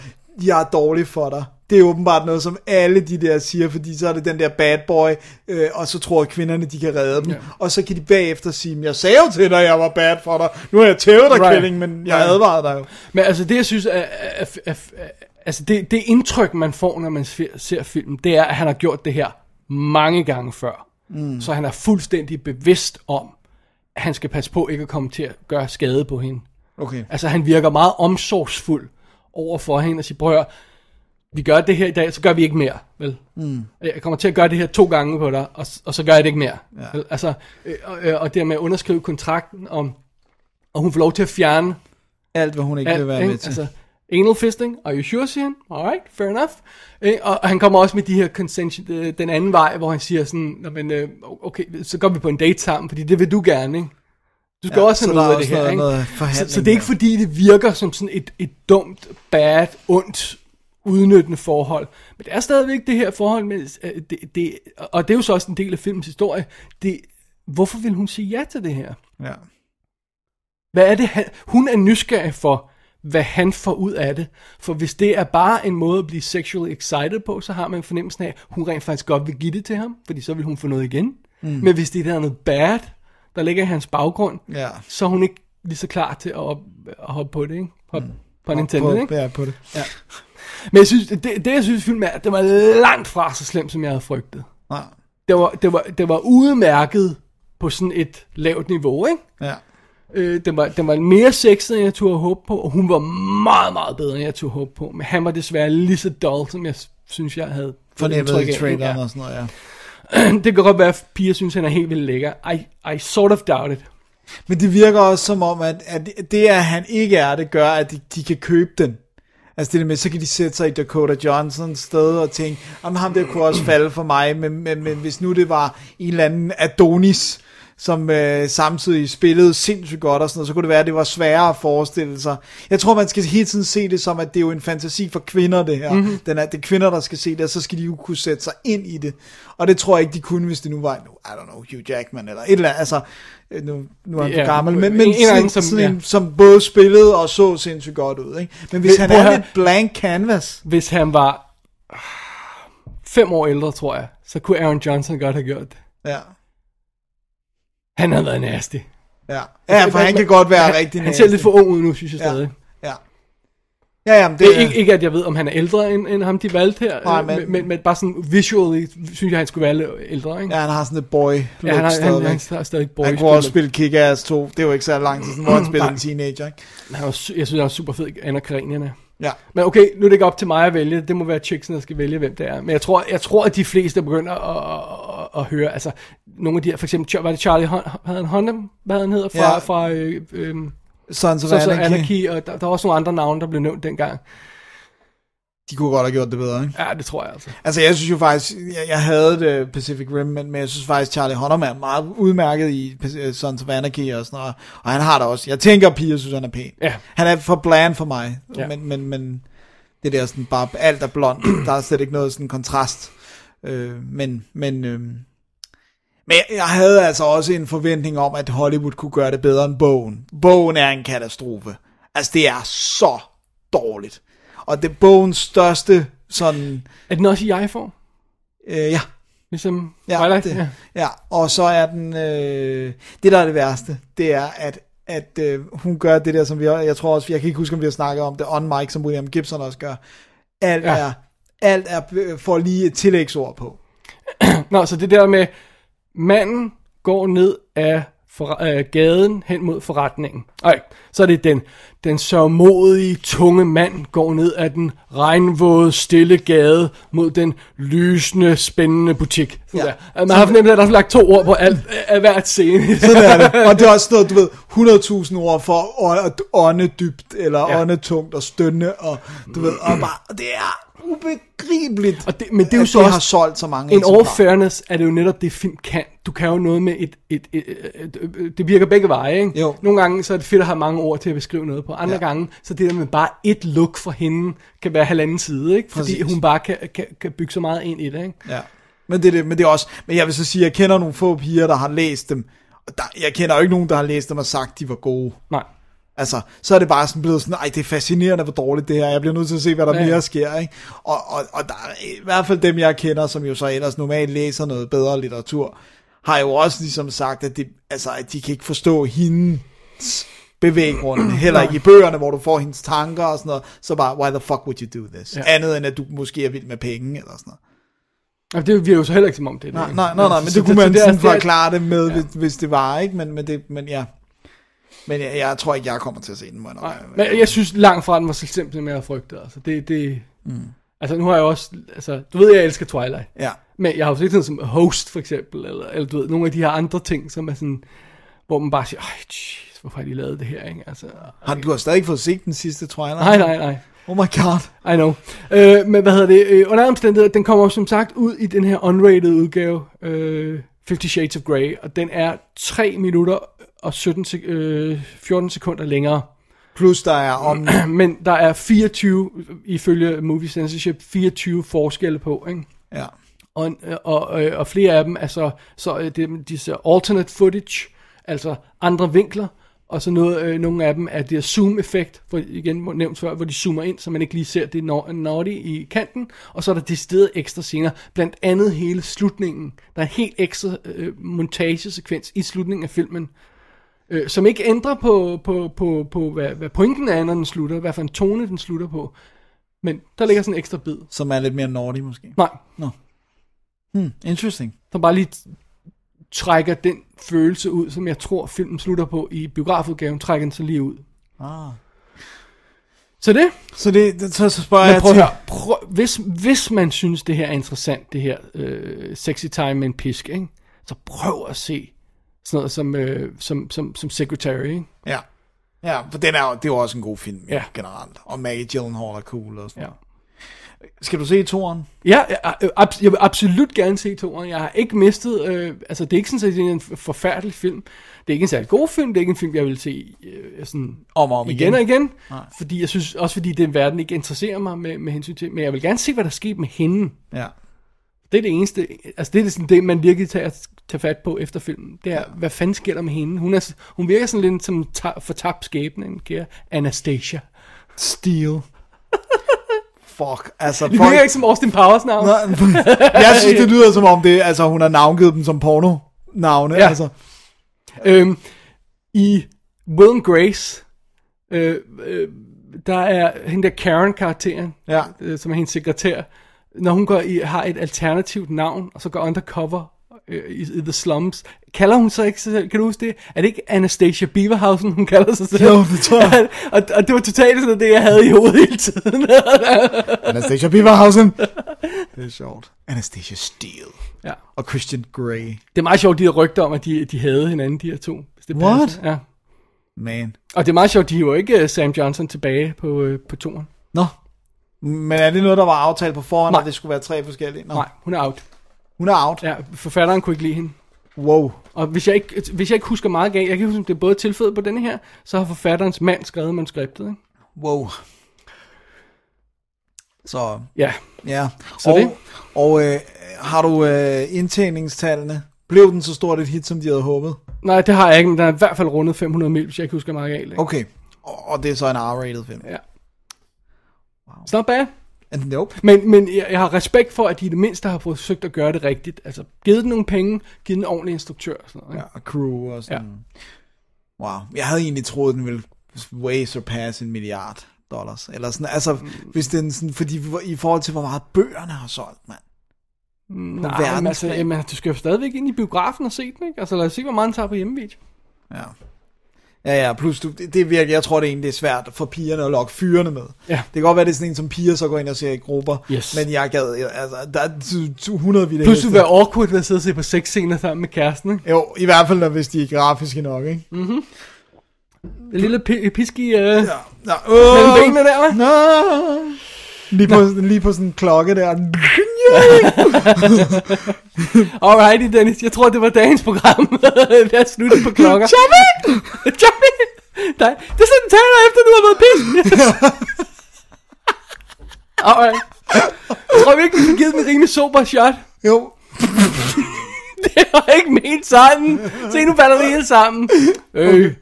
jeg er dårlig for dig. Det er åbenbart noget, som alle de der siger, fordi så er det den der bad boy, øh, og så tror kvinderne, de kan redde dem. Ja. Og så kan de bagefter sige, jeg sagde jo til dig, jeg var bad for dig. Nu har jeg tævet dig, right. Kælling, men jeg Right. advarede dig jo. Men altså det, jeg synes er, er, er, er, er altså det, det indtryk, man får, når man ser, ser filmen, det er, at han har gjort det her mange gange før. Mm. Så han er fuldstændig bevidst om, at han skal passe på ikke at komme til at gøre skade på hende. Okay. Altså han virker meget omsorgsfuld over for hende og siger, prøv at høre, vi gør det her i dag, så gør vi ikke mere, vel? Mm. Jeg kommer til at gøre det her to gange på dig, og, og så gør jeg det ikke mere. Ja. Vel? Altså, øh, og, øh, og det med at underskrive kontrakten om, og hun får lov til at fjerne Alt, hvad hun ikke vil være med til. Altså, anal fisting, are you sure, siger han? Alright, fair enough. Ikke? Og, og han kommer også med de her consension, øh, den anden vej, hvor han siger sådan, "Nå, men, øh, okay, så går vi på en date sammen, fordi det vil du gerne, ikke? Du skal Ja, også så have noget af det her, noget- ikke? noget så, så det er ikke fordi, det virker som sådan et, et dumt, bad, ondt, udnyttende forhold. Men det er stadigvæk det her forhold, med, øh, det, det, og det er jo så også en del af filmens historie. Det, hvorfor vil hun sige ja til det her? Ja. Hvad er det, han, hun er nysgerrig for, hvad han får ud af det. For hvis det er bare en måde at blive sexually excited på, så har man fornemmelsen af, at hun rent faktisk godt vil give det til ham, fordi så vil hun få noget igen. Mm. Men hvis det er noget bad, der ligger i hans baggrund, Ja. så er hun ikke lige så klar til at, op, at hoppe på det, ikke? Hop, mm. På Nintendo, på, ikke? Ja, på det. Men jeg synes, det, det jeg synes, filmen er, det var langt fra så slemt, som jeg havde frygtet. Nej. Det var, det var, det var udmærket på sådan et lavt niveau, ikke? Ja. Øh, den, var, den var mere sexet, end jeg turde håbe på, og hun var meget, meget bedre, end jeg turde håbe på. Men han var desværre lige så dull, som jeg synes, jeg havde Fornemmet i traileren Ja. og sådan noget, ja. Det kan godt være, at piger synes, han er helt vildt lækker. I, I sort of doubt it. Men det virker også som om, at, at det, at han ikke er det, gør, at de, de kan købe den. Altså det der med, så kan de sætte sig i Dakota Johnsons sted og tænke, om ham der kunne også falde for mig, men, men, men hvis nu det var en eller anden Adonis, som øh, samtidig spillede sindssygt godt og sådan noget, så kunne det være, at det var sværere at forestille sig. Jeg tror, man skal hele tiden se det som, at det er jo en fantasi for kvinder, det her. Mm-hmm. Den er, det er kvinder, der skal se det, og så skal de jo kunne sætte sig ind i det. Og det tror jeg ikke, de kunne, hvis det nu var, nu, I don't know, Hugh Jackman eller et eller andet, altså, øh, nu, nu er han Ja, gammel, men, en men anden, sådan, som- sådan en, ja. som både spillede og så sindssygt godt ud, ikke? Men hvis Men han er høre- lidt blank canvas, Hvis han var ah, fem år ældre, tror jeg, så kunne Aaron Johnson godt have gjort det. ja, Han havde været nasty. ja, ja for han kan godt være han, rigtig Han ser lidt for ung ud nu, synes jeg Ja. stadig. Ja, ja, jamen, Det det er ikke, ikke, at jeg ved, om han er ældre end, end ham, de valgte her. Nej, men- men, men, men bare sådan visually, synes jeg, han skulle være lidt ældre, ikke? Ja, han har sådan et boy look ja han, har, han, stadigvæk. han, han, har stadig boys. Han kunne også spille Kick-Ass 2. Det var ikke så lang tid siden, hvor han spillede en teenager, ikke? Han var, jeg synes, han var super fed, Anna Karenina. Ja. Men okay, nu er det ikke op til mig at vælge. Det må være chicksen, der skal vælge, hvem det er. Men jeg tror, jeg tror at de fleste begynder at, at, at, at høre, altså, nogle af de her, for eksempel, var det Charlie Hunnam, hvad han hedder, fra, Ja. fra øh, øh, Sons of Anarchy. Anarchy, og der, der var også nogle andre navne, der blev nævnt dengang. De kunne godt have gjort det bedre, ikke? Ja, det tror jeg altså. Altså, jeg synes jo faktisk, jeg, jeg havde det Pacific Rim, men, men jeg synes faktisk, Charlie Hunnam er meget udmærket i Pac- Sons of Anarchy og sådan noget. Og han har det også. Jeg tænker, piger synes, han er pæn. Ja. Han er for bland for mig. Ja. Men, men, men det der sådan bare, alt er blond. der er slet ikke noget sådan kontrast. Øh, men, men, øh, men jeg havde altså også en forventning om, at Hollywood kunne gøre det bedre end bogen. Bogen er en katastrofe. Altså, det er så dårligt. Og det er bogens største sådan... Er den også i iPhone? Øh, ja, Ligesom Ja, Twilight? det, Ja. ja, og så er den, øh, det der er det værste, det er, at, at øh, hun gør det der, som vi, jeg tror også, jeg kan ikke huske, om vi har snakket om det, on mic, som William Gibson også gør. Alt ja. Er, alt er, får lige et tillægsord på. Nå, så det der med, manden går ned af for, øh, gaden hen mod forretningen. Ej, så er det den, den sørmodige, tunge mand går ned ad den regnvåde, stille gade mod den lysende, spændende butik. Sådan Ja. der. Man har fornemmet, at der er lagt to ord på alt, af hvert scene. Sådan er det. Og det er også noget, du ved, 100.000 ord for at ånde dybt, eller ja. Ja. ånde tungt og stønne, og du ved, og bare, det er ubegribeligt, Og det, men det er jo at så det også, har solgt så mange in all fairness, er det jo netop det, film kan. Du kan jo noget med et, et, et, et, et, et det virker begge veje, ikke? Jo. Nogle gange, så er det fedt at have mange ord til at beskrive noget på. Andre Ja. gange, så det der med bare et look for hende, kan være halvanden side, ikke? Fordi Præcis. hun bare kan, kan, kan bygge så meget ind i det, ikke? Ja. Men det, er det, men det er også, men jeg vil så sige, jeg kender nogle få piger, der har læst dem, og der, jeg kender jo ikke nogen, der har læst dem og sagt, de var gode. Nej. Altså, så er det bare sådan blevet sådan, ej, det er fascinerende, hvor dårligt det her er. Jeg bliver nødt til at se, hvad der ja. Ja. mere sker, ikke? Og, og, og der er i hvert fald dem, jeg kender, som jo så ellers normalt læser noget bedre litteratur, har jo også ligesom sagt, at, det, altså, at de kan ikke forstå hendes bevæggrund, heller ikke i bøgerne, hvor du får hendes tanker og sådan noget, så bare, why the fuck would you do this? Ja. Ja. Andet end, at du måske er vild med penge, eller sådan noget. Og det virker jo så heller ikke som om det er Nej, det. nej, nej, nej, men Så det kunne man så sådan det er- forklare det med, hvis, hvis det var, ikke? Men, men, det, men ja. Men jeg, jeg tror ikke, jeg kommer til at se den, må jeg Nej, men jeg synes langt fra, den var så simpelt, som jeg havde frygtet. Altså, det, det, mm. Altså, nu har jeg også... Altså, du ved, jeg elsker Twilight. Ja. Men jeg har jo set sådan som Host, for eksempel, eller, eller du ved, nogle af de her andre ting, som er sådan... Hvor man bare siger, ej, jeez, hvorfor har de lavet det her, ikke? Altså, Har, du har stadig ikke fået set den sidste Twilight? nej, nej, nej. Oh my god. I know. Øh, men hvad hedder det? Øh, under omstændigheder, den kommer som sagt ud i den her unrated udgave, øh, Fifty Shades of Grey, og den er 3 minutter og 17 sek- øh, 14 sekunder længere. Plus der er om... Men der er 24, ifølge Movie Censorship, 24 forskelle på, ikke? ja. Og, og, og, og flere af dem er så, så er det, disse alternate footage, altså andre vinkler, og så noget, øh, nogle af dem er det zoom-effekt, for igen nævnt før, hvor de zoomer ind, så man ikke lige ser det naughty i kanten, og så er der de steder ekstra scener, blandt andet hele slutningen. Der er en helt ekstra øh, montagesekvens i slutningen af filmen, øh, som ikke ændrer på, på, på, på hvad, hvad pointen er, når den slutter, hvad for en tone den slutter på. Men der ligger sådan en ekstra bid. Som er lidt mere naughty måske. Nej, Hmm, interesting. som bare lige trækker den følelse ud, som jeg tror filmen slutter på i biografudgaven, trækker den så lige ud. Ah. Så det, Så, det, så, så spørger jeg prøv til... prøv, hvis, hvis man synes det her er interessant, det her øh, sexy time med en pisk, ikke? så prøv at se sådan noget som, øh, som, som, som Secretary, ikke? Ja. Ja, for den er, det er jo også en god film Ja. generelt. Og Maggie Gyllenhaal er cool og sådan Ja. Skal du se toren? Ja, jeg, jeg, abs- jeg vil absolut gerne se toeren. Jeg har ikke mistet... Øh, altså, det er ikke sådan, at det er en forfærdelig film. Det er ikke en særlig god film. Det er ikke en film, jeg vil se øh, sådan Om og om igen og igen. igen. Fordi jeg synes, også fordi det er en verden, ikke interesserer mig med, med hensyn til... Men jeg vil gerne se, hvad der sker med hende. Ja. Det er det eneste... Altså, det er sådan, det man virkelig tager, tager fat på efter filmen. Det er, hvad fanden sker der med hende? Hun, er, hun virker sådan lidt som ta- fortabt skæbne, en kære Anastasia. Steel. Fuck, altså... Det virker ikke som Austin Powers navn. jeg synes, det lyder som om det, altså hun har navngivet dem som porno navne, Ja. altså. Øhm, I Will and Grace, øh, øh, der er hende der Karen-karakteren, Ja. øh, som er hendes sekretær, når hun går i, har et alternativt navn, og så går undercover øh, i, i The Slums, kalder hun så ikke sig selv, kan du huske det? Er det ikke Anastasia Beaverhausen, hun kalder sig selv? Jo, det tror jeg. og, og det var totalt sådan det, jeg havde i hovedet hele tiden. Anastasia Beaverhausen. det er sjovt. Anastasia Steele. ja. Og Christian Grey. Det er meget sjovt, de her rygter om, at de, de havde hinanden, de her to. hvis det What? passer. Ja. Man. Og det er meget sjovt, de er jo ikke uh, Sam Johnson tilbage på, uh, på turen. Nå. Men er det noget, der var aftalt på forhånd, Nej. at det skulle være tre forskellige? Nå. Nej, hun er out. Hun er out. Ja, forfatteren kunne ikke lide hende. Wow. Og hvis jeg ikke, hvis jeg ikke husker meget galt, jeg kan huske, om det er både tilføjet på denne her, så har forfatterens mand skrevet manuskriptet. Ikke? Wow. Så, Ja, ja. Så og, det. Og øh, har du øh, indtjeningstallene? Blev den så stort et hit, som de havde håbet? nej, det har jeg ikke, men den er i hvert fald rundet 500 mil, hvis jeg ikke husker meget galt. Ikke? Okay. Og, og det er så en R-rated film? Ja. It's not bad. And nope. Men, men jeg, jeg har respekt for, at de i det mindste har forsøgt at gøre det rigtigt. Altså, givet den nogle penge, givet den en ordentlig instruktør. Og sådan noget, Ja, ikke? og crew og sådan. Ja. Wow. Jeg havde egentlig troet, den ville way surpass en milliard dollars. Eller sådan, altså, hvis den sådan, fordi i forhold til, hvor meget bøgerne har solgt, mand. Nej, men altså, verdensplan. jamen, du skal jo stadigvæk ind i biografen og se den, ikke? Altså, lad os se, hvor meget den tager på hjemmevideo. Ja. Ja, ja, plus du, det, det virkelig, jeg tror det egentlig det er svært for pigerne at lokke fyrene med. Ja. Det kan godt være, det er sådan en, som piger så går ind og ser i grupper. Yes. Men jeg gad, altså, der er tu- tu- 100 vilde Plus, vil være awkward ved at sidde og se på sexscener sammen med kæresten, ikke? Jo, i hvert fald, hvis de er grafiske nok, ikke? En lille pi- pisk i uh, Ja. mellem Nå, øh, benene der, hva'? Nå. Lige på, lige på sådan en klokke der. Alrighty, Dennis. Jeg tror, det var dagens program. det er sluttet på klokker. Chubby! Chubby! Nej, det er sådan, taler efter, du har været pis. Alright. Jeg tror virkelig, vi har givet den en rimelig sober shot. Jo. Det var ikke ment sådan. Se, nu falder det hele sammen. Øh,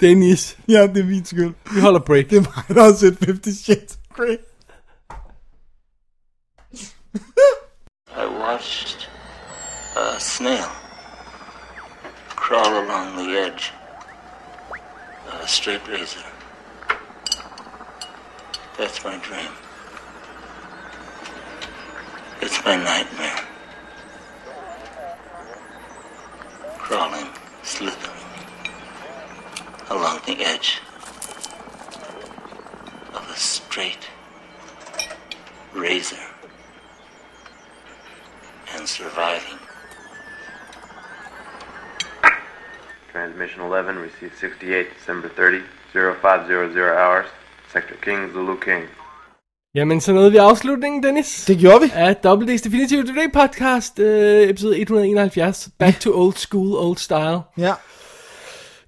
Dennis. Ja, det er min skyld. Vi holder break. Det er mig, der har set 50 Shades of Grey. I watched a snail crawl along the edge of a straight razor. That's my dream. It's my nightmare. Crawling, slithering along the edge of a straight Razor. And surviving. Transmission 11 received 68 December 30, 0500 hours. Sector King, Zulu King. Jamen, så nåede vi afslutningen, Dennis. Det gjorde vi. Af WD's Definitive Today podcast, øh, episode 171. Back to old school, old style. Ja,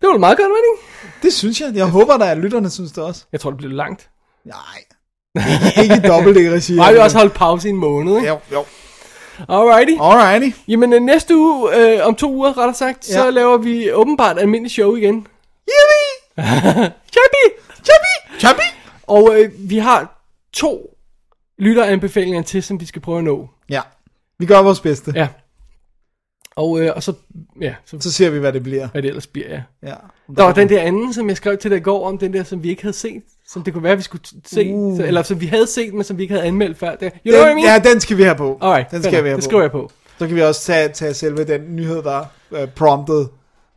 Det var da meget godt, var det ikke? det synes jeg. Jeg håber, der er lytterne synes det også. Jeg tror, det blev langt. Nej. Ikke i dobbelt i regi. Nej, vi har også holdt pause i en måned, ikke? Jo, jo. Alrighty. Alrighty. Jamen, øh, næste uge, øh, om to uger, rettere sagt, så Ja. laver vi åbenbart almindelig show igen. Yippee! Chappy! Chappy! Chappy! Og øh, vi har to lytteranbefalinger til, som vi skal prøve at nå. Ja, vi gør vores bedste. Ja. Og, øh, og så, ja, så, Så ser vi, hvad det bliver. hvad det ellers bliver, ja. Ja. Der var den der anden, som jeg skrev til dig i går, om den der, som vi ikke havde set. Som det kunne være, vi skulle se. Uh. Så, eller som vi havde set, men som vi ikke havde anmeldt før. Det, you know what I Den, mean? ja, den skal vi have på. Alright, den skal vi have det på. skriver jeg på. Så kan vi også tage, tage selve den nyhed, der uh, prompted,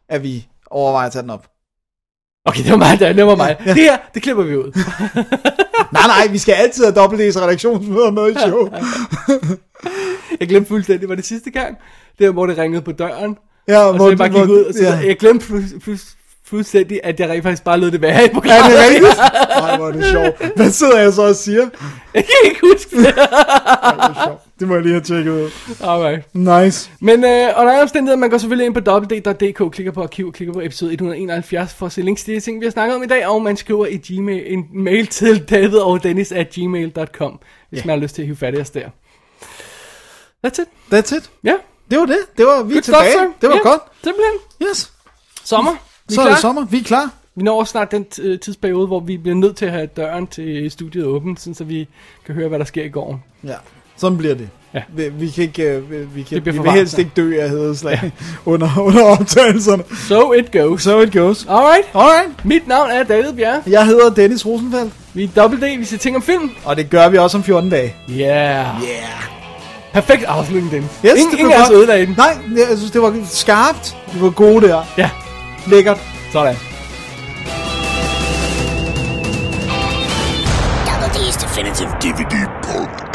at vi overvejer at tage den op. Okay, det var mig, der, det var mig. Det her, det klipper vi ud. Nej, nej, vi skal altid have dobbelt redaktionsmøder med i show. Jeg glemte fuldstændig, det var det sidste gang. Det var, hvor det ringede på døren. Ja, Og så hvor jeg bare gik ud, og så ja. jeg glemte fu- fuldstændig, at jeg rent faktisk bare lød det være i Er programmet. det rigtigt? Nej, hvor er det sjovt. Hvad sidder jeg så og siger? Jeg kan ikke huske det. Ej, hvor sjovt. Det må jeg lige have tjekket ud. Alright. Nice. Men øh, under alle omstændigheder, man går selvfølgelig ind på www.dk, klikker på arkiv, klikker på episode 171 for at se links til de ting, vi har snakket om i dag, og man skriver i Gmail, en mail til david og dennis at gmail.com, hvis Ja. man har lyst til at hive fat i os der. That's it. That's it. Ja. Det var det. Det var, vi er Good tilbage. stuff, sir. det var Ja, godt. Simpelthen. Yes. Sommer. Vi Så er klar. det sommer. Vi er klar. Vi når snart den øh, tidsperiode, hvor vi bliver nødt til at have døren til studiet åben, så vi kan høre, hvad der sker i går. Ja. Sådan bliver det. Ja. Vi, vi kan ikke, øh, vi, vi, kan, vi vil helst ikke dø af hedeslag under, under optagelserne. So it goes. So it goes. Alright. Alright. Mit navn er David Bjerre. Jeg hedder Dennis Rosenfeldt. Vi er Double D, vi ser ting om film. Og det gør vi også om 14 dage. Yeah. Yeah. Perfekt afslutning, den. Yes, ingen ingen af os godt. ødelagde den. Nej, jeg synes, det var skarpt. Det var gode der. Ja, Lækkert. sådan. Double D's Definitive DVD podcast.